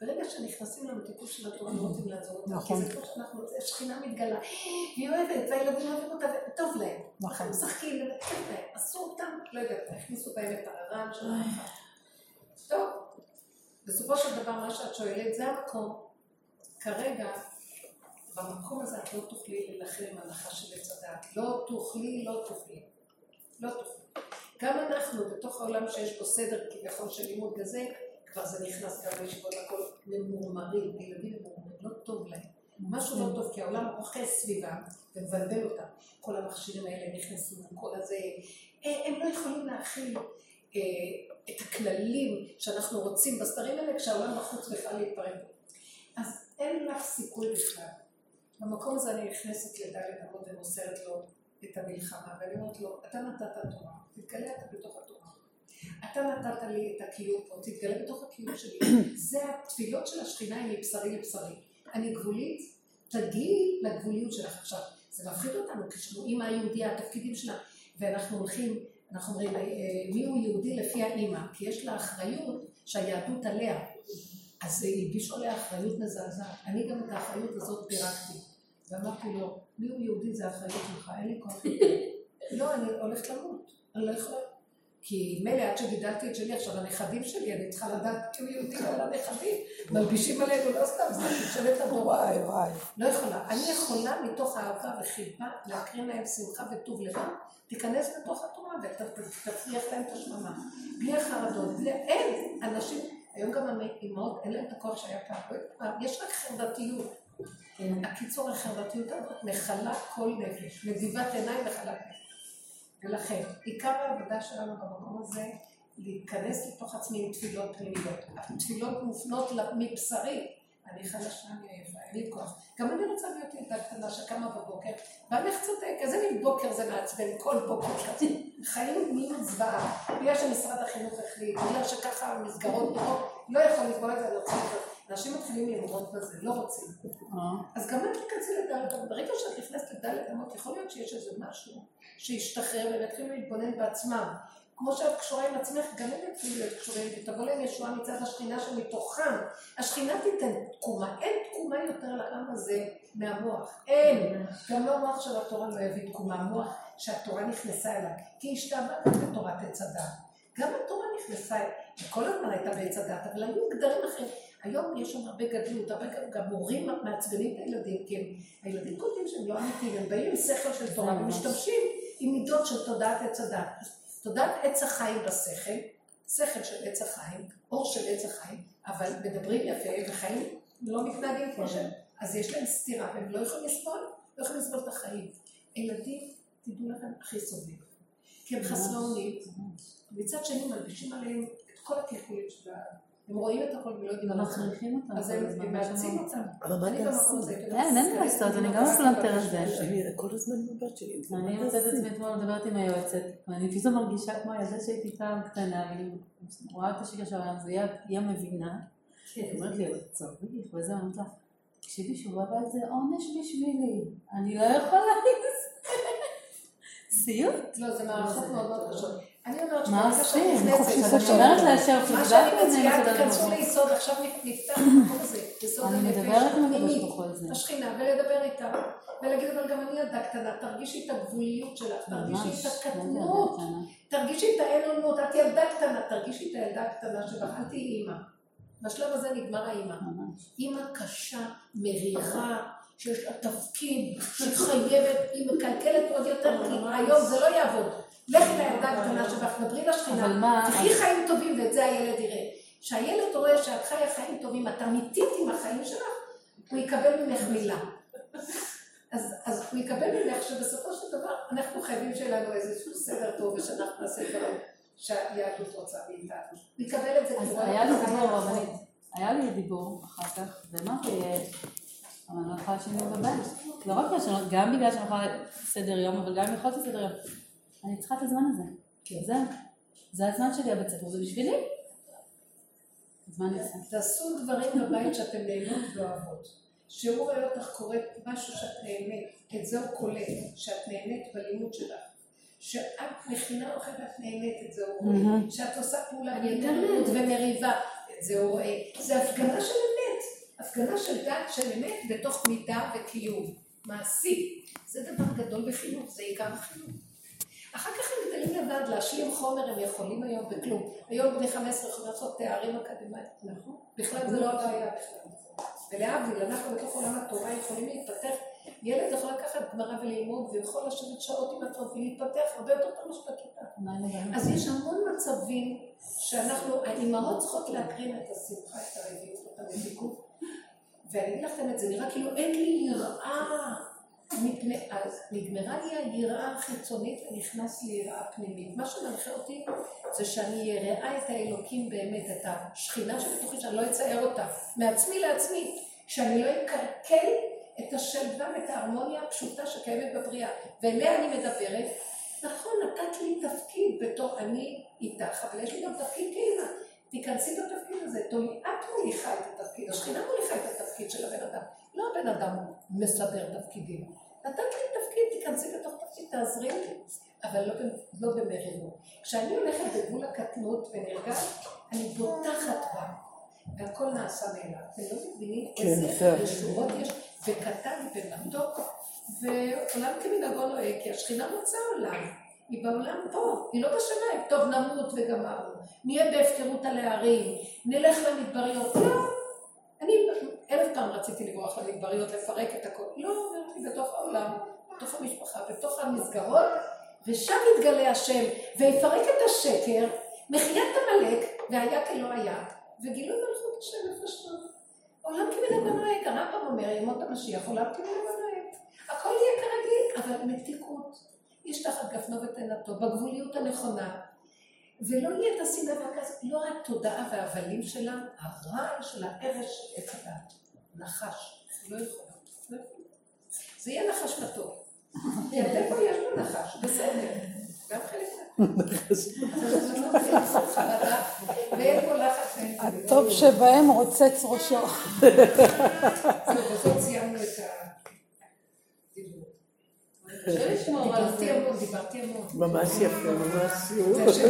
ברגע שנכנסים למתיקות של התורה, לא רוצים לעזור אותה. נכון. כי זה כמו שאנחנו, השכינה מתגלה. היא אוהבת, והילדים אוהבים אותה, וטוב להם. נכון. אנחנו משחקים, וכיף להם. עשו אותם, לא יודעת, הכניסו בהם את הרעם של ההלכה. טוב, בסופו של דבר, מה שאת שואלת, זה המקום. כרגע, במקום הזה את לא תוכלי להילחם עם הנחה של עץ הדעת. לא תוכלי, לא תוכלי. לא תוכלי. גם אנחנו, בתוך העולם שיש בו סדר כביכול של לימוד כזה, כבר זה נכנס גם לישיבות הכל ממורמרים, ילדים ממורמרים, לא טוב להם. משהו לא טוב, כי העולם רוכס סביבם ומבלבל אותם. כל המכשירים האלה נכנסו, כל הזה. אה, הם לא יכולים להכיל אה, את הכללים שאנחנו רוצים בסתרים האלה, כשהעולם בחוץ בכלל להתפרק. אז אין לך סיכוי בכלל. במקום הזה אני נכנסת לדלת אמות ומוסרת לו את המלחמה, ואני אומרת לו, אתה נתת תורה, תתגלה אתה בתוך התורה. אתה נתת לי את הקיום פה, תתגלה בתוך הקיום שלי. זה התפילות של השכינה היא מבשרי לבשרי. אני גבולית, תגיעי לגבוליות שלך עכשיו. זה מפחיד אותנו, אימא היהודייה, התפקידים שלה, ואנחנו הולכים, אנחנו אומרים, אה, מי הוא יהודי לפי האימא? כי יש לה אחריות שהיהדות עליה. אז הלבישו עליה אחריות מזעזעת. אני גם את האחריות הזאת פירקתי. ואמרתי לו, מי הוא יהודי זה האחריות שלך, אין לי כוח. לא, אני הולכת למות. אני לא יכולה. כי מילא עד שגידלתי את שלי, עכשיו הנכדים שלי, אני צריכה לדעת כי הוא יהודי על הנכדים. מלבישים עלינו, לא סתם, זה ממשלת הדור. וואי וואי. לא יכולה. אני יכולה מתוך אהבה וחיבה להקרין להם שמחה וטוב לבב, תיכנס לתוך התורה ותפריח להם את השממה. בלי החרדות, בלי... אין! אנשים, היום גם האימהות, אין להם את הכוח שהיה פעם. יש רק חרדתיות. הקיצור, החרדתיות הזאת מכלה כל נפש. נזיבת עיניים מכלה נפש. ולכן, עיקר העבודה שלנו במקום הזה, להיכנס לתוך עצמי עם תפילות פנימיות. התפילות מופנות מבשרי. אני חלשה, אני עייפה, אין לי כוח. גם אני רוצה להיות ילדה קטנה שקמה בבוקר, ואני צודק, איזה מין בוקר זה מעצבן, כל בוקר כזה. חיים נהיים זוועה, בגלל שמשרד החינוך החליט, בגלל שככה המסגרות נראות, לא יכול לקבוע את זה, אני רוצה. אנשים מתחילים ללמוד בזה, לא רוצים. אז גם את תיכנסי לדלת אמות. ברגע שאת נכנסת לדלת אמות, יכול להיות שיש איזה משהו שישתחרר והם יתחילו להתבונן בעצמם. כמו שאת קשורה עם עצמך, גם הם יתחילו להיות קשורים, ותבוא להם ישועה מצד השכינה שמתוכם. השכינה תיתן תקומה, אין תקומה יותר לעם הזה מהמוח. אין. גם לא המוח של התורה לא יביא תקומה, המוח שהתורה נכנסה אליו. כי השתעבדת בתורת עץ הדת. גם התורה נכנסה, כל הזמן הייתה בעץ הדת, אבל היו גדרים אחרים. היום יש שם הרבה גדלות, הרבה גם, גם מורים מעצבנים את הילדים, כי הם, הילדים קולטים שהם לא אמיתיים, הם באים עם שכל של תורה ומשתמשים עם מידות של תודעת עץ הדת. תודעת עץ החיים בשכל, שכל של עץ החיים, אור של עץ החיים, אבל מדברים יפה וחיים לא מתנהגים כמו שהם. אז יש להם סתירה והם לא יכולים לסבול, לא יכולים לסבול את החיים. ילדים, תדעו לכם, הכי סובלים. כי הם חסרי אונים, מצד שני מלבישים עליהם את כל הקלקולים של ה... הם רואים את הכל ולא יודעים מה אנחנו צריכים אותם. אז הם מאמצים אותם. אבל מה אני תעשי? אין, אין מה לעשות, אני גם הפלנטר הזה. אני כל הזמן מבט שלי. אני מוצאת את עצמי אתמול מדברת עם היועצת, ואני פתאום מרגישה כמו הילדה שהייתי פעם קטנה, ואני רואה את השקר של העולם, והיא המבינה. היא אומרת לי, אבל צריך, וזה, אני אומרת לה, תקשיבי, שובה בית זה עונש בשבילי, אני לא יכולה סיוט. לא, זה מערכות מאוד מאוד קשות. אני אומרת שברגע? שאת נכנסת- אני מה שאני מציעה, תיכנסו. ליסוד, עכשיו נפתח המקום הזה, יסוד אני הנפש, מדברת עם הקדוש ברוך הוא. השכינה, ולדבר איתה, ולהגיד, אבל גם אני ילדה קטנה, תרגישי את הגבוליות שלך, תרגישי את הקטנות. תרגישי את האין אונות, את ילדה קטנה, תרגישי את הילדה הקטנה שלך, אל תהיי אימא. בשלב הזה נגמר האימא. אימא קשה, מרירה, שיש לה תפקיד, שהיא חייבת, היא מקלקלת עוד יותר, כי היום זה לא יעבוד. לכי לילדה הקטנה שלך, דברי לשכינה, אבל תחי חיים טובים ואת זה הילד יראה. כשהילד רואה שאת חיה חיים טובים, את אמיתית עם החיים שלך, הוא יקבל ממך מילה. אז, אז הוא יקבל ממך שבסופו של דבר אנחנו חייבים שיהיה לנו איזשהו סדר טוב ושאנחנו נעשה דברים שהיהדות רוצה מאיתנו. הוא יקבל את זה אז היה לי דיבור. רבנית, היה לי דיבור אחר כך, ואמרתי, אבל אני לא יכולה לשנות בבית. לא רק בגלל שאני- גם בגלל שאני יכולה סדר יום, אבל גם יכולתי סדר יום. אני צריכה את הזמן הזה. זהו. זה הזמן שלי, הבית ספר, זה בשבילי. תעשו דברים בבית שאתם נהנות ואוהבות. שהוא רואה אותך קוראת משהו שאת נהנית, את זה הוא קולט, שאת נהנית בלימוד שלך. שאת מכינה אוכל ואת נהנית, את זה הוא רואה. שאת עושה פעולה בהתנגדות ומריבה, את זה הוא רואה. זה הפגנה של אמת. הפגנה של דת של אמת בתוך מידה וקיום. מעשי. זה דבר גדול בחינוך, זה עיקר החינוך. אחר כך הם גדלים לבד, להשלים חומר הם יכולים היום בכלום. היום בני 15 יכולים לעשות תארים אקדמיים, נכון? בכלל זה לא הבעיה בכלל. ולהבדיל, אנחנו בתוך עולם התורה יכולים להתפתח. ילד יכול לקחת גמרא וללמוד, ויכול לשבת שעות עם הטוב ולהתפתח הרבה יותר טוב מאשר בכיתה. אז יש המון מצבים שאנחנו, האימהות צריכות להקרין את השמחה, את הרביעות, את המתיקות. ואני אגיד לך את האמת, זה נראה כאילו אין לי יראה. אז נגמרה לי היראה החיצונית ונכנס לי יראה פנימית. מה שמנחה אותי זה שאני אראה את האלוקים באמת, את השכינה שבתוכי, שאני לא אצייר אותה, מעצמי לעצמי, שאני לא אקלקל את השלווה ואת ההרמוניה הפשוטה שקיימת בבריאה. ואליה אני מדברת, נכון, נתת לי תפקיד בתור אני איתך, אבל יש לי גם תפקיד כאימא. תיכנסי בתפקיד הזה, תולי, את מוליכה את התפקיד, השכינה מוליכה את התפקיד של הבן אדם, לא הבן אדם מסדר תפקידים. נתת לי תפקיד, תיכנסי בתוך תפקיד, תעזרי לי, אבל לא, לא במרירות. כשאני הולכת בגבול הקטנות ונרגעת, אני בוטחת בה, והכל נעשה מאליו. אתם לא מבינים איזה זהו. ישועות יש, וקטן ומתוק, ועולם כמנהגו נוהג, כי השכינה רוצה עולם. היא בעולם פה, היא לא בשמיים. טוב, נמות וגמרנו. נהיה בהפקרות על הערים, נלך למדבריות. לא. אלף פעם רציתי לברוח למדבריות, לפרק את הכל. לא, אמרתי, בתוך העולם, בתוך המשפחה, בתוך המסגרות, ושם יתגלה השם, ויפרק את השקר, מחיית עמלק, והיה כלא היה, וגילוי מלכות השם לפשטות. עולם כמנהגו נוהג, הרמב"ם אומר, ימות המשיח, עולם כמנהגו נוהג. הכל יהיה כרגיל, אבל מתיקות. איש תחת גפנו ותאנתו, בגבוליות הנכונה, ולא יהיה את השנאה והכעס, לא התודעה וההבלים שלה, הרעל של הערש של עץ הדת, נחש, לא יכולה. לא. זה יהיה נחש מתוק. איפה יש לו נחש, בסדר, גם חלק פה פה הטוב שבהם רוצץ ראשו. סיימנו את. דיברתי המון, דיברתי המון. ממש יפה, ממש.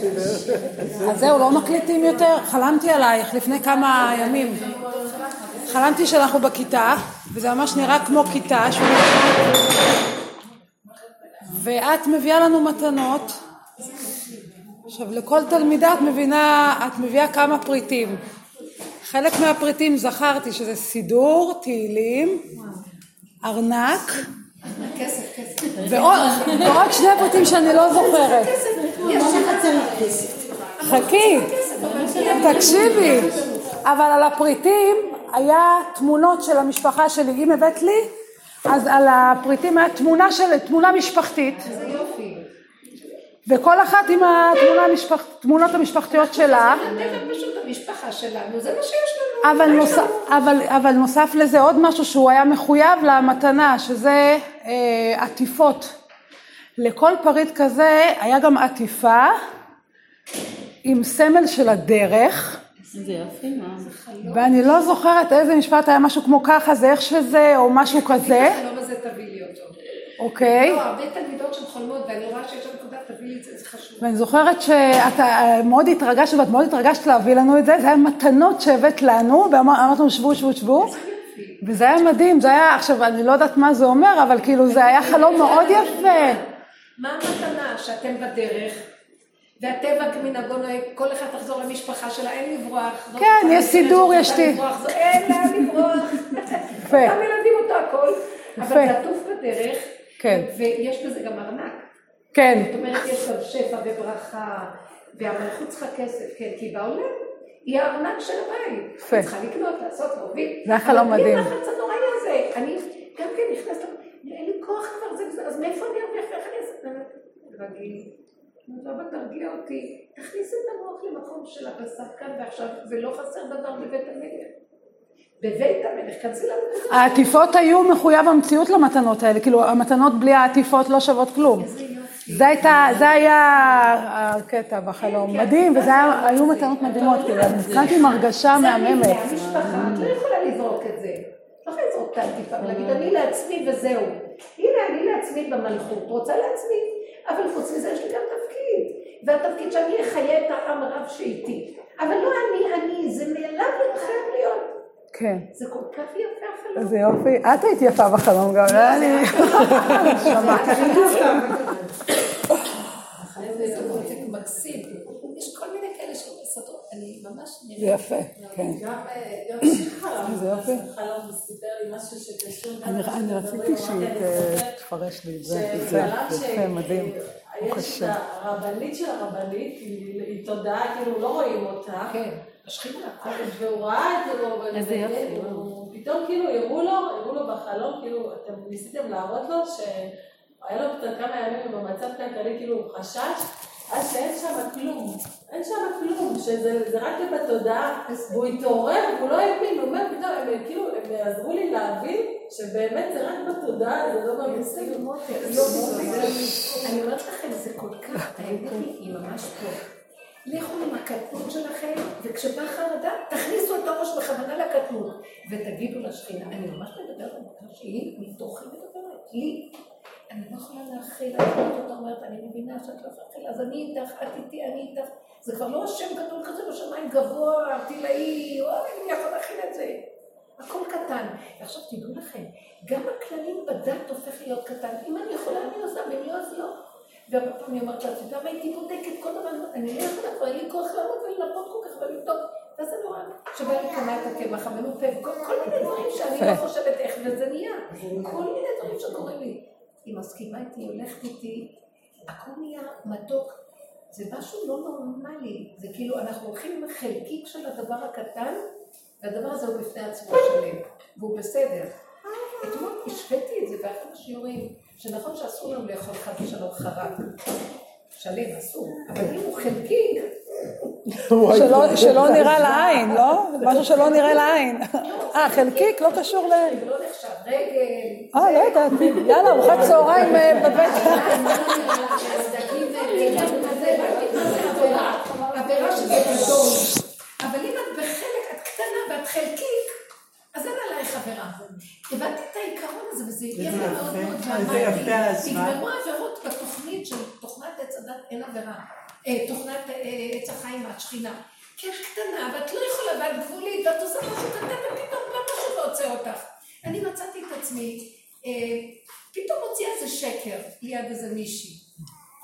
דיבר. אז זהו, לא מקליטים יותר? חלמתי עלייך לפני כמה ימים. חלמתי שאנחנו בכיתה, וזה ממש נראה כמו כיתה, ואת מביאה לנו מתנות. עכשיו, לכל תלמידה את מבינה, את מביאה כמה פריטים. חלק מהפריטים זכרתי שזה סידור, תהילים, ארנק, כסף, כסף. ועוד ועוד שני פריטים שאני לא זוכרת. חכי, תקשיבי, אבל על הפריטים היה תמונות של המשפחה שלי, אם הבאת לי, אז על הפריטים היה תמונה של, תמונה משפחתית, זה יופי. וכל אחת עם התמונה המשפח, תמונות המשפחתיות שלה, נתן פשוט המשפחה שלנו, זה מה שיש לנו. אבל, נוס, אבל, אבל נוסף לזה עוד משהו שהוא היה מחויב למתנה, שזה אה, עטיפות. לכל פריט כזה היה גם עטיפה עם סמל של הדרך, איזה יופי, מה? ואני לא זוכרת איזה משפט היה משהו כמו ככה, זה איך שזה, או משהו כזה, החלום הזה תביא לי אותו. אוקיי? לא, הרבה תלמידות שהן חולמות, ואני רואה שיש שם נקודה, תביא לי את זה, זה חשוב. ואני זוכרת שאת אה, מאוד התרגשת, ואת מאוד התרגשת להביא לנו את זה, זה היה מתנות שהבאת לנו, ואמרת לנו שבו, שבו, שבו, וזה היה מדהים, זה היה, עכשיו אני לא יודעת מה זה אומר, אבל כאילו זה היה חלום מאוד יפה. מה המתנה שאתם בדרך, והטבע כמנהגו נוהג, כל אחד תחזור למשפחה שלה, אין לברוח. כן, יש סידור, יש לי. אין לאן לברוח. יפה. אותם ילדים אותו הכל, אבל. זה עטוף בדרך, כן. ויש בזה גם ארנק. כן, זאת אומרת, יש גם שפע וברכה, והמלכות צריכה כסף, כן, כי בעולם היא הארנק של הבית. יפה. היא צריכה לקנות, לעשות, להוביל. זה היה חלום אבל מדהים. בלי הלחץ הנוראי הזה, אני גם כן נכנסת, אין לי כוח כבר, זה וזה, אז מאיפה אני ארוויח ואיך אני אעשה? רגיל. רבא תרגיע אותי, תכניס את המוח למקום של הבשר כאן ועכשיו, ולא חסר דבר בבית המלך. בבית המלך, כנסי למקום. העטיפות היו מחויב המציאות למתנות האלה, כאילו המתנות בלי העטיפות לא שוות כלום. זה הייתה, זה היה הקטע בחלום, מדהים, וזה היו מתנות מדהימות, כאילו, אני נכנסתי עם הרגשה מהממת. זה המשפחה, את לא יכולה לזרוק את זה. לא יכולה לזרוק את העטיפה ולהגיד, אני לעצמי וזהו. הנה, אני לעצמי במלכות, רוצה לעצמי, אבל חוץ מזה יש לי גם תפקיד. והתפקיד שאני אחיה את העם רב שאיתי. אבל לא אני, אני, זה מאליו חייב להיות. כן, זה כל כך יפה החלום. איזה יופי. את היית יפה בחלום גם, לא אני. זה מותק מקסים. יש כל מיני כאלה שמסדרות, אני ממש זה. יפה, כן. גם אה, חלם, איזה יופי. חלום וסיפר לי משהו שקשור אני- רציתי שהיא תפרש לי את זה, זה שחלם יפה, מדהים. יש קשה. את הרבנית של הרבנית, היא תודעה, כאילו לא רואים אותה. כן, השכינה. והוא ראה את זה, איזה יופי. פתאום כאילו הראו לו, הראו לו בחלום, כאילו, אתם ניסיתם להראות לו שהיה לו קצת כמה ימים במצב כלכלי, כאילו הוא חשש, אז שאין שם כלום, אין שם כלום, שזה זה רק בתודעה, והוא התעורר, והוא לא האמין, הוא אומר פתאום, הם כאילו, הם עזרו לי להבין שבאמת זה רק בתודעה, זה לא במציאות. אני אומרת לכם, זה כל כך, היא ממש פה. לכו עם הקטנות שלכם, וכשבא חרדה, תכניסו את הראש בכוונה לקטנות, ותגידו לשכינה, אני ממש מדברת על מקרה שהיא מתוכי מדברת, לי. אני לא יכולה להכיל, אני אומרת אני מבינה שאת לא יכולה להכיל, אז אני איתך, את איתי, אני איתך. זה כבר לא השם גדול כזה בשמיים גבוה, ערטילאי, וואי, אני יכול להכיל את זה. הכל קטן. ועכשיו תדעו לכם, גם הכללים בדת הופך להיות קטן. אם אני יכולה, אני עושה, ואם לא, אז לא. והרבה פעמים אני אומרת לה, אתה יודע מה, הייתי בודקת כל דבר, אני לא יכולה, כבר אין לי כוח לעמוד ולנפות כל כך ולבדוק. ואז אני רואה שבא לי קנה את הקמח המנופה, כל מיני דברים שאני לא חושבת איך, וזה נהיה. כל מיני דברים שקורים לי. היא מסכימה איתי, הולכת איתי, הכל נהיה מתוק. זה משהו לא נורמלי. זה כאילו, אנחנו הולכים עם חלקיק של הדבר הקטן, והדבר הזה הוא בפני עצמו שלם, והוא בסדר. אתמול השוויתי את זה באחד השיעורים, שנכון שאסור לנו לאכול חס ושלום חרק. שלם אסור, אבל אם הוא חלקי, שלא- שלא נראה לעין, לא? משהו שלא נראה לעין. אה, חלקיק, לא קשור ל... זה לא נחשב. רגל, אה, לא ידעתי. יאללה, ארוחת צהריים אה, בבית. עבירה שזה גדול. אבל אם את בחלק, את קטנה ואת חלקיק, אז אין עלייך עבירה. הבנתי את העיקרון הזה, וזה יפה מאוד מאוד יפה ההשוואה. נגמרו עבירות בתוכנית של תוכנת עץ הדת, אין עבירה. אה, תוכנת אה, עץ החיים מהשכינה. כי את קטנה, ואת לא יכולה, ואת גבולית, ואת עושה משהו קטן, ופתאום לא משהו לא עוצר אותך. אני מצאתי את עצמי, אה, פתאום הוציאה איזה שקר ליד איזה מישהי.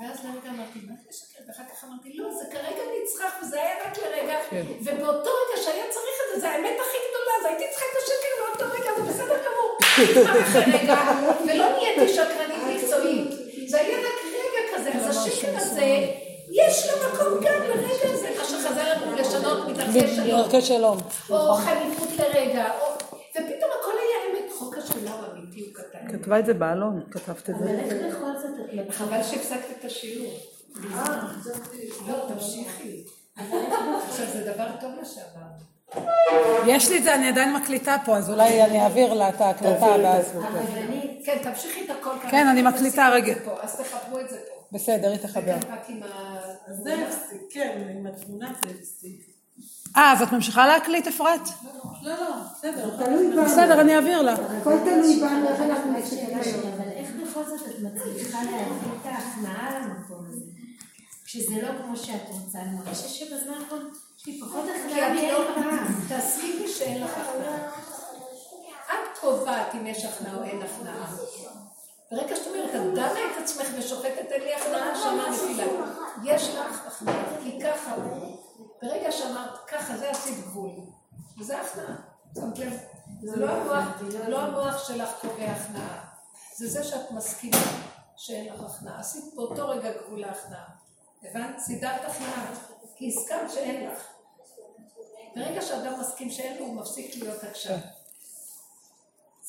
ואז לרגע אמרתי, מה זה שקר? ואחר כך אמרתי, לא, זה כרגע נצרך, וזה היה רק לרגע, ובאותו רגע שהיה צריך את זה, זה האמת הכי גדולה, אז הייתי צריכה את השקר באותו רגע, זה בסדר גמור. ולא נהייתי שקרנית מקצועית. זה היה רק רגע כזה, אז השקר הזה, יש לו מקום גם לרגע הזה, מה שחזר לנו לשנות מדרכי שלום. או חניפות לרגע, או... ופתאום הכל חוק השאלה הוא אמיתי, הוא קטן. כתבה את זה בעלון, כתבת את אבל איך בכל זאת? חבל שהפסקת את השיעור. לא, תמשיכי. עכשיו, זה דבר טוב מה שאמרת. יש לי את זה, אני עדיין מקליטה פה, אז אולי אני אעביר לה את ההקלטה ואז... כן, תמשיכי את הכל כאן. כן, אני מקליטה רגע. זה אז תחברו את זה פה. בסדר, היא תחבר. זה כן, עם התמונה זה הפסיק. אה, אז את ממשיכה להקליט, אפרת? לא, לא, בסדר. תלוי בנו. בסדר, אני אעביר לה. הכל תלוי בנו, איך אנחנו מסתכלים. משהו, אבל איך בכל זאת את מצליחה להביא את ההכנעה למקום הזה? כשזה לא כמו שאת רוצה, אני מרגישה שבזמן האחרון יש לי פחות כי הכנעה לא... פעם. תסכימי שאין לך הכנעה. את קובעת אם יש הכנעה או אין הכנעה. ברגע שאת אומרת, את דנה את עצמך ושופטת אין לי הכנעה, שמה נפילה. יש לך הכנעה, כי ככה הוא. ברגע שאמרת, ככה, זה עשית גבול. וזה הכנעה. שמת לב? זה לא המוח, זה לא המוח שלך קובע הכנעה. זה זה שאת מסכימה שאין לך הכנעה. עשית באותו רגע גבול להכנעה. הבנת? סידרת הכנעה. כי הסכמת שאין לך. ברגע שאדם מסכים שאין לו, הוא מפסיק להיות עקשן.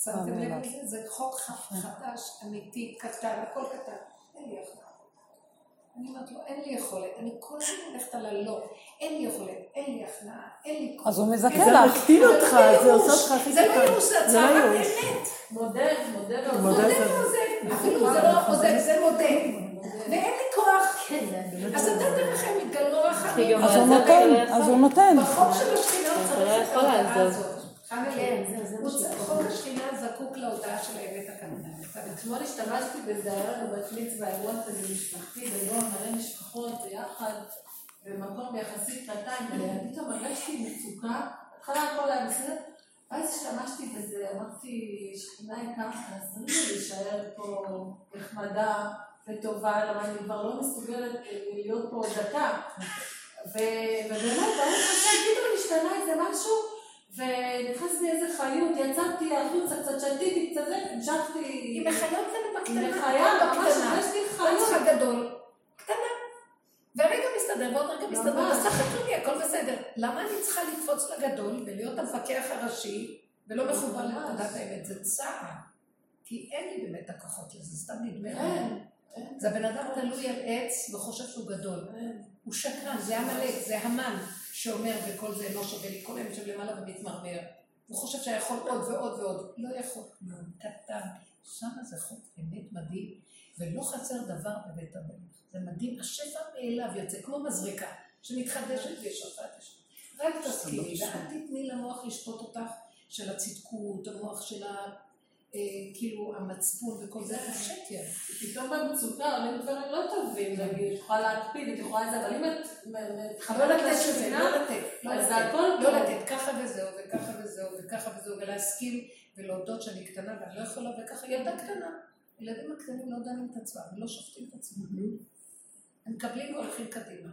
שמתם לב לזה? זה חוק חדש, אמיתי, קטן, הכל קטן. אין לי הכנעה. אני אומרת לו, אין לי יכולת, אני כל הזמן הולכת על הלא. אין לי יכולת, אין לי הכנעה, אין לי כוח. אז הוא מזכה זה לך. מקטין אבל אותך, לא זה ייאוש. עושה אותך הכי זה לא קטן. ייאוש, זה זה לא הצהרת ייאוש. אמת. מודד ועוזר. מודד מודה זה- ועוזב, אפילו זה לא עוזב, זה מודה. ואין לי כוח. כן, זה אז אתה דרככם מתגלו רחמים. גם אז הוא זה נותן, לא אז הוא נותן. בחוק של השכינה הוא צריך את ההודעה. הזאת. כן, שקורה. חוק השכינה זקוק להודעה של האמת הקטנה. אתמול השתמשתי בזה, היה לנו בת מצווה, אירוע כזה משפחתי, באירוע מלא משפחות ביחד, במקום יחסית קטן, ופתאום הרגשתי מצוקה, בהתחלה הכל היה בסדר, ואז השתמשתי בזה, אמרתי, שכינה יקרה, תעזרי לי להישאר פה נחמדה וטובה, למה אני כבר לא מסוגלת אה, להיות פה דקה. ובאמת, ברוך השם, פתאום השתנה איזה משהו, ונכנס לי איזה חיות, יצאתי החוצה, קצת שתיתי, קצת זה, המשכתי... היא מחיות לנו בקטנה. מחיה, ממש, בקטנה. יש לי חיות. צריכה גדול, קטנה. והרגע מסתדר, ועוד רגע מסתדר. בסך הכל הכל בסדר. למה אני צריכה לקפוץ לגדול ולהיות המפקח הראשי, ולא מחובר לנקודת האמת? זה צער. כי אין לי באמת הכוחות לזה, סתם נדמה לי. זה הבן אדם תלוי על עץ וחושב שהוא גדול. הוא שקרן, זה עמלק, זה המן שאומר וכל זה לא שווה לי, כל היום של למעלה ומתמרמר. הוא חושב שיכול עוד ועוד ועוד. לא יכול. קטן. שם זה חוק אמת מדהים, ולא חסר דבר בבית המלך. זה מדהים, השפע מאליו יוצא, כמו מזריקה, שמתחדשת ושופעת. רק תסכימי, ואל תתני למוח לשפוט אותך של הצדקות, המוח של ה... אה, כאילו המצפון וכל זה, זה שקר. פתאום במצוקה עולים דברים לא טובים, נגיד, את יכולה להקפיד, את יכולה זה, אבל אם את לא מתחברת לשכינה, לא לתת, לא אז זה הכל לא טוב. לתת, ככה וזהו, וככה וזהו, וככה וזהו, ולהסכים ולהודות שאני קטנה ואני לא יכולה, וככה ילדה קטנה. ילדים הקטנים לא דנים את עצמם, לא שופטים את עצמם. הם מקבלים והולכים קדימה.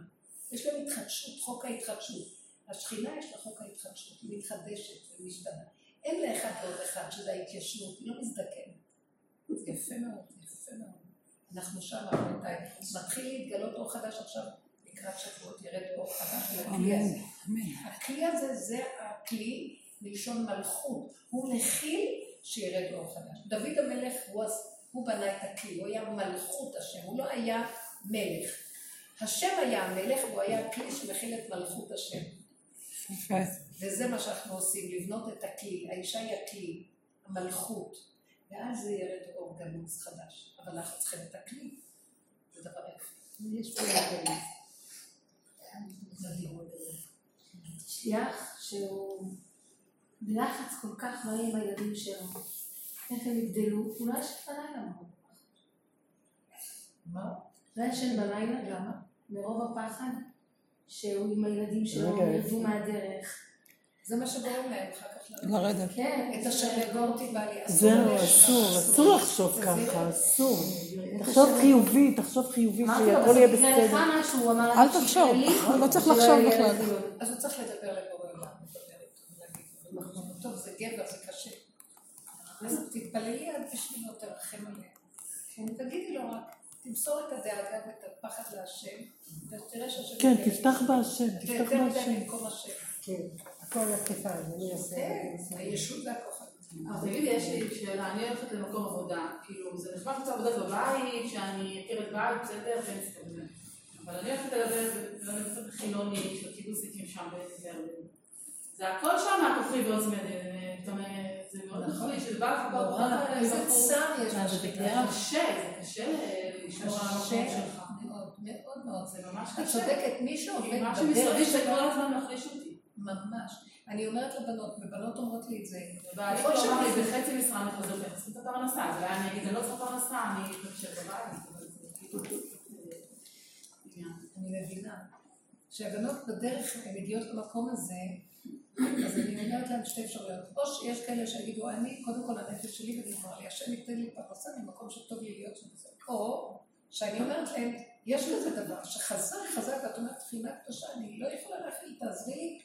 יש להם התחדשות, חוק ההתחדשות. השכינה יש לה חוק ההתחדשות, היא מתחדשת ומשתנה. אין לה אחד ועוד אחד, שזה ההתיישנות, היא לא מזדקנת. יפה מאוד, יפה מאוד. אנחנו שם, רבותיי. מתחיל להתגלות אור חדש עכשיו, לקראת שבועות ירד אור חדש הכלי הזה. הכלי הזה זה הכלי מלשון מלכות. הוא מכיל שירד אור חדש. דוד המלך הוא, הוא בנה את הכלי, הוא היה מלכות השם, הוא לא היה מלך. השם היה המלך והוא היה הכלי שמכיל את מלכות השם. וזה מה שאנחנו עושים, לבנות את הכלי. האישה היא הכלי, המלכות. ואז זה ירד אור גנוז חדש. אבל אנחנו צריכים את הכלי. זה דבר יפה. יש פה ידעים. שליח שהוא בלחץ כל כך מלא עם הילדים שלו. איך הם יגדלו? הוא לא ישן בלילה. מה? לא ישן בלילה. למה? מרוב הפחד שהוא עם הילדים שלו, ירדו מהדרך. זה מה שגורם להם אחר כך לרדת. כן, את אשר יגורתי בא לי. זהו, אסור. אסור לחשוב ככה, אסור. תחשוב חיובי, תחשוב חיובי, שהכל יהיה בסדר. אל "תקשיב תחשוב, לא צריך שלא לחשוב בכלל. דיון." אז הוא צריך לדבר לו, טוב, זה גבר, זה קשה. אז תתפללי עד בשבילו, תרחם עליהם. תגידי לו רק, תמסור את הדאגה ואת הפחד להשם, ותראה שהשם... כן, תפתח. בהשם, תפתח בהשם. כן, הכל על הכתפיים, אני אעשה. אני אעשה. הישות והכוחנות. אז תגידי, יש לי שאלה, אני הולכת למקום עבודה, כאילו, זה נחמד למצוא עבודה בבית, שאני אכיר את בית, בסדר, ואין סיכוי. אבל אני הולכת לדבר, ואני הולכת חילוני, של קיבוציקים שם. זה הכל שם זאת אומרת, זה מאוד נכון לי, שזה בא לך בבחור, איזה צער יש זה בשבילה. קשה, זה קשה לשמור על המקום קשה שלך. מאוד, מאוד מאוד. זה ממש את קשה. צודקת, מי שעובד כי מה בדרך שמסביב זה שלו, כל הזמן מחליש אותי. ממש. אני אומרת לבנות, ובנות אומרות לי את זה. יכול כאילו אמר לי, להיות. זה חצי משרה אני חוזרת, אני צריכה את הפרנסה, אז אולי אני אגיד, אני לא צריכה פרנסה, אני חושבת בבית, כאילו... אני מבינה. כשהבנות בדרך הן מגיעות למקום הזה, אז אני אומרת להן שתי אפשרויות. או שיש כאלה שיגידו, אני, קודם כל הנפש שלי ונגמר לי, השם ייתן לי פרנסה ממקום שטוב לי להיות שם. וזה." או שאני אומרת להם, יש כזה דבר שחזק חזק, ואת אומרת תחינה קדושה, אני לא יכולה להכיל, תעזרי לי.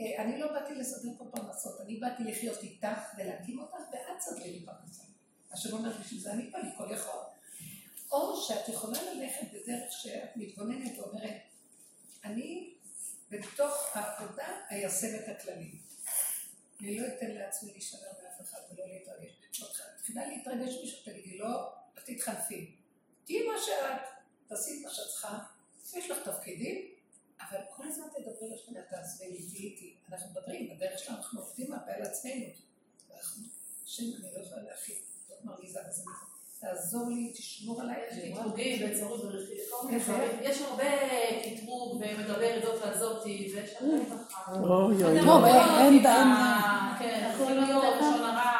אה, אני לא באתי לסדר פה פרנסות, אני באתי לחיות איתך ולהקים אותך, ואת תסדרי לי פרנסה. השם אומר, בשביל זה אני פה, אני כל יכול. או שאת יכולה ללכת בדרך שאת מתבוננת ואומרת, אני בתוך העבודה איישם את הכללים. אני לא אתן לעצמי להישמר מאף אחד ולא להתרגש. תחילה להתרגש מישהו, תגידי, לא, תתחלפי. תהיי מה שאת, תעשי את מה שאת צריכה, יש לך תפקידים, אבל כל הזמן תדברי לשנייה, תעזבי לי, תהיי איתי. אנחנו מדברים, בדרך שלנו אנחנו עובדים הרבה על עצמנו. ואנחנו, השם, אני לא יכולה להכיל, זאת מרגיזה בזה. תעזור לי, תשמור עליי, קטרוגים וצורות ורכיב, כל מיני איך דברים. יש הרבה קטרוג ומדבר את זאת ועל זאתי, ויש הרבה ככה. אוי אוי אוי. אין- אין- כן, חילוניות, לשון הרע.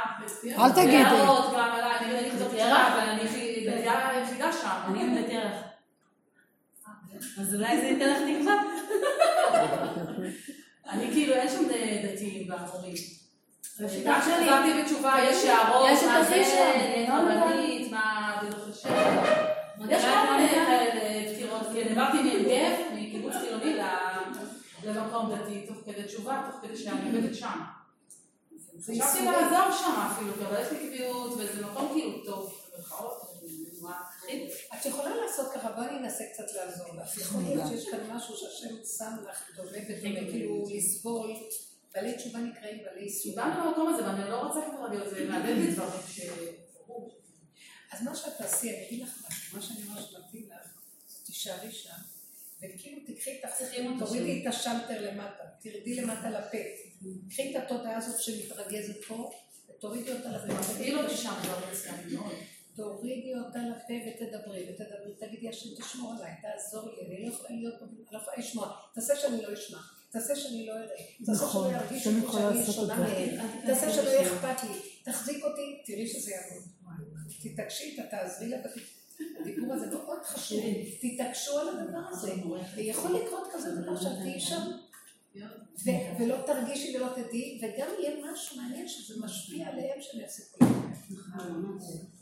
אל תגידי. הערות גם עליי, אני אני כזאת ירח, אבל אני היחידה שם. אני ירח. אז אולי זה ייתן לך תקווה. אני כאילו, אין שם דתיים שיטה שלי. כשחזרתי בתשובה, יש הערות, יש את שם, רבנית, מה זה לא חושב. יש כל מיני? כאלה פטירות, כן, עברתי מנגב, מקיבוץ חילוני למקום דתי, תוך כדי תשובה, תוך כדי שאני עובדת שם. חשבתי לעזוב שם אפילו, אבל יש לי קביעות, וזה מקום כאילו טוב, במרכאות, הכי- את יכולה לעשות ככה, בואי אני אנסה קצת לעזור לך. יכול להיות שיש כאן משהו שהשם שם לך דומה ודומה, כאילו לסבול. בעלי תשובה נקראים בעלי ייסורים. באנו למקום הזה, ואני לא רוצה כבר להיות, זה מאבד לי דברים ש... אז מה שאת תעשי, אני אגיד לך משהו, מה שאני ממש מתאים לך, תישארי שם, וכאילו תקחי את החיים, תורידי את השלטר למטה, תרדי למטה לפה, קחי את התודעה הזאת שמתרגזת פה, ותורידי אותה לפה. תגידי אותי שם דברים מסוימים מאוד. תורידי אותה לפה ותדברי, ותדברי, תגידי השם תשמור עליי, תעזור לי, אני לא יכולה להיות פה, אני לא יכולה לשמוע, תעשה שאני לא אשמע, תעשה שאני לא אראה, תעשה נכון, שלא ירגיש אותי יכול שאני שונה. מהם, תעשה שלא יהיה אכפת לי, תחזיק אותי, תראי שזה יעבוד. תתעקשי תעזרי לה, הדיבור הזה מאוד חשוב, תתעקשו על הדבר הזה, ויכול לקרות כזה דבר שאת תהיי שם ולא תרגישי ולא תדעי, וגם יהיה משהו מעניין שזה משפיע עליהם שהם יפסיקו לדבר.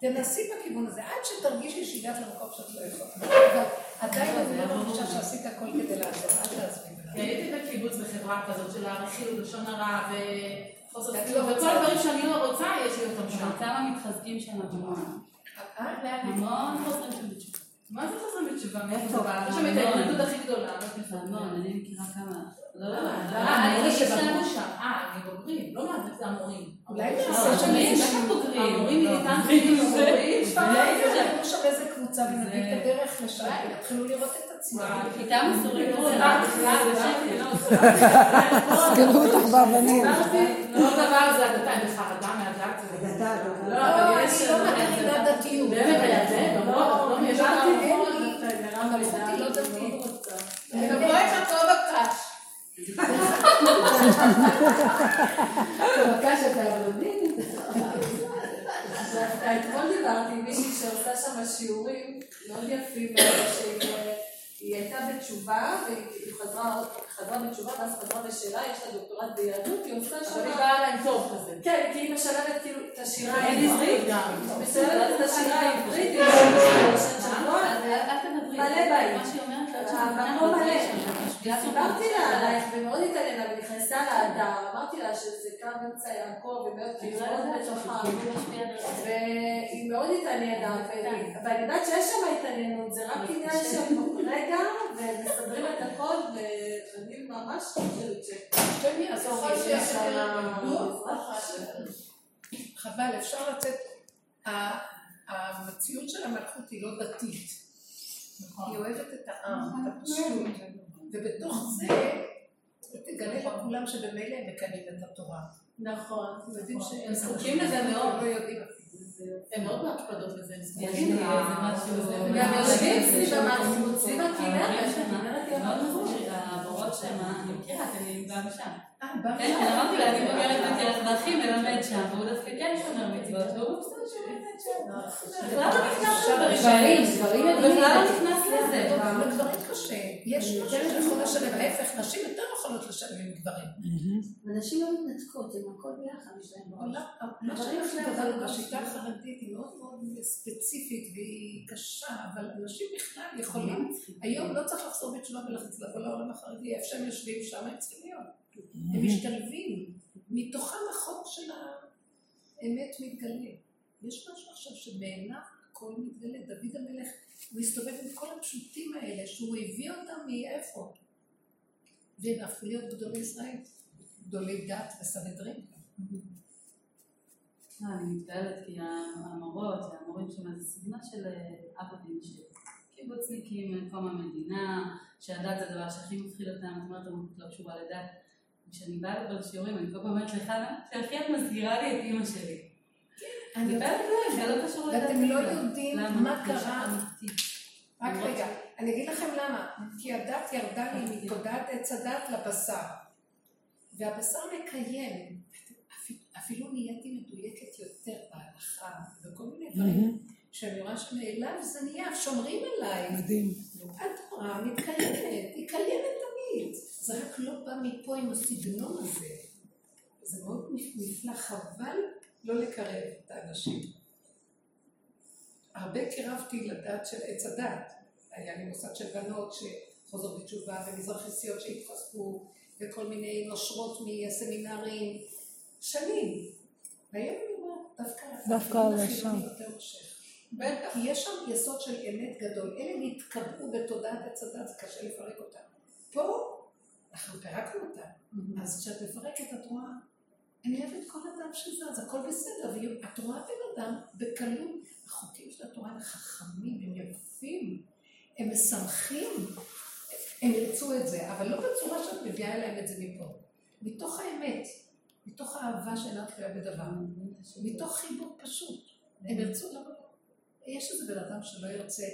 תנסי בכיוון הזה, עד שתרגישי שהגעת למקום שאת לא יכולה. אבל עדיין אני לא מרגישה שעשית הכל כדי לעזור, אל תעזבי. הייתי בקיבוץ בחברה כזאת של הרכילות, לשון הרע וחוסר את סבילות, לא וכל. הדברים שאני לא רוצה, יש לי אותם שם. כמה מתחזקים שם המון. אה? המון חוזרים שם בתשובה. מה זה חוזרים בתשובה? מאיפה זה בא? יש שם את ההתנגדות הכי גדולה. המון, אני מכירה כמה. לא, אני אלה יש שבנו לנו- שם. אה, הם בוגרים. מעט, זה המורים. אולי נעשה שם המורים, איזה בטח בוגרים. המורים. איתם מורים. אולי שם איזה קבוצה ונביא את זה- הדרך לשם, ויתחילו לראות את עצמם. כיתה מסורים פה, בכלל, בשקט. סגרו אותך באבנים. לא דבר זה הדתה, אני בחרדה מהדת. לא, לא, אני. לא מקרינה דתיות. באמת היה זה? גם לא, לא, יש הבנתי, לך- אין לי- המלכות היא לא דתית. תבואי עם הכובע קש. קש אתה? דווקא אתמול דיברתי עם מישהי שעושה שם שיעורים מאוד יפים, שהיא היא הייתה בתשובה, והיא חזרה בתשובה, ואז חזרה בשאלה, יש לה דוקטורט ביהדות, היא עושה שם... אבל היא באה להם טוב כזה. כן, כי היא משלבת כאילו את השירה העברית. משלבת את השירה העברית. אל תדברי. מה שהיא אומרת, המקום מלא. סיפרתי לה עלייך ומאוד התעניינה ונכנסה לאדר, אמרתי לה שזה קו אמצע יעקב ומאוד כאילו מאוד בתוכה והיא מאוד התעניינה ואני יודעת שיש שם התעניינות, זה רק עניין של רגע ומסדרים את הכל ואני ממש חושבת ש... התנגדות. חבל, אפשר לצאת... המציאות של המלכות היא לא דתית. היא אוהבת את העם, את הפשוט. ובתוך זה, תגלה לכולם שבמילא הם מקיימים את התורה. נכון, אתם שהם הם זקוקים לזה מאוד. לא יודעים. הם מאוד מהקפדות לזה, הם זקוקים איזה משהו... וגם יושבים סביב המערכת, המורות היא שמה, אני מכירה, משם. אה, בא כן, כן, אמרתי לה, אני בוגרת בקרב דרכים מלמד שם, והוא דווקא כן שומר מצוות, והוא בסדר שהוא מלמד שם. בכלל לא נכנס לדברים. בכלל לא נכנס לזה. לגברים קשה. יש משהו שיכול לשלם, ההפך, נשים יותר יכולות לשלם עם גברים. הנשים לא מתנתקות, הן הכל ביחד, יש להן שאנחנו גדלנו בשיטה החרדית היא מאוד מאוד ספציפית והיא קשה, אבל אנשים בכלל יכולים, היום לא צריך לחזור בתשובה ולבוא לעולם החרדי, איפה שהם יושבים שם הם צריכים להיות. הם משתלבים, מתוכם החוק של האמת מתגלה. יש משהו עכשיו שבעיניו הכל מתגלה. דוד המלך, הוא הסתובב עם כל הפשוטים האלה, שהוא הביא אותם מאיפה. והם הפכו להיות גדולי ישראל, גדולי דת וסנהדרין. לא, אני מתפעלת כי המורות והמורים שם זה סגנון של אה, אבא ואמא שלי. קיבוצניקים מקום המדינה, שהדת זה הדבר שהכי מפחיד אותם, זאת אומרת, לא קשורה לדת. כשאני באה לכל השיעורים, אני כל פעם אומרת לך, שהכי את מזכירה לי את אימא שלי. אני זה באמת לא, זה לא קשור לדת. ואתם לא יודעים? מה קרה. רק רגע, אני אגיד לכם למה. כי הדת ירדה לי מתודעת עץ הדת לבשר. והבשר מקיים. אפילו נהייתי מדויקת יותר בהלכה, וכל מיני דברים. שאני רואה שמאליו זה נהיה, שומרים עליי. מדהים. התורה מתקיימת, היא קיימת תמיד. זה רק לא בא מפה עם הסגנון הזה. זה מאוד נפלא, חבל לא לקרב את האנשים. הרבה קירבתי לדת של עץ הדת. היה לי מוסד של בנות שחוזרות בתשובה, ומזרחיסיות שהתחזקו, וכל מיני נושרות מהסמינרים. שנים. והיום אני אומרת, דווקא... דווקא החילון על החילוני שם. יותר מושך. כי יש שם יסוד של אמת גדול. אלה נתקבעו בתודעת עץ הדת, זה קשה לפרק אותם. פה, אנחנו פירקנו אותם. אז כשאת מפרקת, את רואה, אני אוהבת כל אדם שזז, הכל בסדר, ואת רואה בן אדם בקלות. החוקים של התורה הם חכמים, הם יפים, הם משמחים, הם ירצו את זה, אבל לא בצורה שאת מביאה להם את זה מפה. מתוך האמת, מתוך האהבה שאינה תלויה בדבר, מתוך חיבור פשוט. הם ירצו לבוא. יש איזה בן אדם שלא ירצה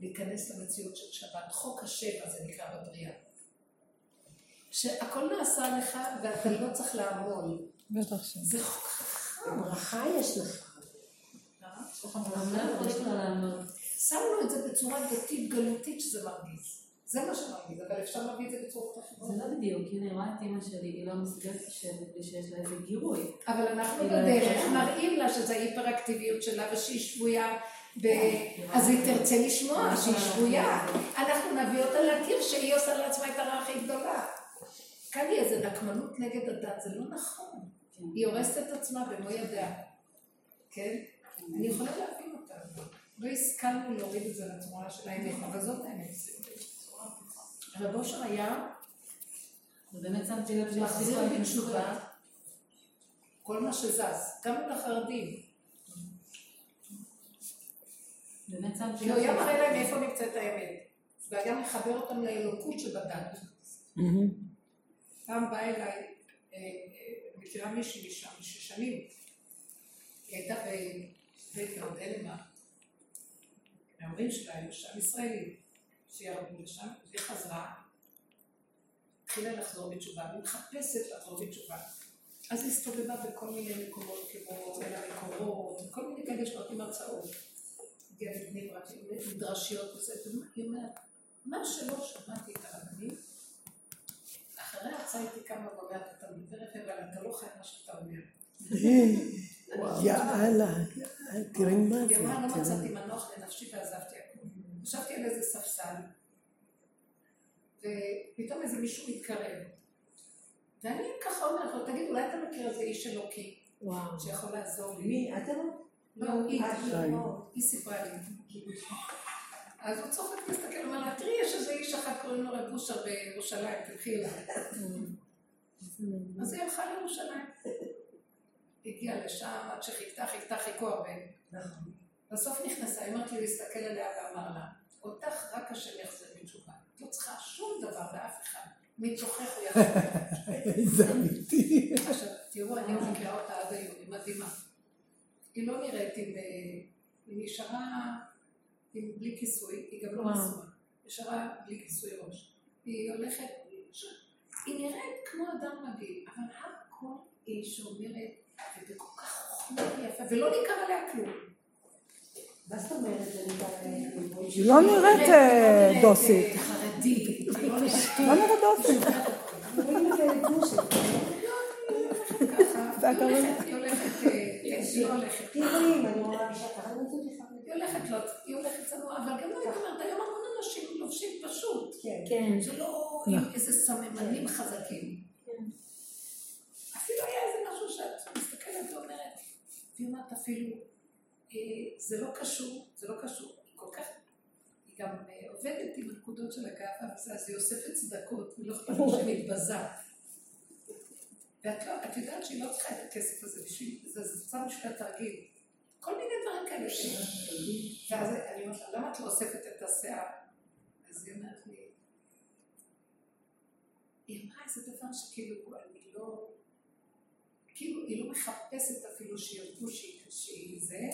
להיכנס למציאות של שבת. חוק השבע זה נקרא בבריאה. שהכל נעשה לך ואתה לא צריך לעמול. בטח ש... זה חוק חכם. ברכה יש לך. שמנו את זה בצורה דתית גלותית שזה מרגיז. זה מה שמרגיז, אבל אפשר להביא את זה בצורות אחרות. זה לא בדיוק, כי אני רואה את אימא שלי, היא לא מסוגלת לשבת בלי שיש לה איזה גירוי. אבל אנחנו לא בדרך. מראים לה שזה ההיפראקטיביות שלה ושהיא שבויה, ב... אז היא תרצה לשמוע שהיא שבויה. אנחנו נביא אותה להכיר שהיא עושה לעצמה את הרע הכי גדולה. כאן היא איזה נקמנות נגד הדת, זה לא נכון. היא הורסת את עצמה במו ידיה. כן? אני יכולה להבין אותה. לא השכלנו להוריד את זה לצורה של האמת, אבל זאת האמת. רב אושר היה ובאמת שמתי לב להחזיר בתשובה כל מה שזז, גם את החרדים. באמת שמתי כי הוא היה לב. מראה להם איפה נמצאת האמת, והיה מחבר אותם לאלוקות שבדת. פעם באה אליי, אה, אה, מכירה מישהי משם, ששנים, היא הייתה בבית דנמרק, ההורים שלה היו שם ישראלים, שירדו לשם, והיא חזרה, התחילה לחזור בתשובה, והיא מחפשת לחזור בתשובה. אז היא הסתובבה בכל מיני מקומות כמו בין המקורות, כל מיני כאלה שנותנים הרצאות. הגיעה לבני ברק, מדרשיות וזה, והיא אומרת, מה שלא שמעתי את הרבנים, אחרי ההרצאה הייתי קמה ואומרת, אתה מדבר יפה, אבל אתה לא חי מה שאתה אומר. יאללה, תראי מה היא זה. אמרה, לא. מצאתי מנוח לנפשי ועזבתי הכול. ישבתי על איזה ספסל, ופתאום איזה מישהו מתקרב. ואני ככה אומרת לו, תגיד, אולי אתה מכיר איזה איש אלוקי. שיכול לעזור לי? מי? את אמרת? היא, לא. היא סיפרה לי. אז הוא צוחק ומסתכל, אומר לה, תראי, יש איזה איש אחד קוראים לו רב אושר בירושלים, תלכי אליו. אז היא הלכה לירושלים. הגיעה לשם, עד שחיכתה, חיכתה, חיכו הרבה. בסוף נכנסה, היא אמרת לי להסתכל עליה ואמר לה, אותך רק השם יחזיר בתשובה. את לא צריכה שום דבר לאף אחד. מתוכך הוא יחזיר. זה אמיתי. עכשיו, תראו, אני מכירה אותה עד היום, היא מדהימה. היא לא נראית עם... אה, היא נשארה עם בלי כיסוי, היא גם לא. נשואה. נשארה בלי כיסוי ראש. היא הולכת... היא נראית כמו אדם רגיל, אבל הכל היא שומרת, ובכל כך חוכמה ויפה, ולא ניכר עליה כלום. מה זאת אומרת? זה ניכר עליה? היא לא נראית אה, נראית, דוסית. אה, חרדית, היא לא נראית... לא נראית דוסית. זה היא הולכת, היא הולכת, אה, כן, היא לא הולכת. לא, היא הולכת צנוע, אבל גם לא הייתי אומרת, היום המון אנשים לובשים פשוט. כן. כן. זה לא עם איזה סממנים חזקים. אפילו היה איזה משהו שאת מסתכלת ואומרת, והיא אומרת אפילו, אה, זה לא קשור, זה לא קשור, היא כל כך, היא גם אה, עובדת עם הנקודות של הגאווה אז היא אוספת צדקות, ולא אכפת לה שמתבזה. ואת לא, את יודעת שהיא לא צריכה את הכסף הזה בשביל, זה זה סתם בשביל התרגיל. כל מיני דברים כאלה. ואז אני אומרת לה, למה את לא אוספת את השיער? אז היא אומרת לי, היא אמרה איזה דבר שכאילו, אני לא, כאילו, היא לא מחפשת אפילו שירדו שהיא, זה.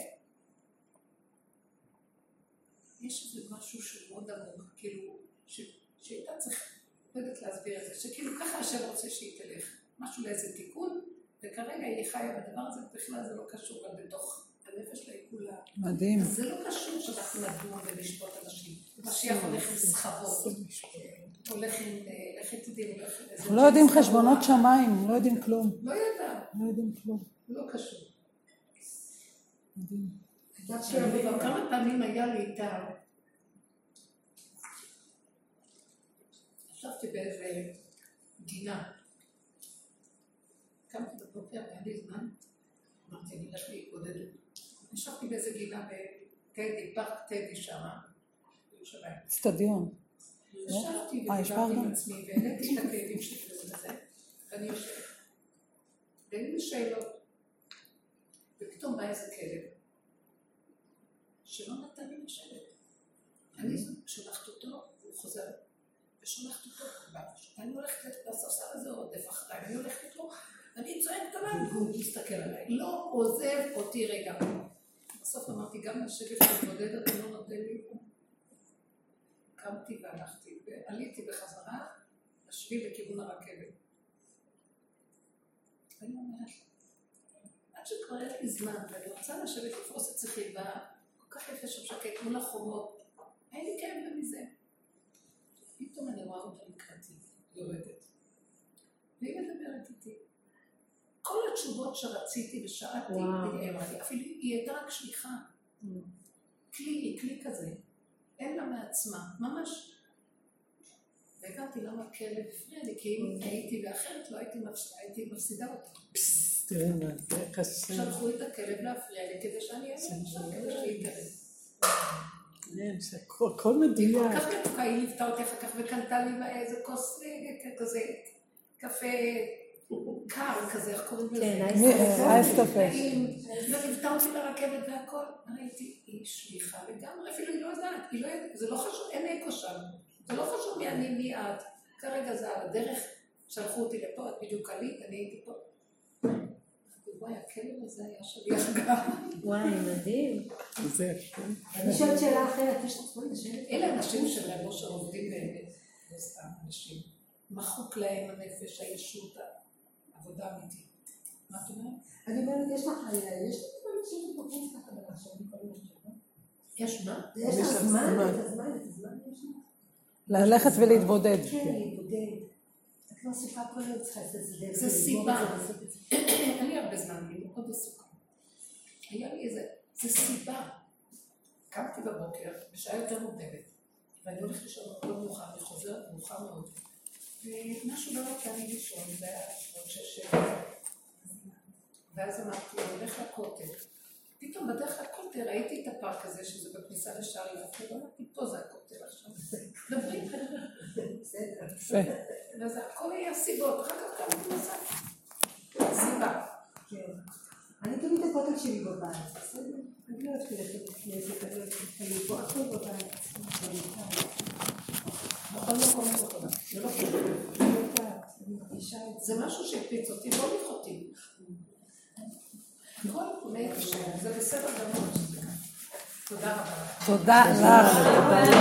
יש איזה משהו שהוא מאוד עמוק, כאילו, שהייתה צריכה, לא יודעת להסביר את זה, שכאילו ככה השם רוצה שהיא תלך, משהו לאיזה תיקון, וכרגע היא חיה בדבר הזה, בכלל זה לא קשור, אבל בתוך הנפש שלה היא כולה. מדהים. זה לא קשור שאנחנו נדון ונשפוט אנשים. משיח הולך עם סחבות, הולך עם, אה, לכי תדעי, הולך עם איזה... לא יודעים חשבונות. שמיים, לא יודעים כלום. לא ידע, לא יודעים כלום. לא קשור. מדהים. כמה פעמים היה לי איתה, ישבתי באיזה גינה. קמתי בבוקר, היה לי זמן, אמרתי, אני אלך להתבודד. ישבתי באיזה גינה בטדי, פארק טדי שמה, בירושלים. אצטדיון. ישבתי אה, ודיברתי עם? עצמי, והעליתי את הכאבים שלי וזה ואני יושבת. והיו לי שאלות. ופתאום בא איזה כלב, שלא נתן לי לשבת. אני שולחת אותו, והוא חוזר, ושולחת אותו, ואני הולכת לספסל הזה, רודף אחריי, ואני הולכת איתו, ואני צועקת עליו, והוא מסתכל עליי. לא עוזב אותי רגע. בסוף אמרתי, גם לשבת ולבודד, אתה לא נותן לי. קמתי והלכתי, ועליתי בחזרה לשביל לכיוון הרכבת. ואני אומרת, עד שכבר אין לי זמן, ואני רוצה לשבת לפרוס את שיחי, כל כך יפה שם שקט מול החומות, אין לי כאב מזה. פתאום אני רואה אותה לקראתי, יורדת. והיא מדברת איתי. כל התשובות שרציתי ושאלתי, לי, אפילו היא הייתה רק שליחה. כלי, היא כלי כזה. אין לה מעצמה, ממש. והגעתי למה הכלב הפריע לי, כי אם הייתי ואחרת לא הייתי מפסידה, אותה. תראי מה זה קשה. שלחו את הכלב להפריע לי כדי שאני אהיה עכשיו, כדי שהיא תרד. כן, שהכל הכל היא מדויק. כל כך מתוקה, היא ליוותה אותי אחר כך וקנתה לי איזה כוס אה, כזה, קפה קר כזה, איך קוראים לזה? כן, מי- אה, אייס קפה. טעים, וליוותה אותי ברכבת והכל. ראיתי, היא שליחה לגמרי, אפילו היא לא יודעת, היא לא יודעת, זה לא חשוב, אין אקו שם. זה לא חשוב מי אני, מי את. כרגע זה על הדרך, שלחו אותי לפה, את בדיוק עלית, אני הייתי פה. וואי, הכלב הזה היה שליח גם. וואי, מדהים. זה יפה. אני שואלת שאלה אחרת? אלה אנשים שלהם אושר עובדים באמת, לא סתם אנשים. מחוק להם הנפש, הישות, העבודה האמיתית. מה את אומרת? אני אומרת, יש לך, יש לך זמן לשבת בחוץ ככה ולחשוב מכל מה שאתה יש מה? יש לך יש לך זמן, זמן. את הזמן, את הזמן יש לך? ללכת ולהתבודד. כן, להתבודד. את לא עסוקה כל היום צריכה לעשות את זה. זה סיבה. אין לי הרבה זמן, אני מאוד עסוקה. היה לי איזה, זה סיבה. קמתי בבוקר, בשעה יותר מוקדמת, ואני הולכת לישון מאוד מאוחר, אני חוזרת מאוחר מאוד. ומשהו לא נתן לי לישון, זה היה עוד שש שבע. ואז אמרתי, אני הולך לכותל. פתאום בדרך לכותל ראיתי את הפארק הזה, שזה בכניסה לשער יפו, ואמרתי, פה זה הכותל עכשיו. דברי. יפה. ואז הכל היה סיבות, אחר כך קמתי נסעתי. סיבה. אני תמיד הכותל שלי בבית, בסדר? אני לא אוהבת ללכת לכנסת, אני אוהבת להתפלל פה, הכל בבית. בכל מקום זה דבר. זה לא כיף. אני יודעת, אני מרגישה את זה. זה משהו שהקפיץ אותי, לא הוליך אותי. הכל מת, זה בסדר גמור שזה ככה. תודה רבה. תודה לך.